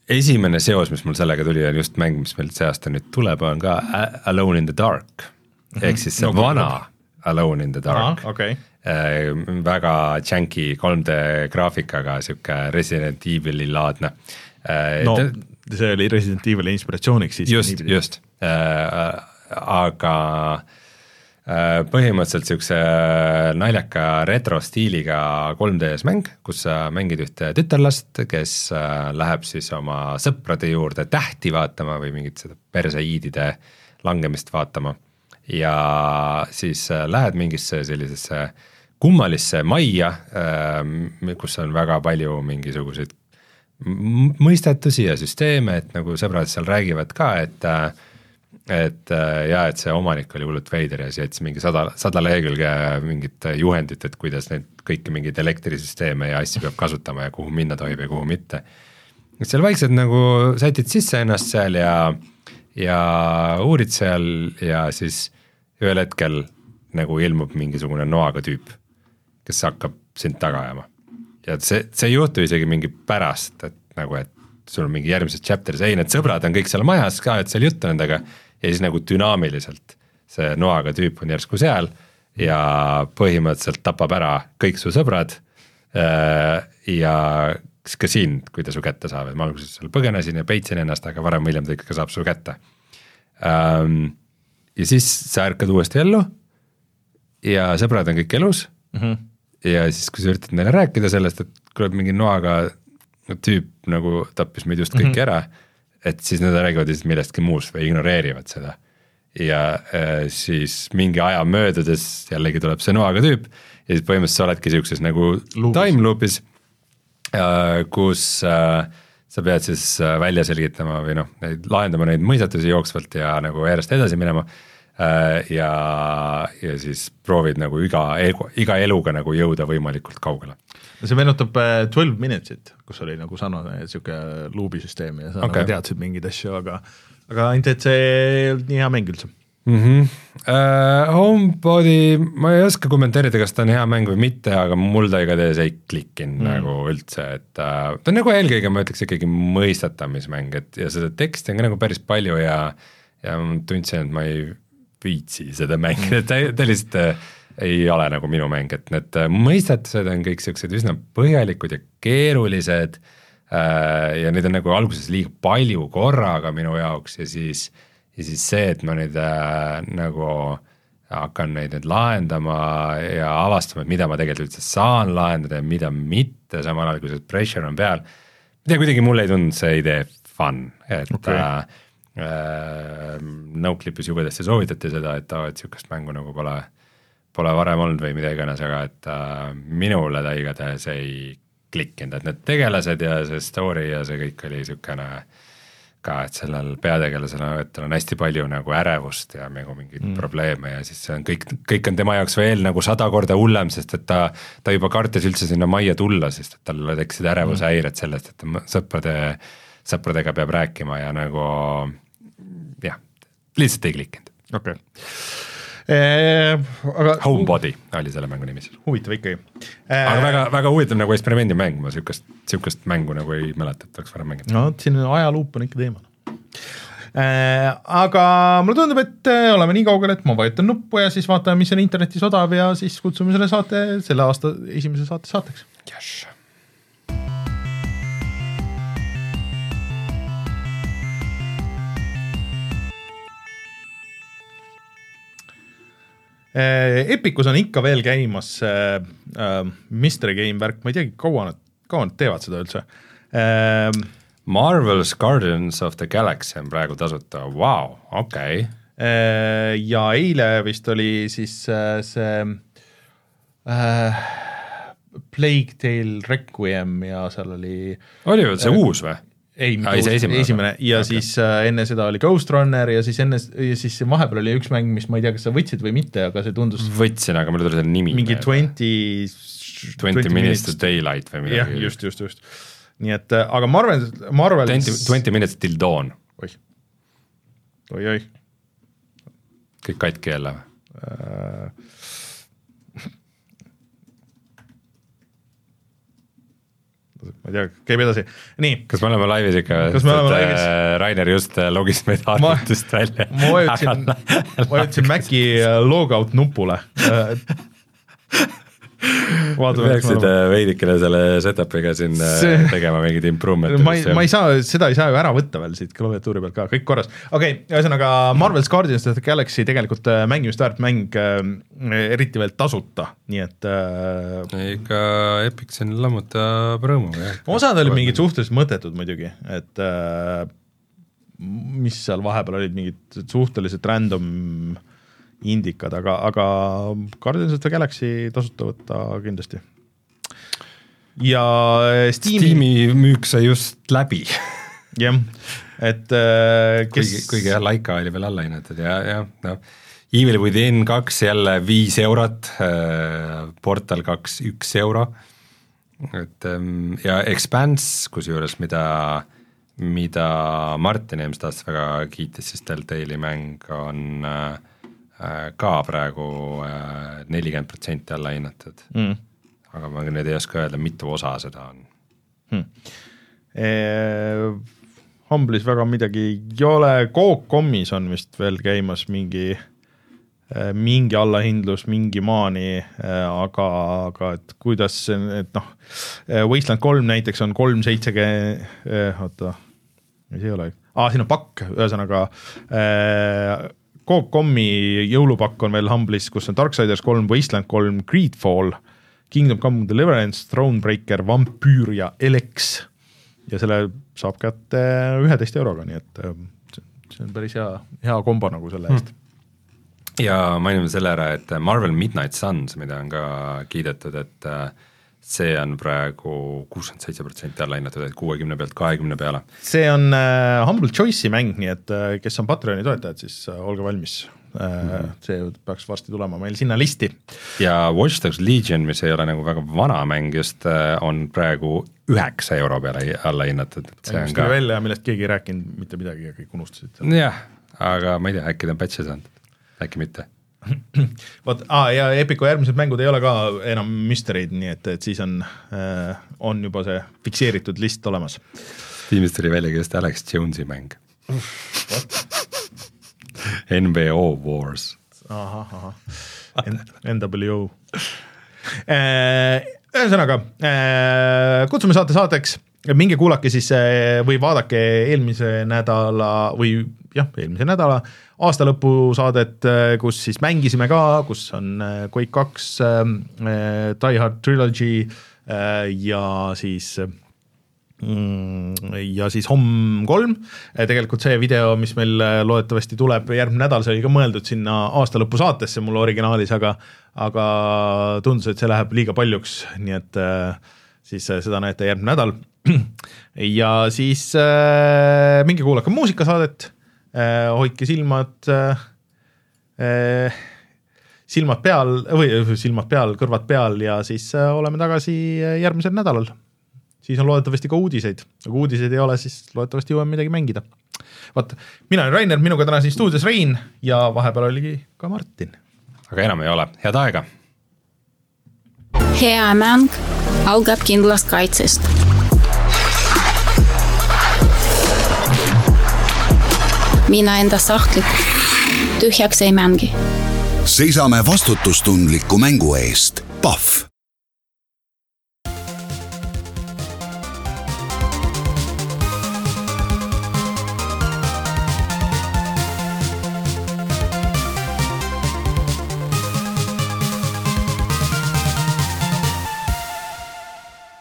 esimene seos, mis mul sellega tuli, on just mäng, mis meil see aasta nüüd tuleb, on ka Alone in the Dark mm -hmm. ehk siis see no, vana Alone in the Dark. Okay äh, väga janky 3D graafikaga, sihuke Resident Evil'i laadne äh,. no see oli Resident Evil'i inspiratsiooniks siis. just, just äh,, aga äh, põhimõtteliselt siukse naljaka retrostiiliga 3D-s mäng, kus sa mängid ühte tütarlast, kes äh, läheb siis oma sõprade juurde tähti vaatama või mingit seda perseiidide langemist vaatama. Ja siis äh, lähed mingisse sellisesse kummalisse majja, kus on väga palju mingisuguseid mõistetusi ja süsteeme, et nagu sõbrad seal räägivad ka, et äh, et äh, ja et see omanik oli hullult veider ja siis jättis mingi sada, sada lehekülge mingit juhendit, et kuidas neid kõiki mingeid elektrisüsteeme ja asju peab kasutama ja kuhu minna tohib ja kuhu mitte. seal vaikselt nagu sätid sisse ennast seal ja, ja uurid seal ja siis ühel hetkel nagu ilmub mingisugune noaga tüüp kes hakkab sind taga ajama. ja see, see ei juhtu isegi mingi pärast, et nagu, et sul on mingi järgmises chapter'is, ei, need sõbrad on kõik seal majas ka, et seal juttu nendega ja siis nagu dünaamiliselt see noaga tüüp on järsku seal ja põhimõtteliselt tapab ära kõik su sõbrad äh, ja ka siin, kui ta su kätte saab, et ma alguses seal põgenesin ja peitsin ennast, aga varem või hiljem ta ikka saab su kätte. Ähm, ja siis sa ärkad uuesti ellu ja sõbrad on kõik elus mm. -hmm ja siis, kui sa üritad neile rääkida sellest, et kuule, mingi noaga tüüp nagu tappis meid just kõiki mm -hmm. ära, et siis nad räägivad lihtsalt millestki muust või ignoreerivad seda. ja äh, siis mingi aja möödudes jällegi tuleb see noaga tüüp ja siis põhimõtteliselt sa oledki siukses nagu Loopis. time loop'is äh,, kus äh, sa pead siis välja selgitama või noh, lahendama neid mõistatusi jooksvalt ja nagu järjest edasi minema ja, ja siis proovid nagu iga, iga eluga nagu jõuda võimalikult kaugele. See meenutab äh, Twelve Minutes'it, kus oli nagu sarnane sihuke luubisüsteem ja sa okay. nagu teadsid mingeid asju, aga, aga ainult, et see ei olnud nii hea mäng üldse mm. -hmm. Uh, Homebody, ma ei oska kommenteerida, kas ta on hea mäng või mitte, aga mul ta igatahes ei klikkinud mm. nagu üldse, et uh, ta on nagu eelkõige ma ütleks ikkagi mõistatamismäng, et ja seda teksti on ka nagu päris palju ja ja ma tundsin, et ma ei viitsi seda mängida, ta, ta lihtsalt ei ole nagu minu mäng, et need äh, mõistetused on kõik siuksed üsna põhjalikud ja keerulised äh,. ja neid on nagu alguses liiga palju korraga minu jaoks ja siis, ja siis see, et ma nüüd äh, nagu hakkan neid nüüd lahendama ja avastama, et mida ma tegelikult üldse saan lahendada ja mida mitte, samal ajal kui see pressure on peal. ma ei tea, kuidagi mulle ei tundunud see idee fun, et okay. äh, Äh, Noclipis jubedasti soovitati seda, et aa, et sihukest mängu nagu pole, pole varem olnud või mida iganes, aga et äh, minule ta igatahes ei klikkinud, et need tegelased ja see story ja see kõik oli sihukene ka, et sellel peategelasel on hästi palju nagu ärevust ja nagu mingeid mm. probleeme ja siis see on kõik, kõik on tema jaoks veel nagu sada korda hullem, sest et ta, ta juba kartis üldse sinna majja tulla, sest et tal tekkisid ärevushäired sellest, et sõprade sõpradega peab rääkima ja nagu jah, lihtsalt ei klikkinud. okei okay. Aga Homebody oli selle mängu nimi siis. huvitav ikkagi. aga väga, väga huvitav nagu eksperimendimäng, ma sihukest, sihukest mängu nagu ei mäleta, et oleks varem mänginud. no vot, siin ajaluup on ikka teema Äh, aga mulle tundub, et äh, oleme nii kaugel, et ma vajutan nuppu ja siis vaatame, mis on internetis odav ja siis kutsume selle saate selle aasta esimese saate saateks. Yes. Epicus on ikka veel käimas äh, äh, Mystery Game värk, ma ei teagi, kaua nad, kaua nad teevad seda üldse äh,. Marvel's Guardians of the Galaxy on praegu tasuta, vau, okei. Äh, ja eile vist oli siis äh, see äh, Plague Tale Requiem ja seal oli oli ju see uus või? Ei, esimene esimene, ja Okei. siis äh, enne seda oli Ghost Runner ja siis enne, ja siis vahepeal oli üks mäng, mis ma ei tea, kas sa võtsid või mitte, aga see tundus võtsin, aga mul ei tule selle nimi mingi twenty Twenty minutes to daylight või jah, midagi. just, just, just. nii et äh, aga Marvel, Marvel Twenty, twenty minutes till dawn, oih, oi-oi kõik katki jälle või? Ma ei tea, käib edasi, nii kas me oleme laivis ikka? Kas me oleme laivis? äh, Rainer just äh, logis meid arvutist välja. ma vajutasin, vajutasin *laughs* Maci äh, logout nupule. *laughs* *laughs* vaatame, peaksid äh, veidikene selle setup'iga siin äh, See- tegema mingeid improvement'e. ma ei, ma ei saa, seda ei saa ju ära võtta veel siit klaviatuuri pealt ka, kõik korras. okei okay,, ühesõnaga Marvel's Guardians of the Galaxy tegelikult äh, mängimist väärt mäng äh,, eriti veel tasuta, nii et äh, ikka Epic siin lammutab rõõmuga, jah. osad olid mingid suhteliselt mõttetud muidugi, et äh, mis seal vahepeal olid mingid suhteliselt random indikad, aga, aga Guardians of the Galaxy tasuta võtta kindlasti. ja äh, Steam'i, Steam'i müük sai just läbi. Jah, et äh, kes kuigi, kuigi jah, Laika oli veel allahinnatud ja, ja noh, Evil within kaks jälle viis eurot, Portal kaks üks euro, et ähm, ja Expanse kusjuures, mida, mida Martin eelmist aastat väga kiitis, siis Telltale'i mäng on äh, äh, ka praegu nelikümmend protsenti allahinnatud mm. aga ma nüüd ei oska öelda, mitu osa seda on. Eh, Humble'is väga midagi ei ole, Coop.com'is on vist veel käimas mingi eh, mingi allahindlus mingi maani, aga, aga et kuidas see, et noh, Wasteland kolm näiteks on kolm seitsekümmend, oota, mis ei ole ah,, siin on pakk, ühesõnaga äh, Coop.com'i jõulupakk on veel Humble'is, kus on Darksiders kolm, Wasteland kolm, Greedfall, Kingdom Come Deliverance, Thronebreaker, Vampyr ja Elex ja selle saab kätte üheteist euroga, nii et äh, see- see on päris hea, hea kombo nagu selle eest hmm.. ja mainime selle ära, et Marvel Midnight Suns, mida on ka kiidetud, et äh, see on praegu kuuskümmend seitse protsenti allahinnatud, et kuuekümne pealt kahekümne peale. see on äh, Humble Choice'i mäng, nii et äh, kes on Patreoni toetajad, siis äh, olge valmis äh, mm. -hmm. see peaks varsti tulema meil sinna listi. ja Watch Dogs Legion, mis ei ole nagu väga vana mäng just, on praegu üheksa euro peale see on mis tuli välja ja millest keegi ei rääkinud mitte midagi ja kõik unustasid jah, aga ma ei tea, äkki ta on patch'e saanud, äkki mitte. Vot ah,, ja Epiku järgmised mängud ei ole ka enam müsterid, nii et, et siis on äh,, on juba see fikseeritud list olemas. Steamis tuli välja ka just Alex Jones'i mäng. NBO Wars. ahah, ahah, NWO. ühesõnaga, kutsume saate saateks, minge kuulake siis äh, või vaadake eelmise nädala või jah, eelmise nädala aastalõpusaadet, kus siis mängisime ka, kus on äh, Quake kaks, Die Hard Trilogy äh, ja siis Mm, ja siis Hom kolm, tegelikult see video, mis meil äh, loodetavasti tuleb järgmine nädal, see oli ka mõeldud sinna aastalõpu saatesse mul originaalis, aga aga tundus, et see läheb liiga paljuks, nii et äh, siis äh, seda näete järgmine nädal. *clears throat* ja siis äh, minge kuulake muusikasaadet äh,, hoidke silmad äh, äh, silmad peal või silmad peal, kõrvad peal ja siis äh, oleme tagasi äh, järgmisel nädalal siis on loodetavasti ka uudiseid, aga uudiseid ei ole, siis loodetavasti jõuame midagi mängida. vot, mina olen Rainer, minuga täna siin stuudios Rein ja vahepeal oligi ka Martin. aga enam ei ole, head aega. hea mäng algab kindlast kaitsest mina enda sahtlit tühjaks ei mängi. seisame vastutustundliku mängu eest. Pahv